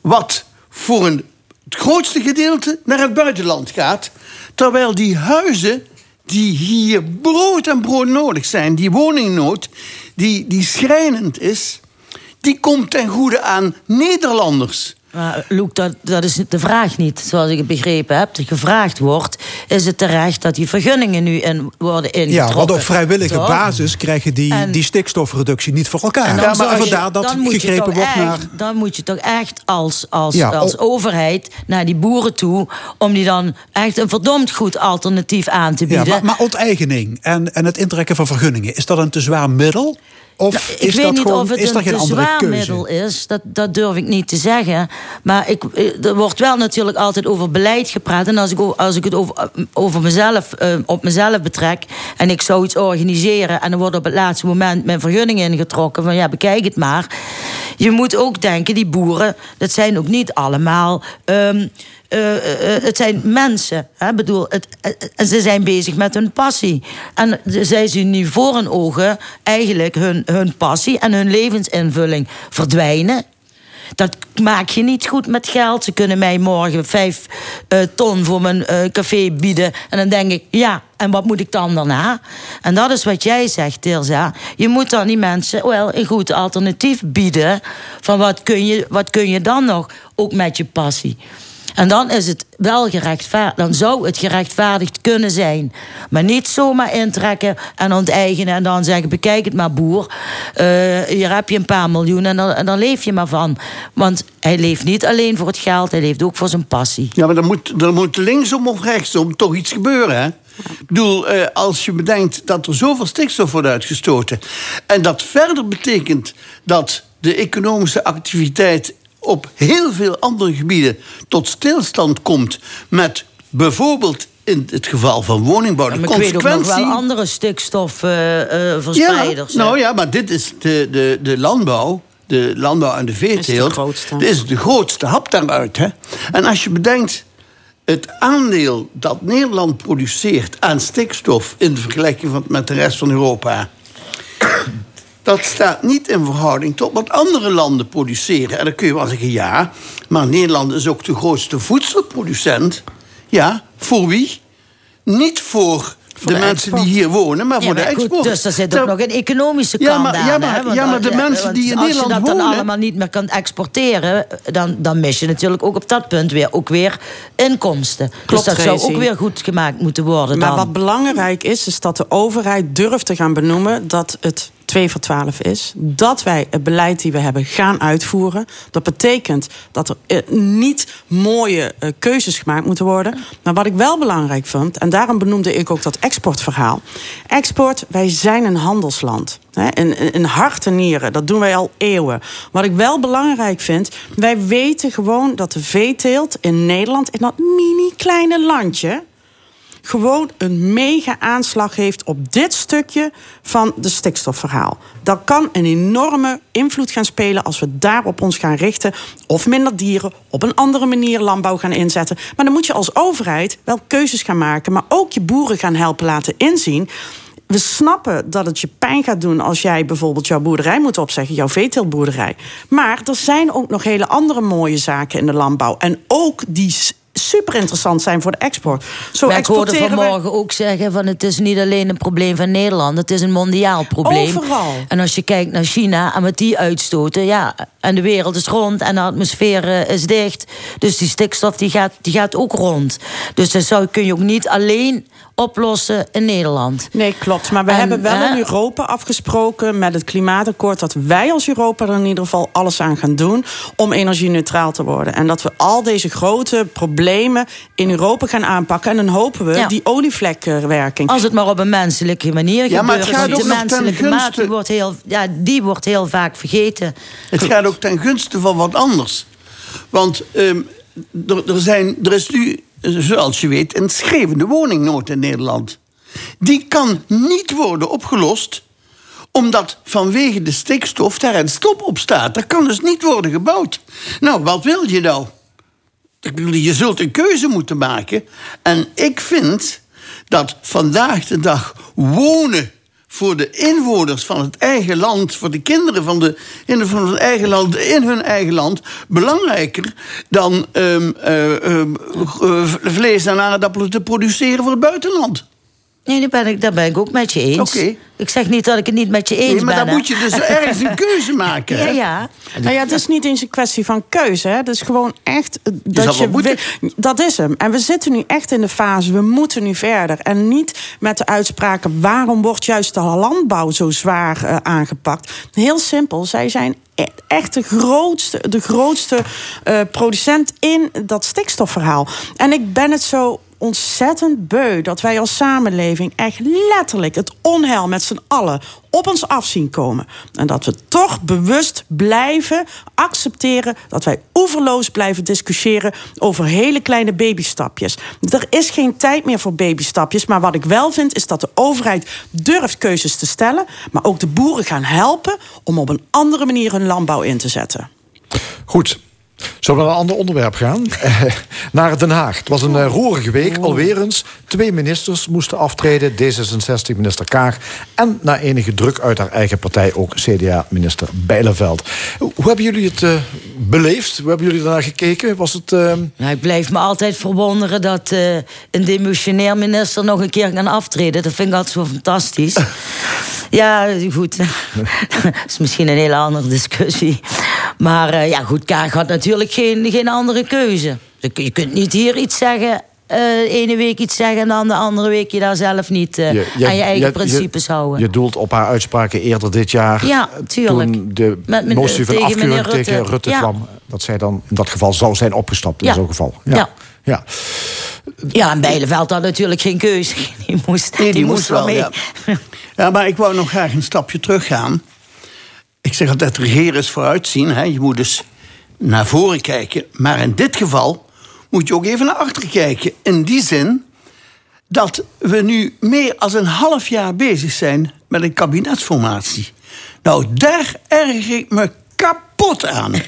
wat voor een, het grootste gedeelte naar het buitenland gaat, terwijl die huizen die hier brood en brood nodig zijn, die woningnood, die, die schrijnend is, die komt ten goede aan Nederlanders.
Maar Loek, dat, dat is de vraag niet, zoals ik het begrepen heb. Gevraagd wordt, is het terecht dat die vergunningen nu in, worden ingetrokken?
Ja, want op vrijwillige
Toch?
basis krijgen die,
En-
die stikstofreductie niet voor elkaar. Ja, maar
je-
vandaar dat
dan moet je
gegrepen
toch
wordt
echt,
naar...
Dan moet je toch echt als, als,
Ja,
als
oh.
overheid naar die boeren toe... om die dan echt een verdomd goed alternatief aan te
Ja,
bieden.
maar, maar onteigening en, en het intrekken van vergunningen, is dat een te zwaar middel? Of
Nou, ik
is
weet
dat
niet
gewoon,
of het
is
een te zwaar
keuze?
middel is. Dat, dat durf ik niet te zeggen. Maar ik, eh, er wordt wel natuurlijk altijd over beleid gepraat. En als ik, als ik het over, over mezelf, eh, op mezelf betrek... en ik zou iets organiseren... en er wordt op het laatste moment mijn vergunning ingetrokken... van ja, bekijk het maar. Je moet ook denken, die boeren... dat zijn ook niet allemaal... ehm, eh, eh, eh, het zijn mensen. Hè? Bedoel, het, ze zijn bezig met hun passie. En zij zien nu voor hun ogen eigenlijk hun, hun passie en hun levensinvulling verdwijnen. Dat maak je niet goed met geld. Ze kunnen mij morgen vijf ton voor mijn café bieden. En dan denk ik, ja, en wat moet ik dan daarna? En dat is wat jij zegt, Tirza. Je moet dan die mensen wel een goed alternatief bieden. Van wat kun je, wat kun je dan nog, ook met je passie. En dan is het wel gerechtvaardigd. Dan zou het gerechtvaardigd kunnen zijn. Maar niet zomaar intrekken en onteigenen. En dan zeggen: bekijk het maar, boer. Eh, hier heb je een paar miljoen en dan, en dan leef je maar van. Want hij leeft niet alleen voor het geld, hij leeft ook voor zijn passie.
Ja, maar er moet, er moet linksom of rechtsom toch iets gebeuren, hè? Ik bedoel, eh, als je bedenkt dat er zoveel stikstof wordt uitgestoten... en dat verder betekent dat de economische activiteit... op heel veel andere gebieden tot stilstand komt... met bijvoorbeeld in het geval van woningbouw... de
Maar ik weet ook nog
consequentie...
wel andere stikstofverspreiders.
Ja, nou ja, maar dit is de, de, de landbouw. De landbouw en de veeteelt.
grootste.
Dit is de grootste hap daaruit. Hè? En als je bedenkt het aandeel dat Nederland produceert aan stikstof in vergelijking met de rest van Europa. Dat staat niet in verhouding tot wat andere landen produceren. En dan kun je wel zeggen, ja, maar Nederland is ook de grootste voedselproducent. Ja, voor wie? Niet voor, de,
de
mensen die hier wonen, maar
Ja,
voor de
goed,
export.
dus er zit ook nog een economische
Ja,
kant
maar-
aan.
ja, maar-
hè? Want
ja, maar de mensen die in
als
Nederland
je dat dan
wonen-
allemaal niet meer kan exporteren... dan, dan mis je natuurlijk ook op dat punt weer, ook weer inkomsten.
Klopt,
dus dat zou ook weer goed gemaakt moeten worden
Maar
dan.
wat belangrijk is, is dat de overheid durft te gaan benoemen dat het 2 voor 12 is. Dat wij het beleid die we hebben gaan uitvoeren. Dat betekent dat er eh, niet mooie eh, keuzes gemaakt moeten worden. Maar wat ik wel belangrijk vond, en daarom benoemde ik ook dat exportverhaal. Export, wij zijn een handelsland. In hart en nieren, dat doen wij al eeuwen. Wat ik wel belangrijk vind, wij weten gewoon dat de veeteelt in Nederland, in dat mini kleine landje, gewoon een mega aanslag heeft op dit stukje van de stikstofverhaal. Dat kan een enorme invloed gaan spelen als we daarop ons gaan richten. Of minder dieren, op een andere manier landbouw gaan inzetten. Maar dan moet je als overheid wel keuzes gaan maken, maar ook je boeren gaan helpen laten inzien. We snappen dat het je pijn gaat doen als jij bijvoorbeeld jouw boerderij moet opzeggen, jouw veeteeltboerderij. Maar er zijn ook nog hele andere mooie zaken in de landbouw. En ook die super interessant zijn voor de export. Zo
maar ik hoorde vanmorgen ook zeggen van het is niet alleen een probleem van Nederland, het is een mondiaal probleem.
Overal.
En als je kijkt naar China en wat die uitstoten, ja, en de wereld is rond en de atmosfeer eh, is dicht, dus die stikstof die gaat, die gaat ook rond. Dus dat zou, kun je ook niet alleen oplossen in Nederland.
Nee, klopt. Maar we
En,
hebben wel
hè,
in Europa afgesproken met het klimaatakkoord dat wij als Europa er in ieder geval alles aan gaan doen om energie-neutraal te worden. En dat we al deze grote problemen in Europa gaan aanpakken. En dan hopen we
Ja.
die olievlekwerking.
Als het maar op een menselijke manier
Ja, maar het gaat ook
de menselijke maat
gunste-
die wordt, heel, ja, die wordt heel vaak vergeten.
Het gaat ook ten gunste van wat anders. Want ehm, er, er, zijn, er is nu, zoals je weet, een schreeuwende woningnood in Nederland. Die kan niet worden opgelost omdat vanwege de stikstof daar een stop op staat. Dat kan dus niet worden gebouwd. Nou, wat wil je nou? Je zult een keuze moeten maken. En ik vind dat vandaag de dag wonen voor de inwoners van het eigen land, voor de kinderen van, de, van het eigen land, in hun eigen land, belangrijker dan ehm, eh, ehm, eh, vlees en aardappelen te produceren voor het buitenland.
Nee, daar ben ik, daar ben ik ook met je eens.
Oké.
Ik zeg niet dat ik het niet met je eens
Nee, maar
ben.
dan moet je dus ergens een keuze maken.
Ja,
hè?
ja.
Nou ja, het is niet eens een kwestie van keuze. Hè. Het is gewoon echt dat je. Dat is hem. En we zitten nu echt in de fase. We moeten nu verder. En niet met de uitspraken. Waarom wordt juist de landbouw zo zwaar eh, aangepakt? Heel simpel. Zij zijn e- echt de grootste, de grootste eh, producent in dat stikstofverhaal. En ik ben het zo ontzettend beu dat wij als samenleving echt letterlijk het onheil met z'n allen op ons af zien komen. En dat we toch bewust blijven accepteren dat wij oeverloos blijven discussiëren over hele kleine babystapjes. Er is geen tijd meer voor babystapjes, maar wat ik wel vind is dat de overheid durft keuzes te stellen, maar ook de boeren gaan helpen om op een andere manier hun landbouw in te zetten.
Goed. Zullen we naar een ander onderwerp gaan? Naar Den Haag. Het was een eh, roerige week, alweer eens. Twee ministers moesten aftreden. D66-minister Kaag. En na enige druk uit haar eigen partij ook CDA-minister Bijleveld. Hoe hebben jullie het eh, beleefd? Hoe hebben jullie daarnaar gekeken? Was het... eh,
Nou, ik blijf me altijd verwonderen dat eh, een demissionair minister nog een keer kan aftreden. Dat vind ik altijd zo fantastisch. ja, goed. dat is misschien een hele andere discussie. Maar eh, ja, goed, Kaag had natuurlijk geen, geen andere keuze. Je kun- Je kunt niet hier iets zeggen. eh, de ene week iets zeggen en dan de andere week je daar zelf niet eh,
je-
aan je eigen
je-
principes
je,
houden.
Je doelt op haar uitspraken eerder dit jaar.
Ja, tuurlijk.
Toen de
Met
motie van
tegen
afkeuring
Rutte.
tegen Rutte
Ja.
kwam. Dat zij dan in dat geval zou zijn opgestapt. In
Ja.
zo'n geval.
Ja.
ja.
Ja, en Bijleveld had natuurlijk geen keuze. Die moest,
Nee,
die moest wel mee.
Ja. ja, maar ik wou nog graag een stapje teruggaan. Ik zeg altijd, regeren is vooruitzien. Hè. Je moet dus naar voren kijken. Maar in dit geval moet je ook even naar achteren kijken. In die zin dat we nu meer dan een half jaar bezig zijn met een kabinetsformatie. Nou, daar erg ik me kapot aan.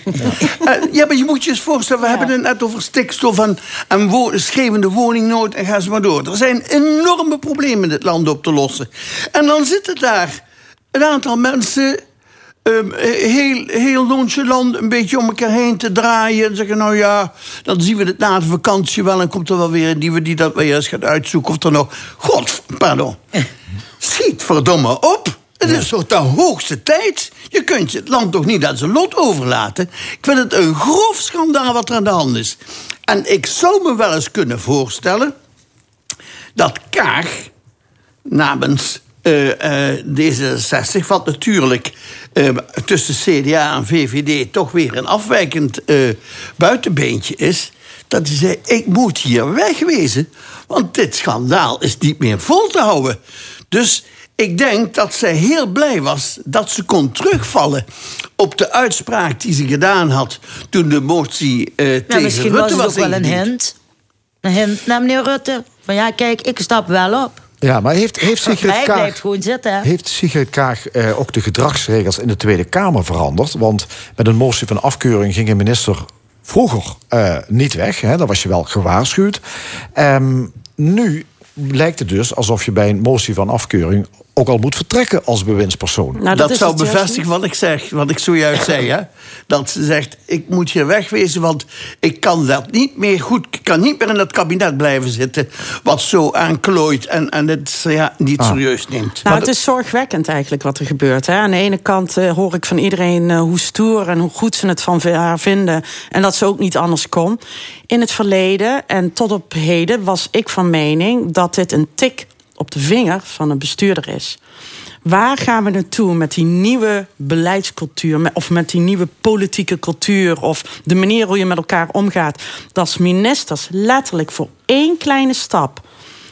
Eh, ja, maar je moet je eens voorstellen, we hebben het net over stikstof en, en wo schreeuwende woningnood en ga ze maar door. Er zijn enorme problemen in dit land op te lossen. En dan zitten daar een aantal mensen ehm, heel, heel nonchalant een beetje om elkaar heen te draaien. En zeggen, nou ja, dan zien we het na de vakantie wel. En komt er wel weer een nieuwe die dat weer eens gaat uitzoeken. Of er nog... God, pardon. Schiet verdomme op. Het is toch de hoogste tijd? Je kunt het land toch niet aan zijn lot overlaten? Ik vind het een grof schandaal wat er aan de hand is. En ik zou me wel eens kunnen voorstellen... dat Kaag namens eh, eh, D66... wat natuurlijk eh, tussen CDA en VVD... toch weer een afwijkend eh, buitenbeentje is... dat hij zei, ik moet hier wegwezen... want dit schandaal is niet meer vol te houden. Dus ik denk dat zij heel blij was dat ze kon terugvallen op de uitspraak die ze gedaan had toen de motie
Ja,
tegen
misschien
Rutte
was het ook wel een hint. Een hint naar meneer Rutte. Van ja, kijk, ik stap wel op.
Ja, maar heeft, heeft Sigrid Kaag...
gewoon zitten.
Heeft Sigrid Kaag eh, ook de gedragsregels in de Tweede Kamer veranderd? Want met een motie van afkeuring ging een minister vroeger eh, niet weg. Hè? Dan was je wel gewaarschuwd. Ehm, nu lijkt het dus alsof je bij een motie van afkeuring ook al moet vertrekken als bewindspersoon.
Nou,
dat, zou bevestigen wat ik zeg, wat ik zojuist zei. Hè? Dat ze zegt, ik moet hier wegwezen, want ik kan dat niet meer goed. Ik kan niet meer in het kabinet blijven zitten, wat zo aanklooit en, en het ja, niet
Ah.
serieus neemt.
Nou, het is zorgwekkend eigenlijk wat er gebeurt. Hè. Aan de ene kant eh, hoor ik van iedereen eh, hoe stoer en hoe goed ze het van haar vinden. En dat ze ook niet anders kon. In het verleden en tot op heden was ik van mening dat dit een tik op de vinger van een bestuurder is. Waar gaan we naartoe met die nieuwe beleidscultuur? Of met die nieuwe politieke cultuur? Of de manier hoe je met elkaar omgaat? Dat ministers letterlijk voor één kleine stap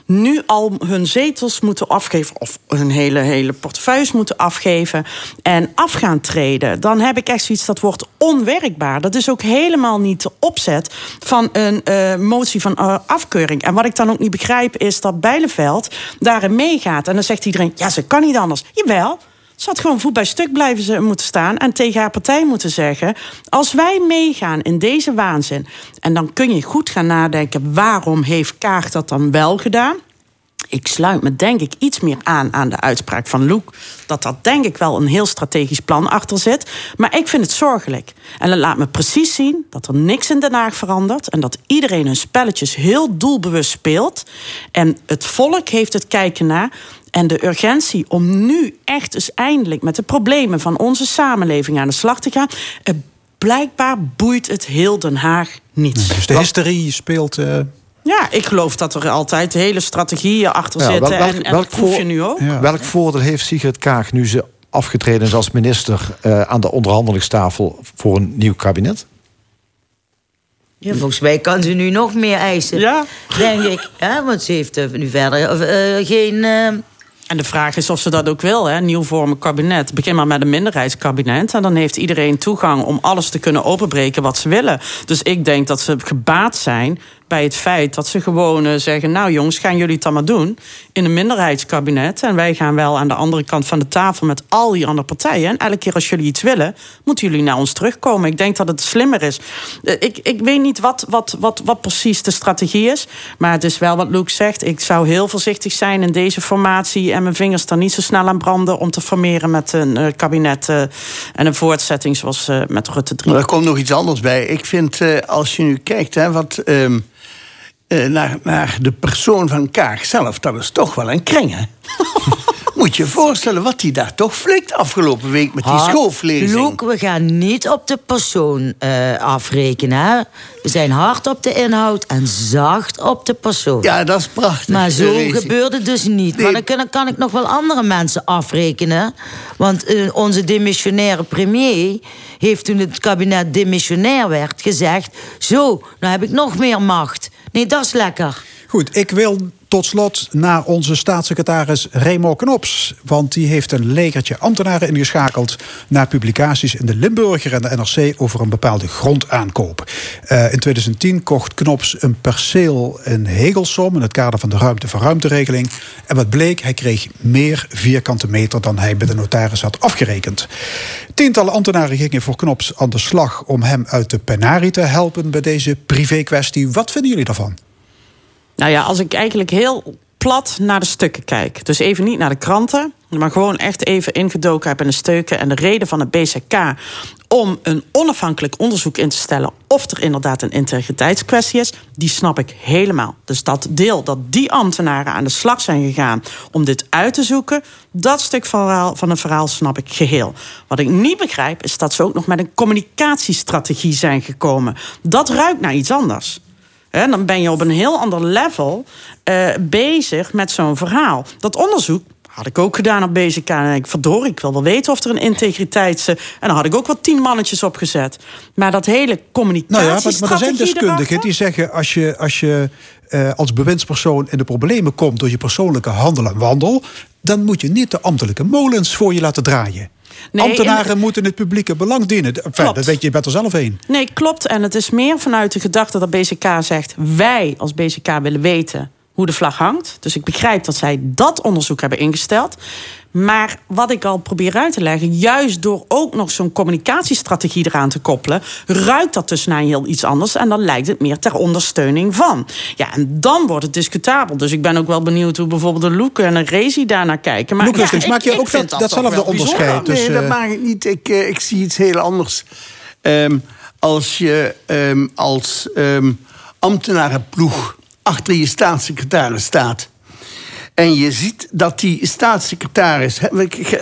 nu al hun zetels moeten afgeven... of hun hele, hele portefeuilles moeten afgeven en af gaan treden... dan heb ik echt zoiets dat wordt onwerkbaar. Dat is ook helemaal niet de opzet van een eh, motie van eh, afkeuring. En wat ik dan ook niet begrijp is dat Bijleveld daarin meegaat. En dan zegt iedereen, ja, ze kan niet anders. Jawel, ze had gewoon voet bij stuk blijven ze- moeten staan en tegen haar partij moeten zeggen: als wij meegaan in deze waanzin, en dan kun je goed gaan nadenken waarom heeft Kaag dat dan wel gedaan. Ik sluit me denk ik iets meer aan aan de uitspraak van Loek. Dat dat denk ik wel een heel strategisch plan achter zit. Maar ik vind het zorgelijk. En dat laat me precies zien dat er niks in Den Haag verandert. En dat iedereen hun spelletjes heel doelbewust speelt. En het volk heeft het kijken naar. En de urgentie om nu echt eens eindelijk met de problemen van onze samenleving aan de slag te gaan. eh, Blijkbaar boeit het heel Den Haag niet.
Dus de hysterie speelt... eh,
Ja, ik geloof dat er altijd hele strategieën achter
Ja,
zitten.
welk-
en en
welk
proef je nu ook.
Welk voordeel heeft Sigrid Kaag nu ze afgetreden is als minister eh, aan de onderhandelingstafel voor een nieuw kabinet?
Ja, volgens mij kan ze nu nog meer eisen.
Ja.
Denk ik. Ja, want ze heeft nu verder of, eh, geen...
En de vraag is of ze dat ook wil, hè? nieuw vormen kabinet. Begin maar met een minderheidskabinet. En dan heeft iedereen toegang om alles te kunnen openbreken wat ze willen. Dus ik denk dat ze gebaat zijn bij het feit dat ze gewoon eh, zeggen... nou jongens, gaan jullie het dan maar doen in een minderheidskabinet. En wij gaan wel aan de andere kant van de tafel met al die andere partijen. En elke keer als jullie iets willen, moeten jullie naar ons terugkomen. Ik denk dat het slimmer is. Eh, Ik, ik weet niet wat, wat, wat, wat precies de strategie is. Maar het is wel wat Luke zegt. Ik zou heel voorzichtig zijn in deze formatie... en mijn vingers er niet zo snel aan branden... om te formeren met een eh, kabinet en een voortzetting zoals met Rutte 3.
Maar er komt nog iets anders bij. Ik vind, als je nu kijkt hè, wat, ehm, eh, naar, naar de persoon van Kaag zelf... dat is toch wel een kring, hè? Moet je je voorstellen wat hij daar toch flikt afgelopen week... met die
ha-
schoolvlezing.
Loek, we gaan niet op de persoon eh, afrekenen. Hè? We zijn hard op de inhoud en zacht op de persoon.
Ja, dat is prachtig.
Maar zo gebeurt het dus niet.
Nee.
Maar dan kan, kan ik nog wel andere mensen afrekenen. Want eh, onze demissionaire premier heeft toen het kabinet demissionair werd gezegd... zo, nou heb ik nog meer macht. Nee, dat is lekker.
Goed, ik wil tot slot naar onze staatssecretaris Remo Knops. Want die heeft een legertje ambtenaren ingeschakeld... naar publicaties in de Limburger en de NRC... over een bepaalde grondaankoop. Eh, in 2010 kocht Knops een perceel in Hegelsom... in het kader van de ruimte voor ruimteregeling. En wat bleek, hij kreeg meer vierkante meter... dan hij bij de notaris had afgerekend. Tientallen ambtenaren gingen voor Knops aan de slag... om hem uit de penarie te helpen bij deze privé-kwestie. Wat vinden jullie daarvan?
Nou ja, als ik eigenlijk heel plat naar de stukken kijk. Dus even niet naar de kranten, maar gewoon echt even ingedoken heb in de stukken. En de reden van het BZK om een onafhankelijk onderzoek in te stellen of er inderdaad een integriteitskwestie is, die snap ik helemaal. Dus dat deel dat die ambtenaren aan de slag zijn gegaan om dit uit te zoeken, dat stuk van het verhaal snap ik geheel. Wat ik niet begrijp is dat ze ook nog met een communicatiestrategie zijn gekomen. Dat ruikt naar iets anders. Dan ben je op een heel ander level uh, bezig met zo'n verhaal. Dat onderzoek had ik ook gedaan op BZK. En ik verdorie, ik wil wel weten of er een integriteits... En dan had ik ook wat tien mannetjes opgezet. Maar dat hele communicatie.
Nou ja, maar, maar er zijn deskundigen die zeggen... als je, als je uh, als bewindspersoon in de problemen komt... door je persoonlijke handel en wandel... dan moet je niet de ambtelijke molens voor je laten draaien. Nee, Ambtenaren in... moeten het publieke belang dienen. Enfin, dat weet je, je bent er zelf een.
Nee, klopt. En het is meer vanuit de gedachte dat BZK zegt... wij als BZK willen weten hoe de vlag hangt. Dus ik begrijp dat zij dat onderzoek hebben ingesteld. Maar wat ik al probeer uit te leggen, juist door ook nog zo'n communicatiestrategie eraan te koppelen, ruikt dat dus naar heel iets anders en dan lijkt het meer ter ondersteuning van. Ja, en dan wordt het discutabel. Dus ik ben ook wel benieuwd hoe bijvoorbeeld de Loek en de Rezi daarnaar kijken. Maar
ja, maak je ook dat, datzelfde onderscheid?
Dus, nee, dat eh, maak ik niet. Ik, uh, ik zie iets heel anders. Um, als je um, als um, ambtenarenploeg achter je staatssecretaris staat. En je ziet dat die staatssecretaris.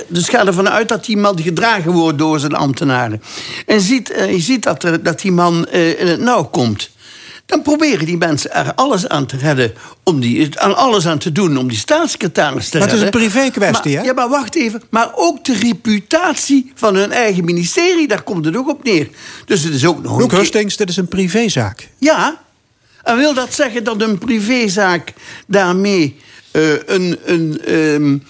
Dus ga ervan uit dat die man gedragen wordt door zijn ambtenaren. En ziet, uh, je ziet dat, er, dat die man uh, in het nauw komt. Dan proberen die mensen er alles aan te redden. Om die, aan alles aan te doen om die staatssecretaris te
maar
redden.
Maar het is een privé kwestie, hè?
Ja, maar wacht even. Maar ook de reputatie van hun eigen ministerie, daar komt het ook op neer. Dus het is ook nog.
Luc Hustings, dit is een privézaak.
Ja, en wil dat zeggen dat een privézaak daarmee uh, een, een, um,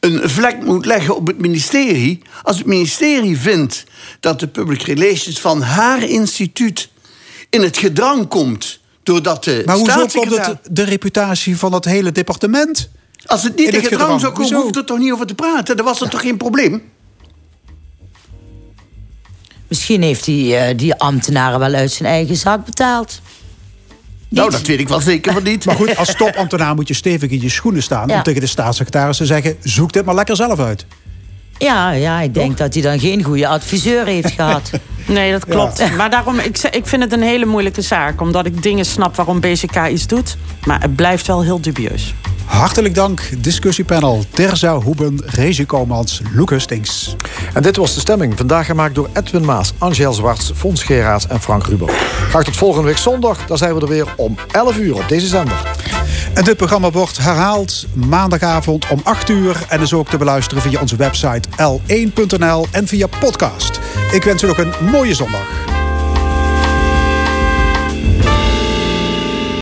een vlek moet leggen op het ministerie? Als het ministerie vindt dat de public relations van haar instituut in het gedrang komt. Doordat de
maar hoezo komt het de reputatie van het hele departement?
Als het niet in, het gedrang, zou komen, hoeft er toch niet over te praten? Dan was er toch geen probleem?
Misschien heeft die, uh, die ambtenaren wel uit zijn eigen zak betaald.
Nou, dat weet ik wel zeker van niet.
Maar goed, als topambtenaar moet je stevig in je schoenen staan... om tegen de staatssecretaris te zeggen... zoek dit maar lekker zelf uit.
Ja, ja ik denk dat hij dan geen goede adviseur heeft gehad.
Nee, dat klopt. Maar daarom, ik, ik vind het een hele moeilijke zaak. Omdat ik dingen snap waarom BCK iets doet. Maar het blijft wel heel dubieus.
Hartelijk dank, discussiepanel Terza Hoeben, Rezi Komans, Lucas Stinks.
En dit was de stemming, vandaag gemaakt door Edwin Maas, Angel Zwarts, Fons Geraerts en Frank Ruber. Graag tot volgende week zondag, dan zijn we er weer om 11 uur op deze zender.
En dit programma wordt herhaald maandagavond om 8 uur en is ook te beluisteren via onze website l1.nl en via podcast. Ik wens u nog een mooie zondag.